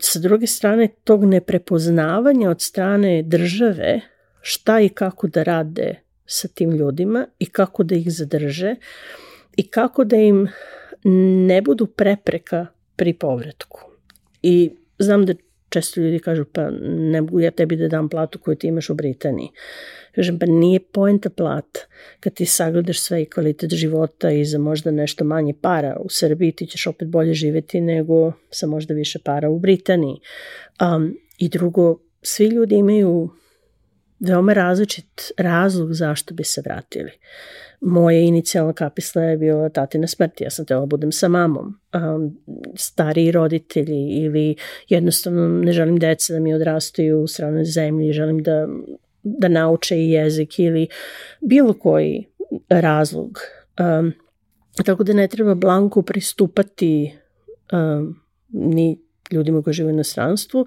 S2: sa druge strane, tog neprepoznavanja od strane države šta i kako da rade sa tim ljudima i kako da ih zadrže i kako da im ne budu prepreka pri povratku. I znam da često ljudi kažu pa ne mogu ja tebi da dam platu koju ti imaš u Britaniji. Kažem pa nije poenta plata. Kad ti sagledaš sve i kvalitet života i za možda nešto manje para u Srbiji ti ćeš opet bolje živeti nego sa možda više para u Britaniji. Um, I drugo, svi ljudi imaju veoma različit razlog zašto bi se vratili. Moja inicijalna kapisla je bila tatina smrti, ja sam tela da budem sa mamom. Um, stariji roditelji ili jednostavno ne želim deca da mi odrastaju u stranoj zemlji, želim da, da nauče i jezik ili bilo koji razlog. Um, tako da ne treba blanko pristupati um, ni ljudima koji žive na stranstvu,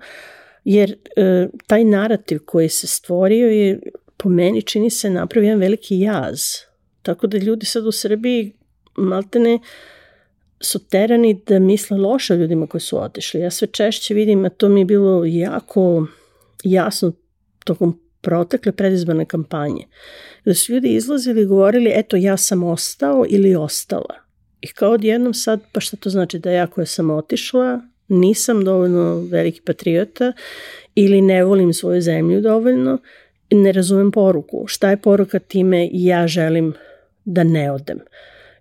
S2: jer e, taj narativ koji se stvorio je po meni čini se napravio jedan veliki jaz. Tako da ljudi sad u Srbiji maltene su terani da misle loše o ljudima koji su otišli. Ja sve češće vidim, a to mi je bilo jako jasno tokom protekle predizborne kampanje, da su ljudi izlazili i govorili, eto ja sam ostao ili ostala. I kao odjednom sad, pa šta to znači da ja koja sam otišla, nisam dovoljno veliki patriota ili ne volim svoju zemlju dovoljno, ne razumem poruku. Šta je poruka time ja želim da ne odem?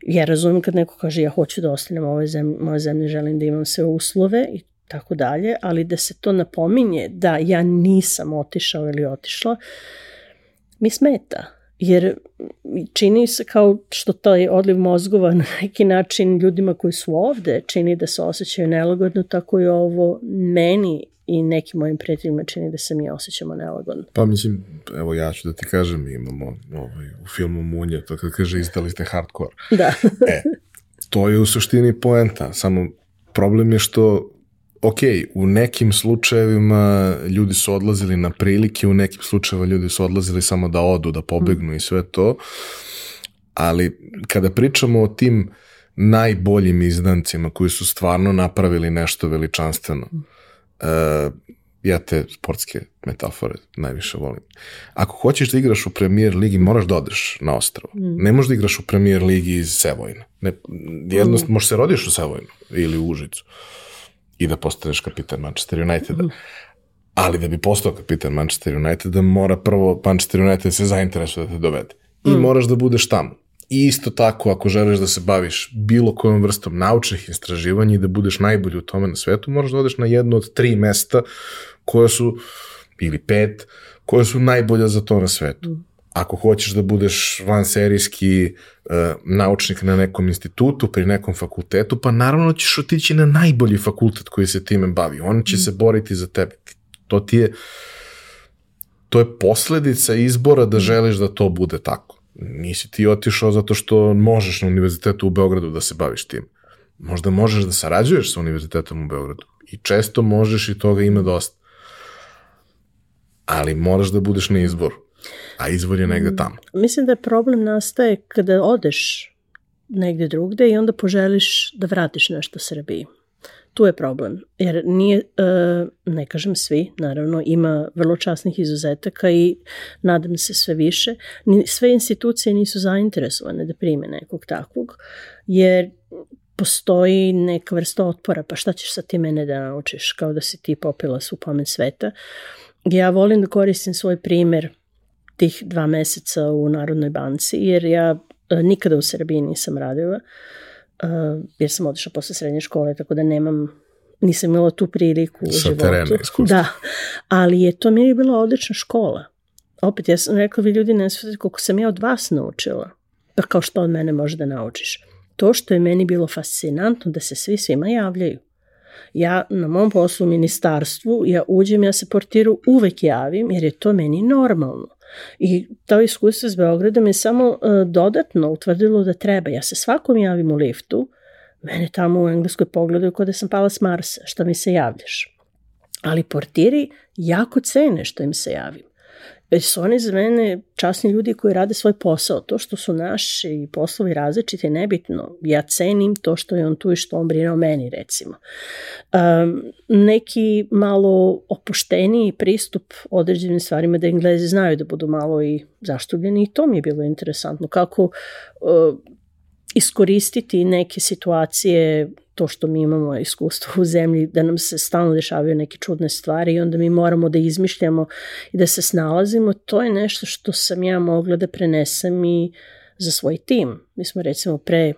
S2: Ja razumem kad neko kaže ja hoću da ostanem ovoj zemlji, moje zemlje želim da imam sve uslove i tako dalje, ali da se to napominje da ja nisam otišao ili otišla, mi smeta jer čini se kao što taj odliv mozgova na neki način ljudima koji su ovde čini da se osjećaju nelagodno, tako i ovo meni i nekim mojim prijateljima čini da se mi osjećamo nelagodno.
S1: Pa mislim, evo ja ću da ti kažem, imamo ovaj, u filmu Munje, to kad kaže izdali ste hardcore.
S2: Da.
S1: e, to je u suštini poenta, samo problem je što ok, u nekim slučajevima ljudi su odlazili na prilike, u nekim slučajevima ljudi su odlazili samo da odu, da pobegnu mm. i sve to, ali kada pričamo o tim najboljim izdancima koji su stvarno napravili nešto veličanstveno, mm. uh, ja te sportske metafore najviše volim. Ako hoćeš da igraš u premier ligi, moraš da odeš na ostrovo. Mm. Ne možeš da igraš u premier ligi iz Sevojna. Ne, jednost, mm. možeš se rodiš u Sevojnu ili u Užicu i da postaneš kapitan Manchester Uniteda. Ali da bi postao kapitan Manchester Uniteda, mora prvo Manchester United se zainteresuje da te dovede. I mm. moraš da budeš tamo. I isto tako, ako želiš da se baviš bilo kojom vrstom naučnih istraživanja i da budeš najbolji u tome na svetu, moraš da odeš na jedno od tri mesta koje su, ili pet, koje su najbolja za to na svetu. Mm ako hoćeš da budeš vanserijski uh, naučnik na nekom institutu, pri nekom fakultetu, pa naravno ćeš otići na najbolji fakultet koji se time bavi. On će mm. se boriti za tebe. To ti je to je posledica izbora da želiš da to bude tako. Nisi ti otišao zato što možeš na univerzitetu u Beogradu da se baviš tim. Možda možeš da sarađuješ sa univerzitetom u Beogradu. I često možeš i toga ima dosta. Ali moraš da budeš na izboru a izvor je negde tamo.
S2: Mislim da je problem nastaje kada odeš negde drugde i onda poželiš da vratiš nešto Srbiji. Tu je problem, jer nije, e, ne kažem svi, naravno ima vrlo časnih izuzetaka i nadam se sve više, sve institucije nisu zainteresovane da prime nekog takvog, jer postoji neka vrsta otpora, pa šta ćeš sa ti mene da naučiš, kao da si ti popila svu pamet sveta. Ja volim da koristim svoj primer tih dva meseca u Narodnoj banci, jer ja e, nikada u Srbiji nisam radila, e, jer sam otišla posle srednje škole, tako da nemam nisam imala tu priliku u Sa životu.
S1: Terena,
S2: da, ali je to mi je bila odlična škola. opet ja sam rekla, vi ljudi ne shvatite koliko sam ja od vas naučila. Pa kao što od mene može da naučiš. To što je meni bilo fascinantno da se svi svima javljaju. Ja na mom poslu u ministarstvu, ja uđem, ja se portiru uvek javim jer je to meni normalno. I to iskustvo s Beogradom je samo uh, dodatno utvrdilo da treba. Ja se svakom javim u liftu, mene tamo u Engleskoj pogledaju kod da sam pala s Marsa, što mi se javljaš. Ali portiri jako cene što im se javim. Već su oni za mene časni ljudi koji rade svoj posao. To što su naši poslovi različiti je nebitno. Ja cenim to što je on tu i što on brine o meni, recimo. Um, neki malo opušteniji pristup određenim stvarima da Englezi znaju da budu malo i zaštubljeni i to mi je bilo interesantno. Kako uh, iskoristiti neke situacije to što mi imamo iskustvo u zemlji, da nam se stalno dešavaju neke čudne stvari i onda mi moramo da izmišljamo i da se snalazimo, to je nešto što sam ja mogla da prenesem i za svoj tim. Mi smo recimo pre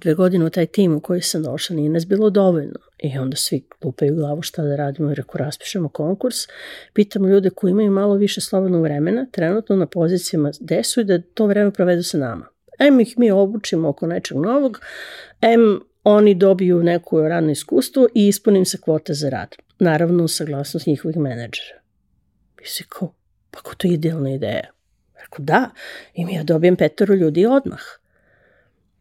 S2: dve godine u taj tim u koji sam došla nije nas bilo dovoljno i onda svi lupaju glavu šta da radimo i reko raspišemo konkurs, pitamo ljude koji imaju malo više slobodnog vremena, trenutno na pozicijama gde su i da to vreme provedu sa nama. Em ih mi obučimo oko nečeg novog, em oni dobiju neku radno iskustvo i ispunim se kvota za rad. Naravno, saglasnost njihovih menadžera. I si kao, pa ko to je idealna ideja? Rekao, da, i mi ja dobijem petoro ljudi odmah.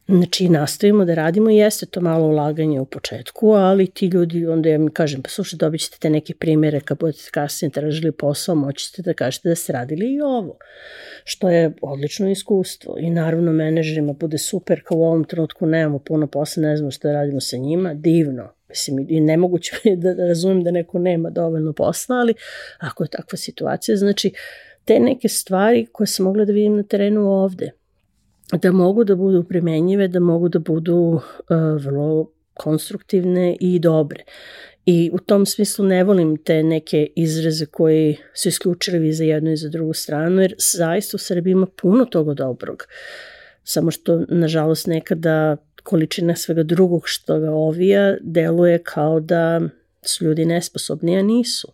S2: Znači, nastavimo da radimo i jeste to malo ulaganje u početku, ali ti ljudi, onda ja mi kažem, pa slušaj, dobit ćete te neke primere kad budete kasnije tražili posao, moći ćete da kažete da ste radili i ovo, što je odlično iskustvo. I naravno, menedžerima bude super, kao u ovom trenutku nemamo puno posla, ne znamo šta da radimo sa njima, divno. Mislim, i nemoguće da, da razumem da neko nema dovoljno posla, ali ako je takva situacija, znači, te neke stvari koje sam mogla da vidim na terenu ovde, da mogu da budu primenjive, da mogu da budu uh, vrlo konstruktivne i dobre. I u tom smislu ne volim te neke izraze koji su isključili za jednu i za drugu stranu, jer zaista u Srbiji ima puno toga dobrog. Samo što, nažalost, nekada količina svega drugog što ga ovija deluje kao da su ljudi nesposobni, a nisu.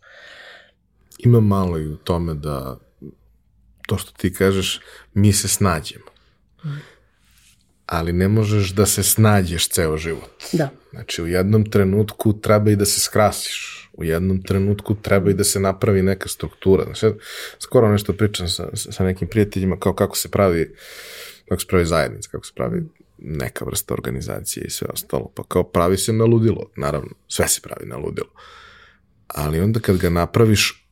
S1: Ima malo i u tome da to što ti kažeš, mi se snađemo ali ne možeš da se snađeš ceo život.
S2: Da.
S1: Znači, u jednom trenutku treba i da se skrasiš. U jednom trenutku treba i da se napravi neka struktura. Znači, skoro nešto pričam sa, sa nekim prijateljima kao kako se pravi kako se pravi zajednica, kako se pravi neka vrsta organizacije i sve ostalo. Pa kao pravi se na ludilo, naravno, sve se pravi na ludilo. Ali onda kad ga napraviš,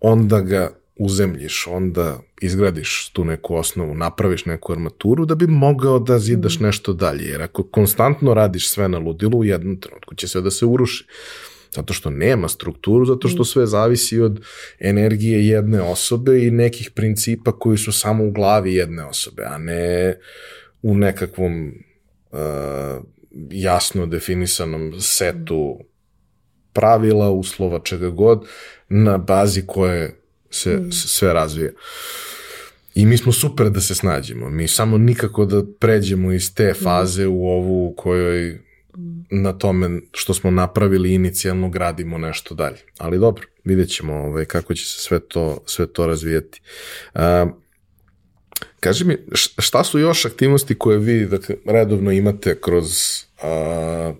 S1: onda ga uzemljiš, onda izgradiš tu neku osnovu, napraviš neku armaturu da bi mogao da zidaš mm. nešto dalje. Jer ako konstantno radiš sve na ludilu, u jednom trenutku će sve da se uruši. Zato što nema strukturu, zato što mm. sve zavisi od energije jedne osobe i nekih principa koji su samo u glavi jedne osobe, a ne u nekakvom uh, jasno definisanom setu pravila, uslova, čega god, na bazi koje se mm. sve razvija. I mi smo super da se snađemo. Mi samo nikako da pređemo iz te mm. faze u ovu u kojoj mm. na tome što smo napravili inicijalno gradimo nešto dalje. Ali dobro, vidjet ćemo ovaj, kako će se sve to, sve to razvijati. Uh, kaži mi, šta su još aktivnosti koje vi dakle, redovno imate kroz uh,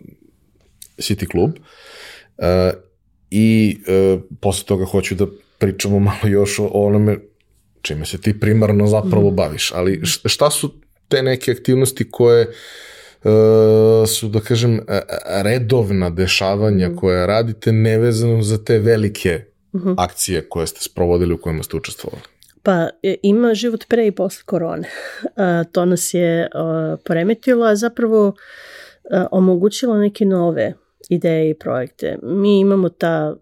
S1: City Club uh, i uh, posle toga hoću da pričamo malo još o onome čime se ti primarno zapravo mm. baviš, ali šta su te neke aktivnosti koje uh, su, da kažem, redovna dešavanja mm. koje radite nevezano za te velike -hmm. akcije koje ste sprovodili u kojima ste učestvovali?
S2: Pa e, ima život pre i posle korone. Uh, to nas je uh, poremetilo, a zapravo uh, omogućilo neke nove ideje i projekte. Mi imamo ta,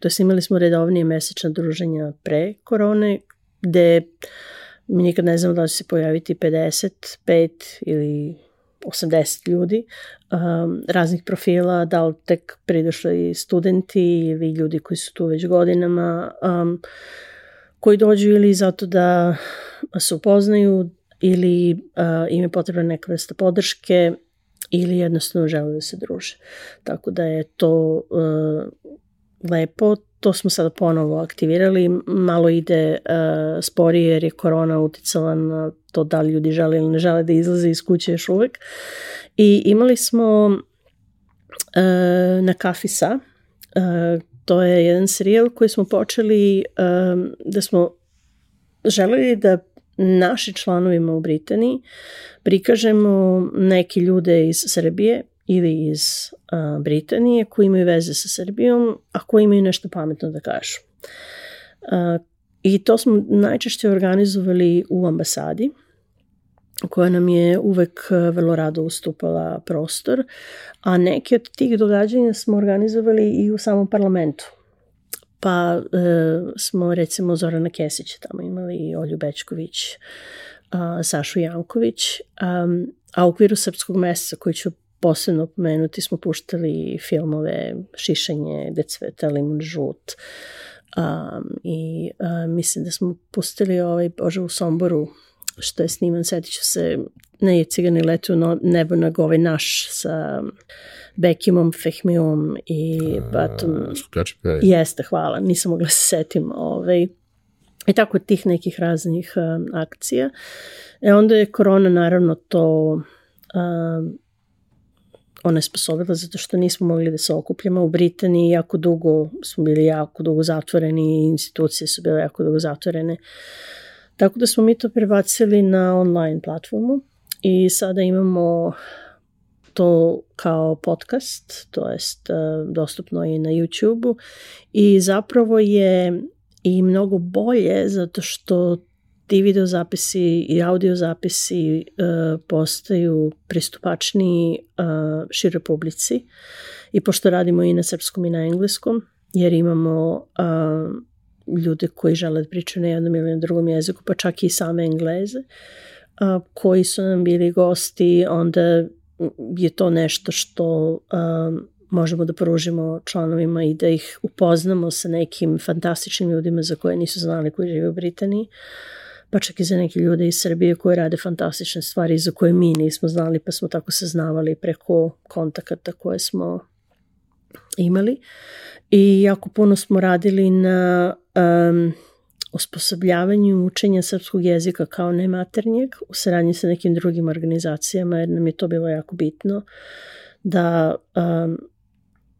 S2: to jest imali smo redovnije mesečna druženja pre korone, gde mi nikad ne znamo da će se pojaviti 55 ili 80 ljudi um, raznih profila, da li tek pridošli studenti ili ljudi koji su tu već godinama, um, koji dođu ili zato da se upoznaju ili uh, im je potrebna neka vrsta podrške ili jednostavno žele da se druže. Tako da je to uh, lepo, to smo sada ponovo aktivirali, malo ide uh, sporije jer je korona uticala na to da li ljudi žele ili ne žele da izlaze iz kuće još uvek. I imali smo uh, na Kafisa, uh, to je jedan serijal koji smo počeli um, da smo želeli da naši članovima u Britaniji prikažemo neke ljude iz Srbije ili iz Britanije koji imaju veze sa Srbijom, a koji imaju nešto pametno da kažu. Uh, I to smo najčešće organizovali u ambasadi, koja nam je uvek vrlo rado ustupala prostor, a neke od tih događanja smo organizovali i u samom parlamentu. Pa e, smo recimo Zorana Kesića tamo imali, Olju Bečković, a, Sašu Janković, a, a u okviru Srpskog meseca koji ću posebno pomenuti smo puštali filmove Šišanje, Decveta, Limun žut um, i uh, mislim da smo pustili ovaj Bože u Somboru što je sniman, setit ću se ne je cigani letu no, nebo na ovaj naš sa Bekimom, Fehmijom i Batom. Jeste, hvala, nisam mogla se setim ovaj, i tako tih nekih raznih um, akcija. E onda je korona naravno to um, onesposobila zato što nismo mogli da se okupljamo. U Britaniji jako dugo smo bili jako dugo zatvoreni, institucije su bile jako dugo zatvorene. Tako da smo mi to prebacili na online platformu i sada imamo to kao podcast, to jest uh, dostupno i na YouTube-u. I zapravo je i mnogo bolje zato što ti video zapisi i audio zapisi uh, postaju pristupačniji uh, široj publici. I pošto radimo i na srpskom i na engleskom, jer imamo uh, ljude koji žele da pričaju na jednom ili na drugom jeziku, pa čak i same engleze, uh, koji su nam bili gosti, onda je to nešto što uh, možemo da pružimo članovima i da ih upoznamo sa nekim fantastičnim ljudima za koje nisu znali koji žive u Britaniji. Pa čak i za neke ljude iz Srbije koji rade fantastične stvari za koje mi nismo znali, pa smo tako saznavali preko kontakata koje smo imali. I jako puno smo radili na um, osposobljavanju učenja srpskog jezika kao nematernjeg u saradnji sa nekim drugim organizacijama, jer nam je to bilo jako bitno da um,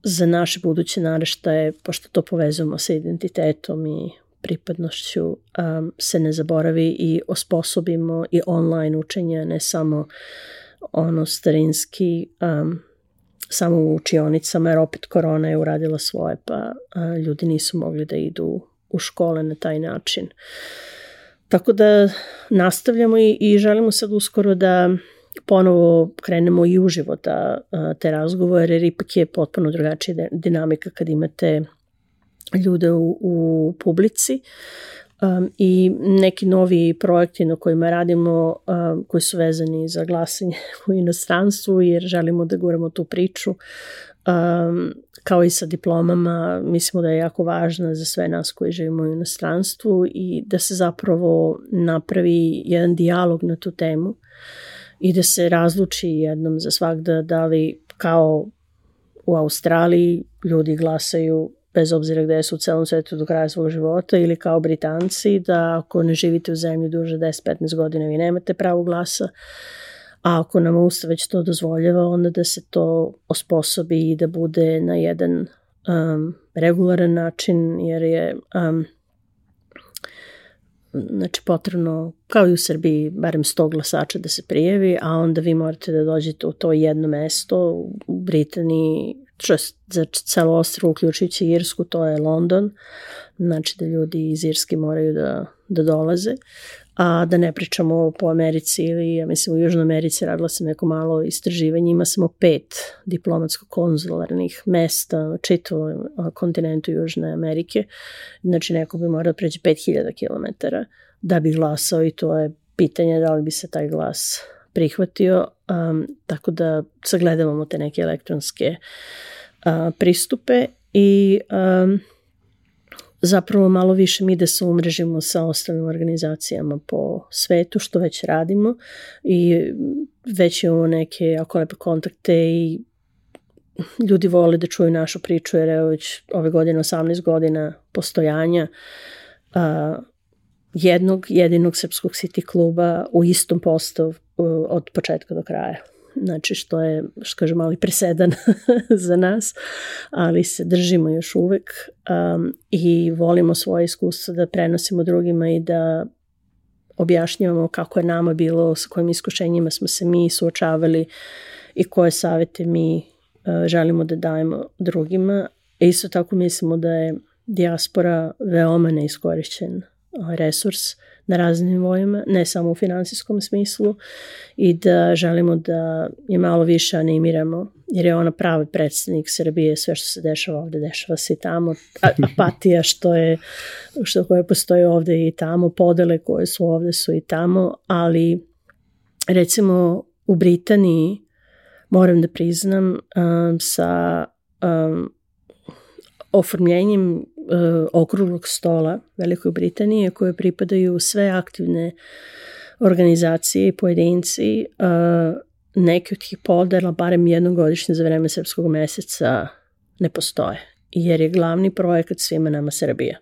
S2: za naše buduće naraštaje, pošto to povezujemo sa identitetom i pripadnošću um, se ne zaboravi i osposobimo i online učenje, ne samo ono starinski um, samo u učionicama, jer opet korona je uradila svoje, pa uh, ljudi nisu mogli da idu u škole na taj način. Tako da nastavljamo i, i želimo sad uskoro da ponovo krenemo i uživo da uh, te razgovore, jer ipak je potpuno drugačija dinamika kad imate ljude u, u publici um, i neki novi projekti na kojima radimo um, koji su vezani za glasanje u inostranstvu jer želimo da guramo tu priču um, kao i sa diplomama. Mislimo da je jako važna za sve nas koji živimo u inostranstvu i da se zapravo napravi jedan dijalog na tu temu i da se razluči jednom za svakda da li kao u Australiji ljudi glasaju bez obzira gde su u celom svetu do kraja svog života ili kao Britanci da ako ne živite u zemlji duže 10-15 godina vi nemate pravo glasa, a ako nam Ustav već to dozvoljava, onda da se to osposobi i da bude na jedan um, regularan način, jer je um, znači potrebno, kao i u Srbiji, barem 100 glasača da se prijavi, a onda vi morate da dođete u to jedno mesto, u Britaniji za celo ostro uključujući Irsku, to je London, znači da ljudi iz Irske moraju da, da dolaze, a da ne pričamo po Americi ili, ja mislim, u Južnoj Americi radila sam neko malo istraživanje, ima samo pet diplomatsko-konzularnih mesta čitavom kontinentu Južne Amerike, znači neko bi morao preći 5000 km da bi glasao i to je pitanje da li bi se taj glas prihvatio, um, tako da sagledavamo te neke elektronske uh, pristupe i um, zapravo malo više mi da se umrežimo sa ostalim organizacijama po svetu, što već radimo i već imamo neke jako lepe kontakte i ljudi vole da čuju našu priču, jer evo već ove godine 18 godina postojanja uh, jednog jedinog srpskog city kluba u istom postavu od početka do kraja. Znači što je, što kažem, mali presedan za nas, ali se držimo još uvek um, i volimo svoje iskustvo da prenosimo drugima i da objašnjavamo kako je nama bilo, sa kojim iskušenjima smo se mi suočavali i koje savete mi uh, želimo da dajemo drugima. E isto tako mislimo da je dijaspora veoma neiskorišćen resurs na raznim nivoima, ne samo u finansijskom smislu i da želimo da je malo više animiramo jer je ona pravi predstavnik Srbije, sve što se dešava ovde, dešava se i tamo, apatija što je, što koje postoji ovde i tamo, podele koje su ovde su i tamo, ali recimo u Britaniji moram da priznam um, sa um, oformljenjem okruglog stola Velikoj Britanije koje pripadaju sve aktivne organizacije i pojedinci, uh, neke od tih podela, barem jednom godišnje za vreme srpskog meseca, ne postoje, jer je glavni projekat svima nama Srbija.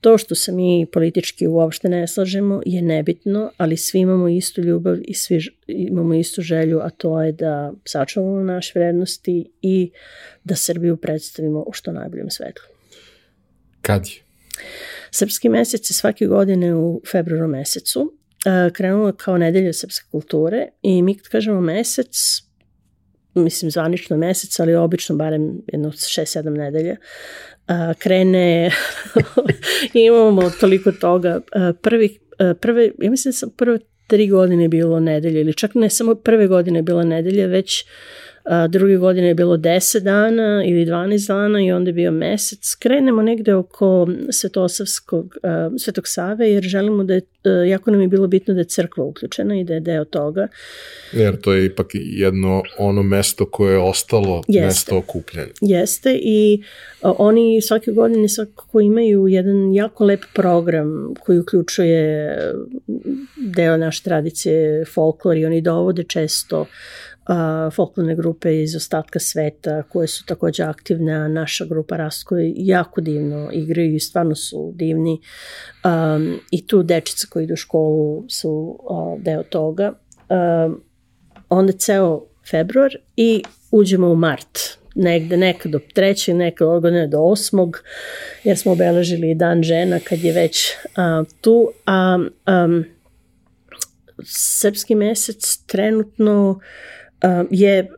S2: To što se mi politički uopšte ne slažemo je nebitno, ali svi imamo istu ljubav i svi imamo istu želju, a to je da sačuvamo naše vrednosti i da Srbiju predstavimo u što najboljem svetlu.
S1: Kad je?
S2: Srpski mesec je svake godine u februaru mesecu. Krenulo kao nedelja srpske kulture i mi kad kažemo mesec, mislim zvanično mesec, ali obično barem jedno 6-7 nedelja, krene, imamo toliko toga. Prvi, prve, ja mislim da sam prve tri godine bilo nedelje, ili čak ne samo prve godine bila nedelja, već a, druge godine je bilo 10 dana ili 12 dana i onda je bio mesec. Krenemo negde oko Svetosavskog, Svetog Save jer želimo da je, jako nam je bilo bitno da je crkva uključena i da je deo toga.
S1: Jer to je ipak jedno ono mesto koje je ostalo Jeste. mesto okupljanja.
S2: Jeste i oni svake godine svakako imaju jedan jako lep program koji uključuje deo naše tradicije, folklor i oni dovode često a, folklorne grupe iz ostatka sveta koje su takođe aktivne, a naša grupa Rast koji jako divno igraju i stvarno su divni um, i tu dečice koji idu u školu su uh, deo toga. Um, onda ceo februar i uđemo u mart negde nekad do trećeg, nekad godine do osmog, jer smo obeležili dan žena kad je već uh, tu, a um, srpski mesec trenutno je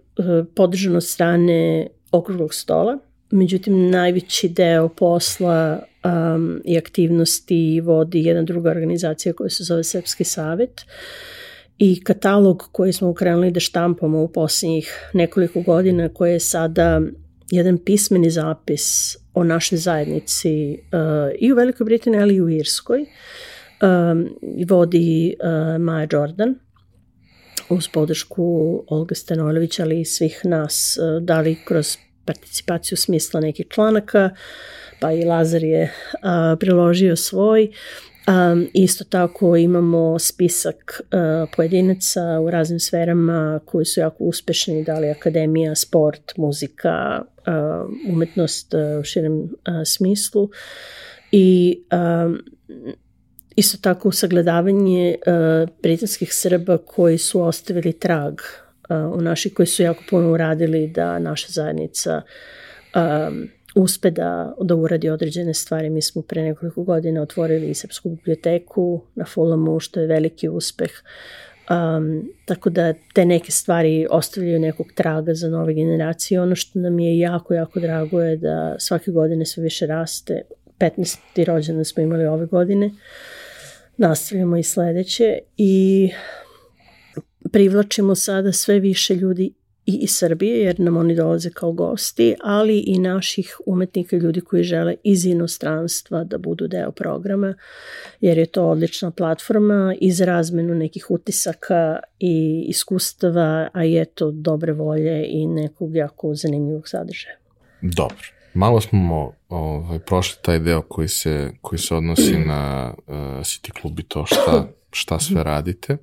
S2: podržano strane okruglog stola, međutim najveći deo posla um, i aktivnosti vodi jedna druga organizacija koja se zove Srpski savet i katalog koji smo ukrenuli da štampamo u posljednjih nekoliko godina koji je sada jedan pismeni zapis o našoj zajednici uh, i u Velikoj Britaniji ali i u Irskoj. Um, vodi uh, Maja Jordan uz podršku Olga Stanojlovića, ali i svih nas, e, da li kroz participaciju smisla nekih članaka, pa i Lazar je a, priložio svoj. Um, isto tako imamo spisak uh, pojedinaca u raznim sferama koji su jako uspešni, da li akademija, sport, muzika, uh, umetnost uh, u širem uh, smislu. I um, Isto tako sagledavanje uh, britanskih Srba koji su ostavili trag uh, u naši, koji su jako puno uradili da naša zajednica um, uspe da, da uradi određene stvari. Mi smo pre nekoliko godina otvorili Srpsku biblioteku na Fulamu, što je veliki uspeh. Um, tako da te neke stvari ostavljaju nekog traga za nove generacije. Ono što nam je jako, jako drago je da svake godine sve više raste. 15. rođena smo imali ove godine. Uh, nastavljamo i sledeće i privlačimo sada sve više ljudi i iz Srbije, jer nam oni dolaze kao gosti, ali i naših umetnika, ljudi koji žele iz inostranstva da budu deo programa, jer je to odlična platforma i za razmenu nekih utisaka i iskustava, a i eto dobre volje i nekog jako zanimljivog sadržaja.
S1: Dobro. Malo smo ovaj, prošli taj deo koji se, koji se odnosi na uh, City Club i to šta, šta sve radite,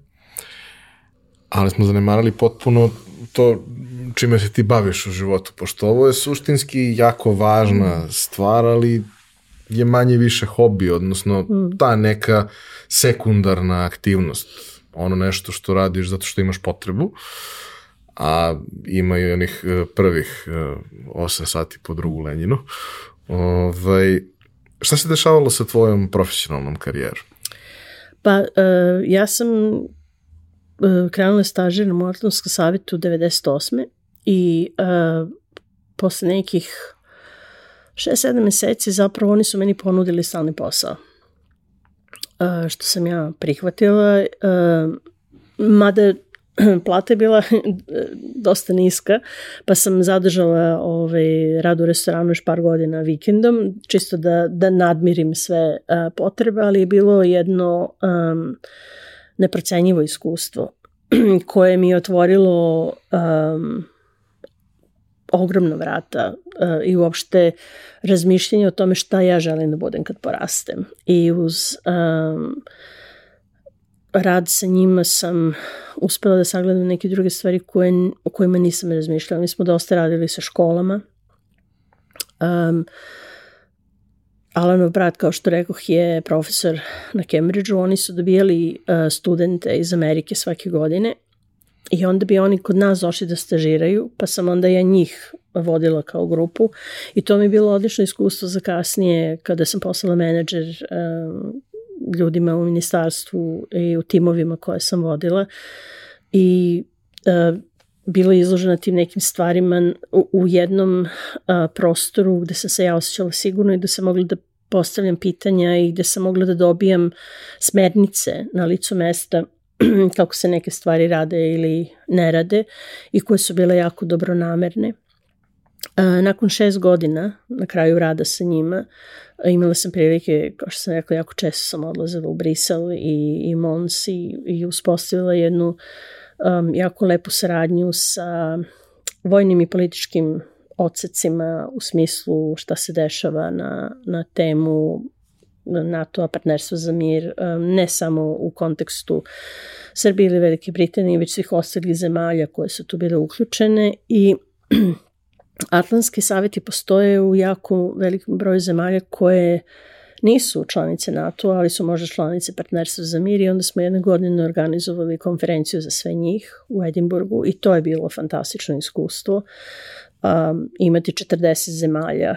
S1: ali smo zanemarali potpuno to čime se ti baviš u životu, pošto ovo je suštinski jako važna stvar, ali je manje više hobi, odnosno mm. ta neka sekundarna aktivnost, ono nešto što radiš zato što imaš potrebu, a ima i onih e, prvih 8 e, sati po drugu lenjinu. Ovaj, šta se dešavalo sa tvojom profesionalnom karijerom?
S2: Pa, uh, ja sam krenula stažir na Mortonskom savjetu 98. I posle nekih 6-7 meseci zapravo oni su meni ponudili stalni posao. Što sam ja prihvatila, mada plata je bila dosta niska, pa sam zadržala ovaj, rad u restoranu još par godina vikendom, čisto da, da nadmirim sve uh, potrebe, ali je bilo jedno um, neprocenjivo iskustvo koje mi je otvorilo um, ogromna vrata uh, i uopšte razmišljanje o tome šta ja želim da budem kad porastem. I uz um, rad sa njima sam uspela da sagledam neke druge stvari koje, o kojima nisam razmišljala. Mi smo dosta radili sa školama. Um, Alanov brat, kao što rekoh, je profesor na Cambridgeu. Oni su dobijali uh, studente iz Amerike svake godine I onda bi oni kod nas došli da stažiraju, pa sam onda ja njih vodila kao grupu i to mi je bilo odlično iskustvo za kasnije kada sam postala menadžer um, ljudima u ministarstvu i u timovima koje sam vodila i uh, bila izložena tim nekim stvarima u, u jednom uh, prostoru gde sam se ja osjećala sigurno i da sam mogla da postavljam pitanja i gde sam mogla da dobijam smernice na licu mesta kako se neke stvari rade ili ne rade i koje su bile jako dobronamerne. Nakon šest godina, na kraju rada sa njima, imala sam prilike, kao što sam rekla, jako često sam odlazila u Brisel i, i Mons i, i uspostavila jednu um, jako lepu saradnju sa vojnim i političkim odsecima u smislu šta se dešava na, na temu NATO-a, partnerstva za mir, ne samo u kontekstu Srbije ili Velike Britanije, već svih ostalih zemalja koje su tu bile uključene i Atlantski savjeti postoje u jako velikom broju zemalja koje nisu članice NATO, ali su možda članice partnerstva za mir i onda smo jedne godine organizovali konferenciju za sve njih u Edinburgu i to je bilo fantastično iskustvo. Um, imati 40 zemalja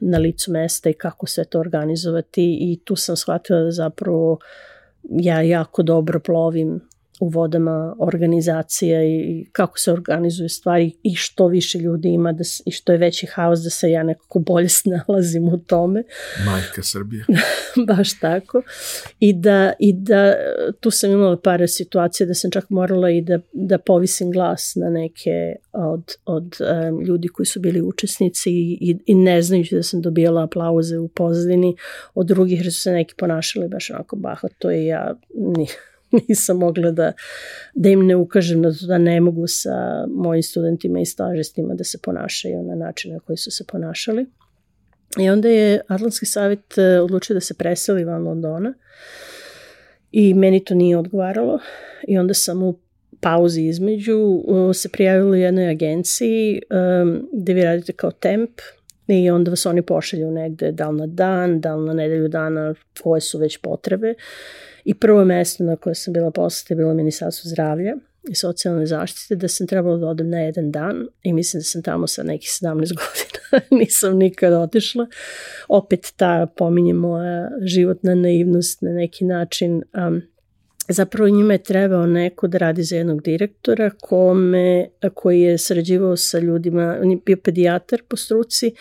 S2: na licu mesta i kako sve to organizovati i tu sam shvatila da zapravo ja jako dobro plovim u vodama organizacija i kako se organizuju stvari i što više ljudi ima da, i što je veći haos da se ja nekako bolje snalazim u tome.
S1: Majka Srbije.
S2: Baš tako. I da, I da tu sam imala par situacija da sam čak morala i da, da povisim glas na neke od, od um, ljudi koji su bili učesnici i, i ne znajući da sam dobijala aplauze u pozadini od drugih jer su se neki ponašali baš onako bahato i ja nisam mogla da, da im ne ukažem na to da ne mogu sa mojim studentima i stažistima da se ponašaju na način na koji su se ponašali. I onda je Atlantski savjet e, odlučio da se preseli van Londona i meni to nije odgovaralo i onda sam u pauzi između se prijavila jednoj agenciji um, gde vi radite kao temp i onda vas oni pošalju negde da li na dan, da li na nedelju dana koje su već potrebe I prvo mesto na koje sam bila poslata je bilo Ministarstvo zdravlja i socijalne zaštite, da sam trebala da odem na jedan dan i mislim da sam tamo sa nekih 17 godina, nisam nikad otišla. Opet ta, pominje moja životna naivnost na neki način, um, zapravo njima je trebao neko da radi za jednog direktora kome, koji je sarađivao sa ljudima, on je bio pedijatar po struci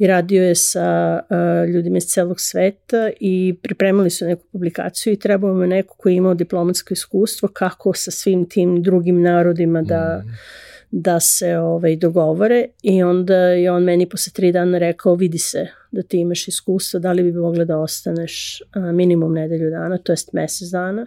S2: i radio je sa uh, ljudima iz celog sveta i pripremali su neku publikaciju i trebao mu neko koji je imao diplomatsko iskustvo kako sa svim tim drugim narodima da mm da se ovaj, dogovore i onda je on meni posle tri dana rekao vidi se da ti imaš iskustvo, da li bi mogla da ostaneš a, minimum nedelju dana, to jest mesec dana.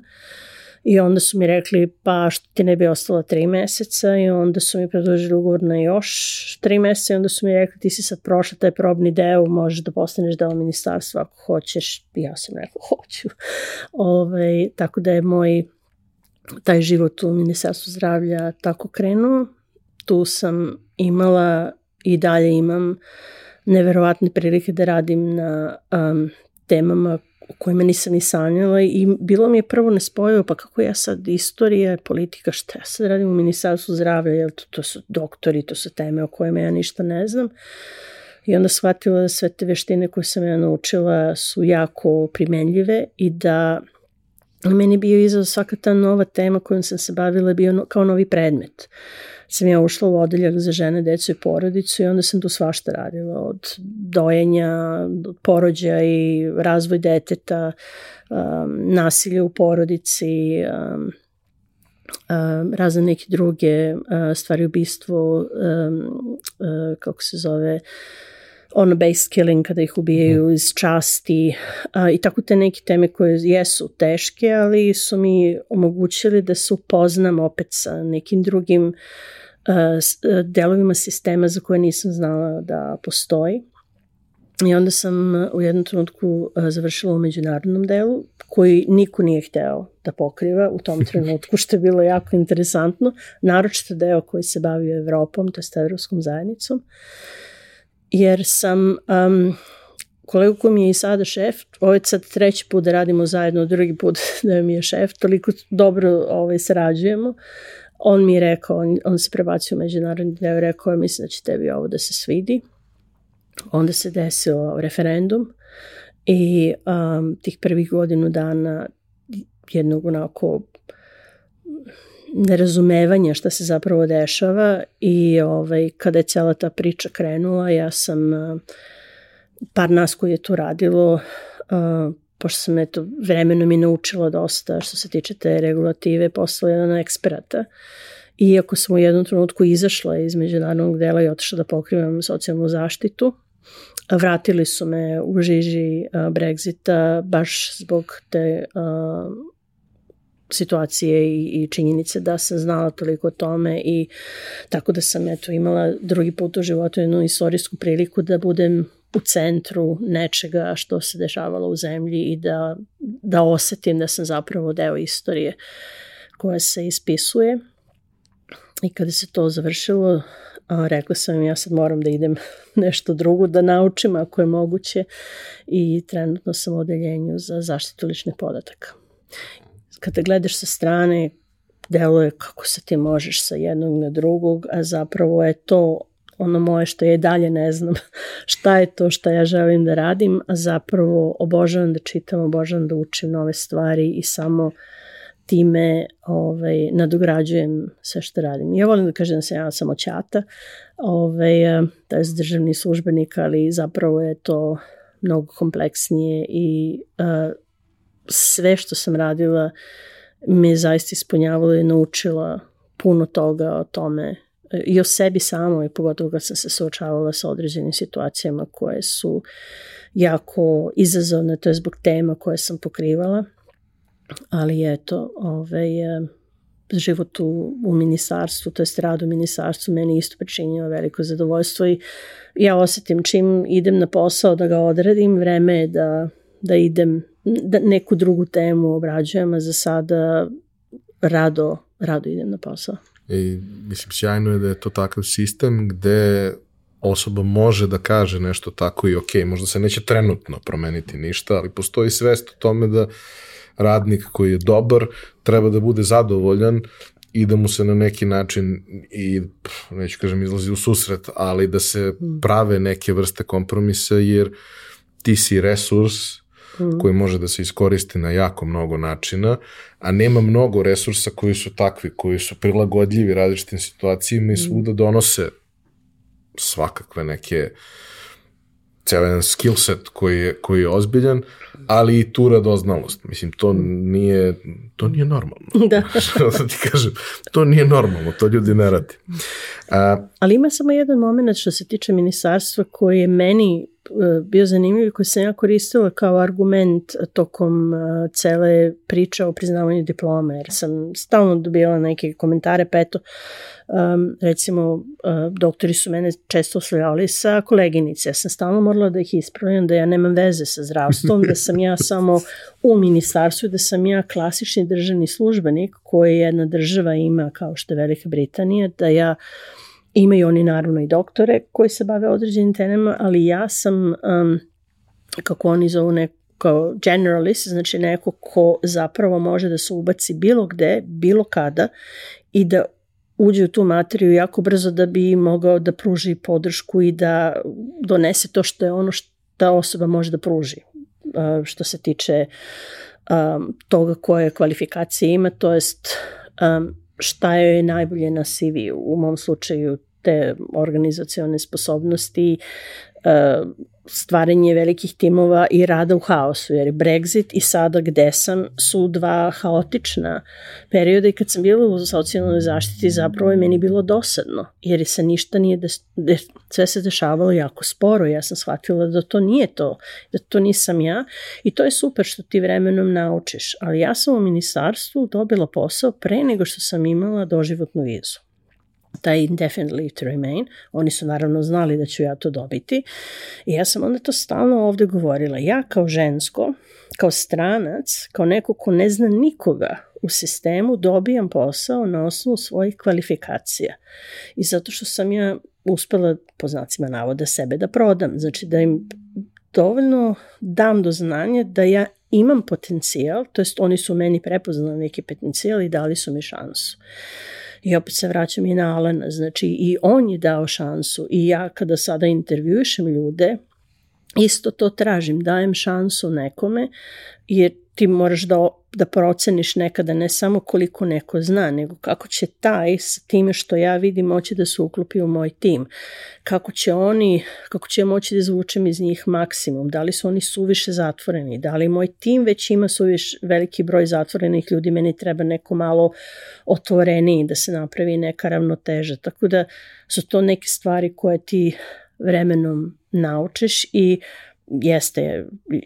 S2: I onda su mi rekli, pa što ti ne bi ostala tri meseca i onda su mi predložili ugovor na još tri meseca i onda su mi rekli, ti si sad prošla taj probni deo, možeš da postaneš deo ministarstva ako hoćeš. Ja sam rekla, hoću. Ove, tako da je moj taj život u Ministarstvu zdravlja tako krenuo tu sam imala i dalje imam neverovatne prilike da radim na um, temama o kojima nisam ni sanjala i bilo mi je prvo nespojivo, pa kako ja sad istorija, politika, šta ja sad radim u Ministarstvu zdravlja, jer to, to su doktori, to su teme o kojima ja ništa ne znam. I onda shvatila da sve te veštine koje sam ja naučila su jako primenljive i da meni bio izazov svaka ta nova tema kojom sam se bavila bio no, kao novi predmet. Sam ja ušla u odeljak za žene, decu i porodicu i onda sam tu svašta radila od dojenja, od porođaja i razvoj deteta, um, nasilje u porodici, um, um, razne neke druge uh, stvari ubistvo, um, uh, kako se zove, uh, on base killing kada ih ubijaju mhm. iz časti a, i tako te neke teme koje jesu teške, ali su mi omogućili da se upoznam opet sa nekim drugim a, delovima sistema za koje nisam znala da postoji. I onda sam u jednom trenutku završila u međunarodnom delu, koji niko nije hteo da pokriva u tom trenutku, što je bilo jako interesantno, naročito deo koji se bavio Evropom, to je Evropskom zajednicom. Uh, jer sam um, kolegu koji mi je i sada šef, ovo je sad treći put da radimo zajedno, drugi put da mi je šef, toliko dobro ovaj, sarađujemo, on mi je rekao, on, on se prebacio u međunarodni deo, rekao je, mislim da će tebi ovo da se svidi. Onda se desio referendum i um, tih prvih godinu dana jednog onako nerazumevanja šta se zapravo dešava i ovaj, kada je cela ta priča krenula, ja sam par nas koji je tu radilo, pošto sam eto vremenom i naučila dosta što se tiče te regulative, poslala jedan eksperata. Iako sam u jednom trenutku izašla iz međunarodnog dela i otišla da pokrivam socijalnu zaštitu, vratili su me u žiži Brexita baš zbog te situacije i, i činjenice da sam znala toliko o tome i tako da sam eto imala drugi put u životu jednu istorijsku priliku da budem u centru nečega što se dešavalo u zemlji i da, da osetim da sam zapravo deo istorije koja se ispisuje. I kada se to završilo, a, rekla sam ja sad moram da idem nešto drugo da naučim ako je moguće i trenutno sam u odeljenju za zaštitu ličnih podataka kada gledaš sa strane, deluje kako se ti možeš sa jednog na drugog, a zapravo je to ono moje što je dalje ne znam šta je to što ja želim da radim, a zapravo obožavam da čitam, obožavam da učim nove stvari i samo time ovaj, nadograđujem sve što radim. Ja volim da kažem da sam ja samo ćata, ovaj, to je državni službenik, ali zapravo je to mnogo kompleksnije i uh, sve što sam radila me zaista ispunjavalo i naučila puno toga o tome i o sebi samo i pogotovo kad sam se suočavala sa određenim situacijama koje su jako izazovne, to je zbog tema koje sam pokrivala, ali eto, ovaj, život u, u ministarstvu, to jest rad u ministarstvu, meni isto pričinio veliko zadovoljstvo i ja osetim čim idem na posao da ga odradim, vreme je da, da idem da neku drugu temu obrađujem, a za sada rado, rado idem na posao.
S1: I, mislim, sjajno je da je to takav sistem gde osoba može da kaže nešto tako i ok, možda se neće trenutno promeniti ništa, ali postoji svest o tome da radnik koji je dobar treba da bude zadovoljan i da mu se na neki način i neću kažem izlazi u susret, ali da se hmm. prave neke vrste kompromisa jer ti si resurs mm. koji može da se iskoristi na jako mnogo načina, a nema mnogo resursa koji su takvi, koji su prilagodljivi različitim situacijama i mm. svuda donose svakakve neke ceo jedan skill set koji je, koji je ozbiljan, ali i tu radoznalost. Mislim, to nije, to nije normalno.
S2: Da.
S1: da ti kažem, to nije normalno, to ljudi ne radi.
S2: A, ali ima samo jedan moment što se tiče ministarstva koji je meni bio zanimljiv i koji sam ja koristila kao argument tokom e, cele priče o priznavanju diploma, jer sam stalno dobila neke komentare, pa eto, um, recimo, uh, doktori su mene često oslovljavali sa koleginice, ja sam stalno morala da ih ispravljam, da ja nemam veze sa zdravstvom, da sam ja samo u ministarstvu, da sam ja klasični državni službenik koji jedna država ima kao što je Velika Britanija, da ja imaju oni naravno i doktore koji se bave određenim temama, ali ja sam, um, kako oni zovu neko kao generalist, znači neko ko zapravo može da se ubaci bilo gde, bilo kada i da uđe u tu materiju jako brzo da bi mogao da pruži podršku i da donese to što je ono što ta osoba može da pruži. Što se tiče um, toga koje kvalifikacije ima, to jest um, šta je najbolje na CV-u. U mom slučaju te organizacione sposobnosti, uh, stvaranje velikih timova i rada u haosu, jer Brexit i sada gde sam su dva haotična perioda i kad sam bila u socijalnoj zaštiti zapravo je meni bilo dosadno, jer se ništa nije, des, de, sve se dešavalo jako sporo, ja sam shvatila da to nije to, da to nisam ja i to je super što ti vremenom naučiš, ali ja sam u ministarstvu dobila posao pre nego što sam imala doživotnu vizu taj indefinite leave to remain. Oni su naravno znali da ću ja to dobiti. I ja sam onda to stalno ovde govorila. Ja kao žensko, kao stranac, kao neko ko ne zna nikoga u sistemu, dobijam posao na osnovu svojih kvalifikacija. I zato što sam ja uspela, po znacima navoda, sebe da prodam. Znači da im dovoljno dam do znanja da ja imam potencijal, to jest oni su meni prepoznali neki potencijal i dali su mi šansu. I opet se vraćam i na Alena, znači i on je dao šansu. I ja kada sada intervjušem ljude, isto to tražim, dajem šansu nekome, jer ti moraš da, da proceniš nekada ne samo koliko neko zna, nego kako će taj sa time što ja vidim moći da se uklopi u moj tim. Kako će oni, kako će moći da izvučem iz njih maksimum, da li su oni suviše zatvoreni, da li moj tim već ima suviše veliki broj zatvorenih ljudi, meni treba neko malo otvoreniji da se napravi neka ravnoteža. Tako da su to neke stvari koje ti vremenom naučiš i jeste,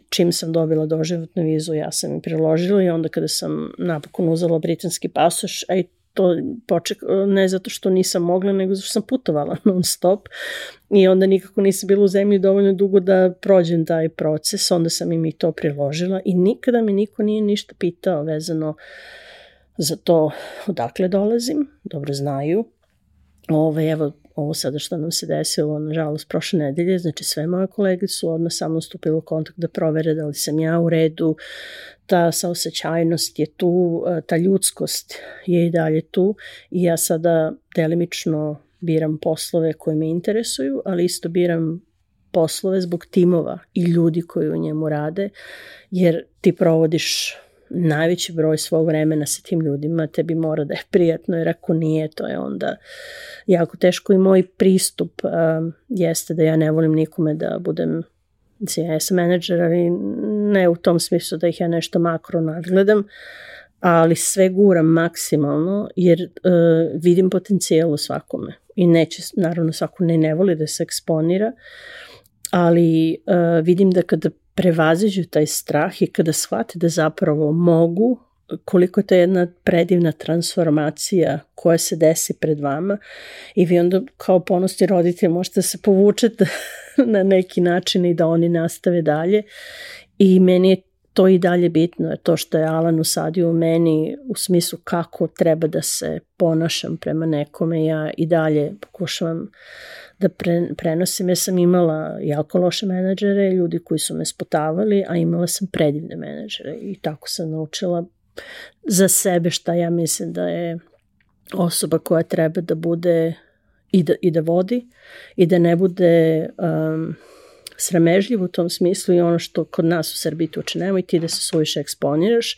S2: čim sam dobila doživotnu vizu, ja sam i priložila i onda kada sam napokon uzela britanski pasoš, a i to poček, ne zato što nisam mogla, nego zato što sam putovala non stop i onda nikako nisam bila u zemlji dovoljno dugo da prođem taj proces, onda sam im i to priložila i nikada mi niko nije ništa pitao vezano za to odakle dolazim, dobro znaju. Ove, evo, ovo sada što nam se desilo, nažalost, prošle nedelje, znači sve moje kolege su odmah sa mnom stupili u kontakt da provere da li sam ja u redu, ta saosećajnost je tu, e, ta ljudskost je i dalje tu i ja sada delimično biram poslove koje me interesuju, ali isto biram poslove zbog timova i ljudi koji u njemu rade, jer ti provodiš najveći broj svog vremena sa tim ljudima, tebi mora da je prijatno, jer ako nije, to je onda jako teško. I moj pristup um, jeste da ja ne volim nikome da budem sam menadžer, ali ne u tom smislu da ih ja nešto makro nadgledam, ali sve guram maksimalno jer uh, vidim potencijal u svakome. I neće, naravno svako ne, ne voli da se eksponira, ali uh, vidim da kada prevaziđu taj strah i kada shvate da zapravo mogu, koliko je to jedna predivna transformacija koja se desi pred vama i vi onda kao ponosti roditelj možete se povučete na neki način i da oni nastave dalje. I meni je to i dalje bitno, je to što je Alan usadio u meni u smislu kako treba da se ponašam prema nekome, ja i dalje pokušavam da pre, prenosim, jer sam imala jako loše menadžere, ljudi koji su me spotavali, a imala sam predivne menadžere i tako sam naučila za sebe šta ja mislim da je osoba koja treba da bude i da, i da vodi i da ne bude um, sramežljiv u tom smislu i ono što kod nas u Srbiji tuče nemoj ti da se suviše eksponiraš,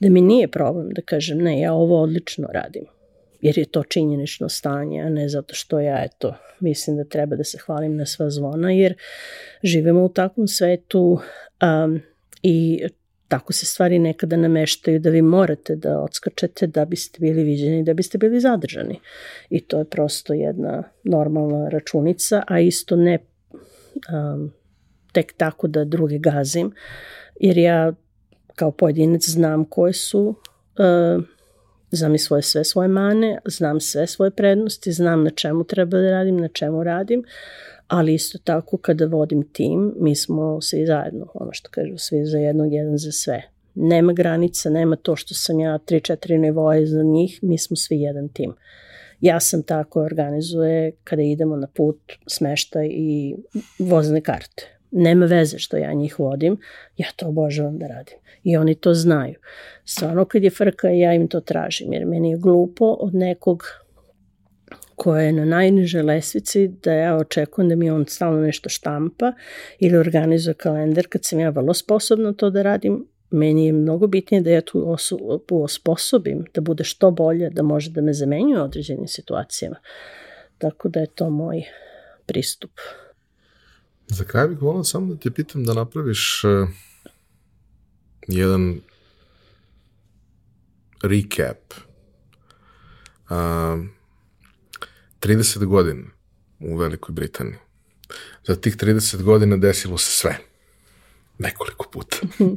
S2: da mi nije problem da kažem ne, ja ovo odlično radim jer je to činjenično stanje, a ne zato što ja eto, mislim da treba da se hvalim na sva zvona, jer živimo u takvom svetu um, i tako se stvari nekada nameštaju da vi morate da odskačete da biste bili viđeni, da biste bili zadržani. I to je prosto jedna normalna računica, a isto ne um, tek tako da druge gazim, jer ja kao pojedinac znam koje su uh, znam i svoje, sve svoje mane, znam sve svoje prednosti, znam na čemu treba da radim, na čemu radim, ali isto tako kada vodim tim, mi smo svi zajedno, ono što kažu, svi za jednog, jedan za sve. Nema granica, nema to što sam ja 3-4 nivoje za njih, mi smo svi jedan tim. Ja sam ta koja organizuje kada idemo na put smeštaj i vozne karte. Nema veze što ja njih vodim, ja to obožavam da radim. I oni to znaju. Stvarno kad je frka, ja im to tražim, jer meni je glupo od nekog koja je na najnižoj lesvici da ja očekujem da mi on stalno nešto štampa ili organizuje kalendar kad sam ja vrlo sposobna to da radim meni je mnogo bitnije da ja tu osobu osposobim da bude što bolje, da može da me zamenjuje u određenim situacijama. Tako da je to moj pristup.
S1: Za kraj bih volao samo da te pitam da napraviš uh, jedan recap. Uh, 30 godina u Velikoj Britaniji. Za tih 30 godina desilo se sve. Nekoliko puta. uh,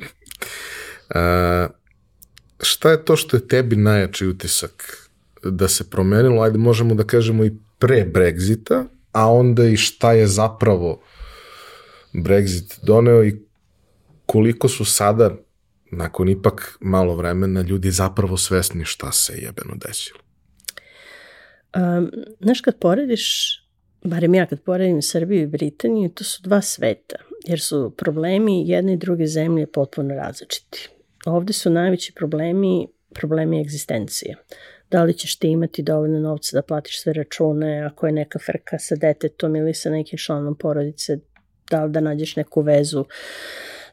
S1: šta je to što je tebi najjači utisak da se promenilo, ajde možemo da kažemo i pre Brexita, a onda i šta je zapravo Brexit doneo i koliko su sada, nakon ipak malo vremena, ljudi zapravo svesni šta se jebeno desilo?
S2: Um, znaš, kad porediš, barem ja kad poredim Srbiju i Britaniju, to su dva sveta, jer su problemi jedne i druge zemlje potpuno različiti. Ovde su najveći problemi problemi egzistencije. Da li ćeš ti imati dovoljno novca da platiš sve račune, ako je neka frka sa detetom ili sa nekim članom porodice, da li da nađeš neku vezu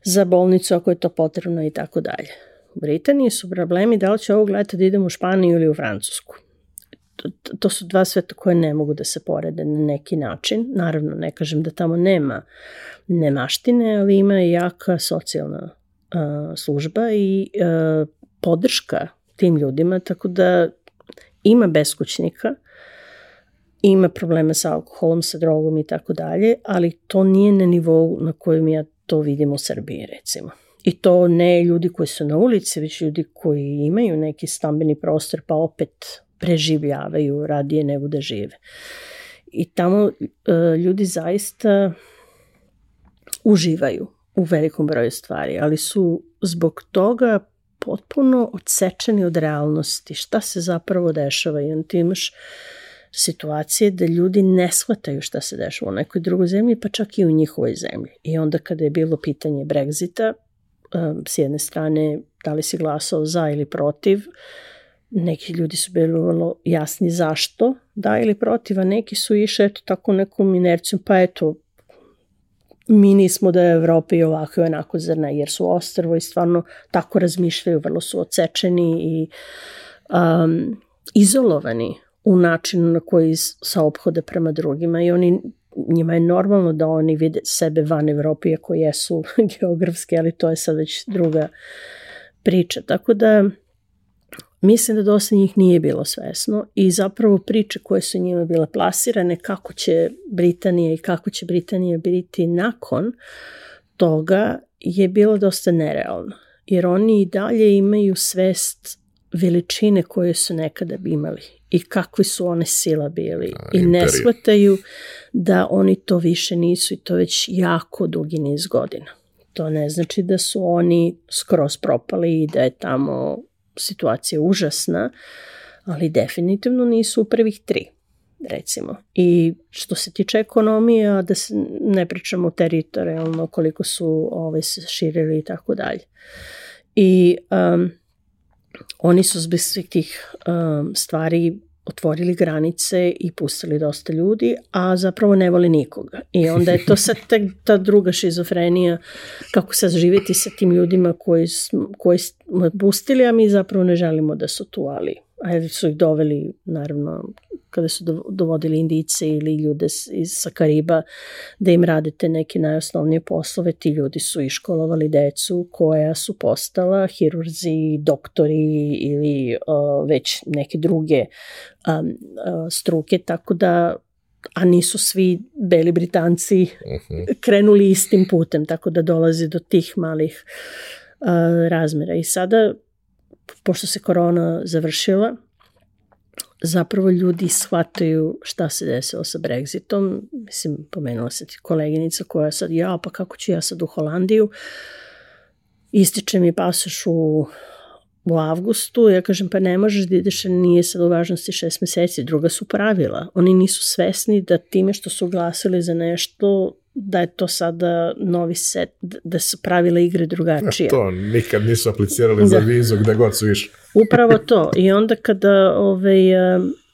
S2: za bolnicu ako je to potrebno i tako dalje. U Britaniji su problemi da li će ovog leta da idemo u Španiju ili u Francusku. To, to su dva sveta koje ne mogu da se porede na neki način. Naravno, ne kažem da tamo nema nemaštine, ali ima jaka socijalna uh, služba i uh, podrška tim ljudima, tako da ima beskućnika, ima problema sa alkoholom, sa drogom i tako dalje, ali to nije na nivou na kojem ja to vidim u Srbiji, recimo. I to ne ljudi koji su na ulici, već ljudi koji imaju neki stambeni prostor, pa opet preživljavaju radije nego da žive. I tamo uh, ljudi zaista uživaju u velikom broju stvari, ali su zbog toga potpuno odsečeni od realnosti, šta se zapravo dešava i on ti imaš situacije da ljudi ne shvataju šta se dešava u nekoj drugoj zemlji, pa čak i u njihovoj zemlji. I onda kada je bilo pitanje Brexita, um, s jedne strane da li si glasao za ili protiv, neki ljudi su bili vrlo jasni zašto da ili protiv, a neki su išli eto tako nekom inercijom, pa eto mi nismo da je Evropa i ovako i onako zrna, jer su ostrvo i stvarno tako razmišljaju, vrlo su ocečeni i um, izolovani u načinu na koji se obhode prema drugima i oni njima je normalno da oni vide sebe van Evrope, iako jesu geografski, ali to je sad već druga priča. Tako da Mislim da dosta njih nije bilo svesno i zapravo priče koje su njima bile plasirane kako će Britanija i kako će Britanija biti nakon toga je bilo dosta nerealno. Jer oni i dalje imaju svest veličine koje su nekada imali i kakvi su one sila bili. A, I ne shvataju da oni to više nisu i to već jako dugi niz godina. To ne znači da su oni skroz propali i da je tamo situacija užasna, ali definitivno nisu u prvih tri recimo. I što se tiče ekonomije, da se ne pričamo teritorijalno koliko su ove ovaj, se širili i tako dalje. I um, oni su zbog svih tih um, stvari otvorili granice i pustili dosta ljudi, a zapravo ne vole nikoga. I onda je to sad ta, ta druga šizofrenija, kako sad živeti sa tim ljudima koji, koji smo pustili, a mi zapravo ne želimo da su tu, ali a su ih doveli, naravno, kada su dovodili indice ili ljude iz, sa Kariba da im radite neke najosnovnije poslove, ti ljudi su iškolovali decu koja su postala hirurzi, doktori ili uh, već neke druge um, uh, struke, tako da a nisu svi beli Britanci mhm. krenuli istim putem, tako da dolazi do tih malih uh, razmera. I sada pošto se korona završila, zapravo ljudi shvataju šta se desilo sa Brexitom. Mislim, pomenula se ti koleginica koja sad, ja, pa kako ću ja sad u Holandiju? Ističe mi pasoš u u avgustu, ja kažem pa ne možeš da ideš, nije sad u važnosti šest meseci, druga su pravila. Oni nisu svesni da time što su glasili za nešto, da je to sada novi set, da su pravila igre drugačije.
S1: To nikad nisu aplicirali da. za vizu gde god su išli.
S2: Upravo to. I onda kada ovaj,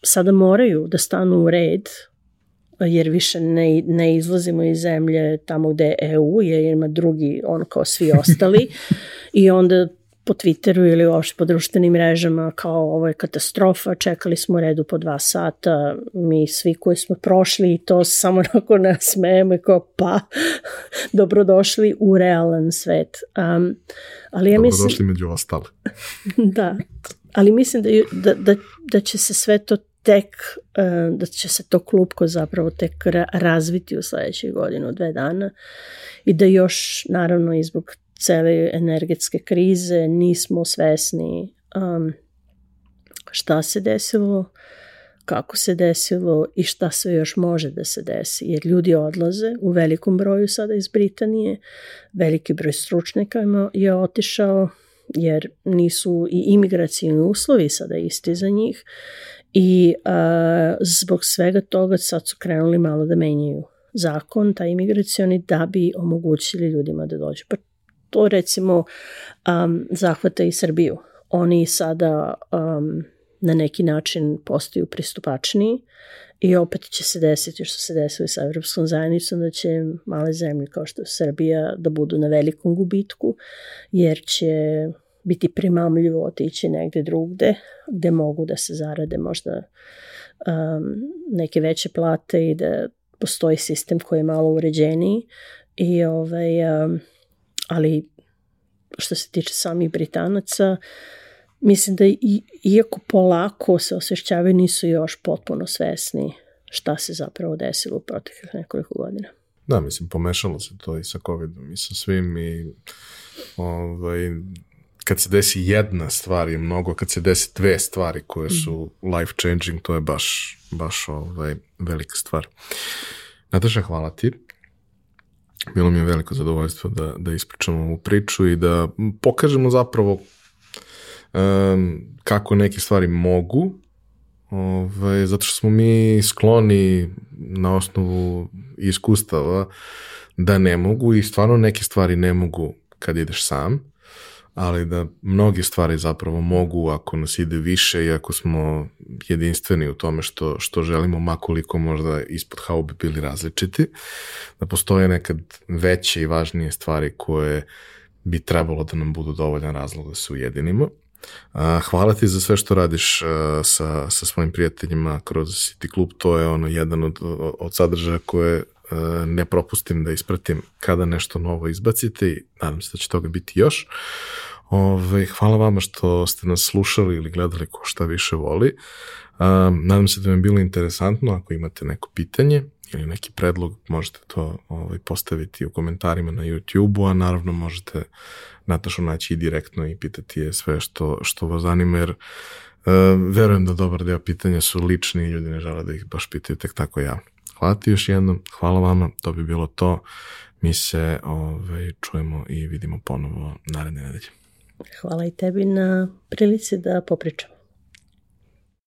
S2: sada moraju da stanu u red, jer više ne, ne izlazimo iz zemlje tamo gde je EU, jer ima drugi, on kao svi ostali, i onda po Twitteru ili uopšte po društvenim mrežama kao ovo je katastrofa, čekali smo redu po dva sata, mi svi koji smo prošli i to samo nakon nas smejemo i kao pa, dobrodošli u realan svet. Um, ali ja
S1: dobrodošli mislim, među ostale.
S2: da, ali mislim da, da, da, da će se sve to tek, da će se to klupko zapravo tek razviti u sledećih godinu, dve dana i da još naravno i zbog cele energetske krize, nismo svesni um, šta se desilo, kako se desilo i šta sve još može da se desi. Jer ljudi odlaze u velikom broju sada iz Britanije, veliki broj stručnjaka je otišao jer nisu i imigracijni uslovi sada isti za njih i a, zbog svega toga sad su krenuli malo da menjaju zakon, taj imigracioni, da bi omogućili ljudima da dođu. Pa to recimo um, zahvata i Srbiju. Oni sada um, na neki način postaju pristupačniji i opet će se desiti što se desilo sa Evropskom zajednicom da će male zemlje kao što je Srbija da budu na velikom gubitku jer će biti primamljivo otići negde drugde gde mogu da se zarade možda um, neke veće plate i da postoji sistem koji je malo uređeniji i ovaj, um, ali što se tiče samih Britanaca, mislim da i, iako polako se osvešćavaju, nisu još potpuno svesni šta se zapravo desilo u proteklih nekoliko godina.
S1: Da, mislim, pomešalo se to i sa COVID-om i sa svim i ovaj, kad se desi jedna stvar je mnogo, kad se desi dve stvari koje su life changing, to je baš, baš ovaj, velika stvar. Nataša, hvala ti. Bilo mi je veliko zadovoljstvo da, da ispričamo ovu priču i da pokažemo zapravo um, kako neke stvari mogu, ovaj, zato što smo mi skloni na osnovu iskustava da ne mogu i stvarno neke stvari ne mogu kad ideš sam ali da mnogi stvari zapravo mogu ako nas ide više i ako smo jedinstveni u tome što, što želimo, makoliko možda ispod haube bili različiti, da postoje nekad veće i važnije stvari koje bi trebalo da nam budu dovoljan razlog da se ujedinimo. Hvala ti za sve što radiš sa, sa svojim prijateljima kroz City Club, to je ono jedan od, od sadržaja koje ne propustim da ispratim kada nešto novo izbacite i nadam se da će toga biti još. Ove, hvala vama što ste nas slušali ili gledali ko šta više voli. Um, nadam se da vam je bilo interesantno. Ako imate neko pitanje ili neki predlog, možete to ovaj, postaviti u komentarima na YouTube-u, a naravno možete Natašu naći i direktno i pitati je sve što, što vas zanima, jer uh, verujem da dobar deo pitanja su lični i ljudi ne žele da ih baš pitaju tek tako javno. Hvala ti još jednom, hvala vama, to bi bilo to. Mi se ovaj, čujemo i vidimo ponovo naredne nedelje.
S2: Hvala i tebi na prilici da popričamo.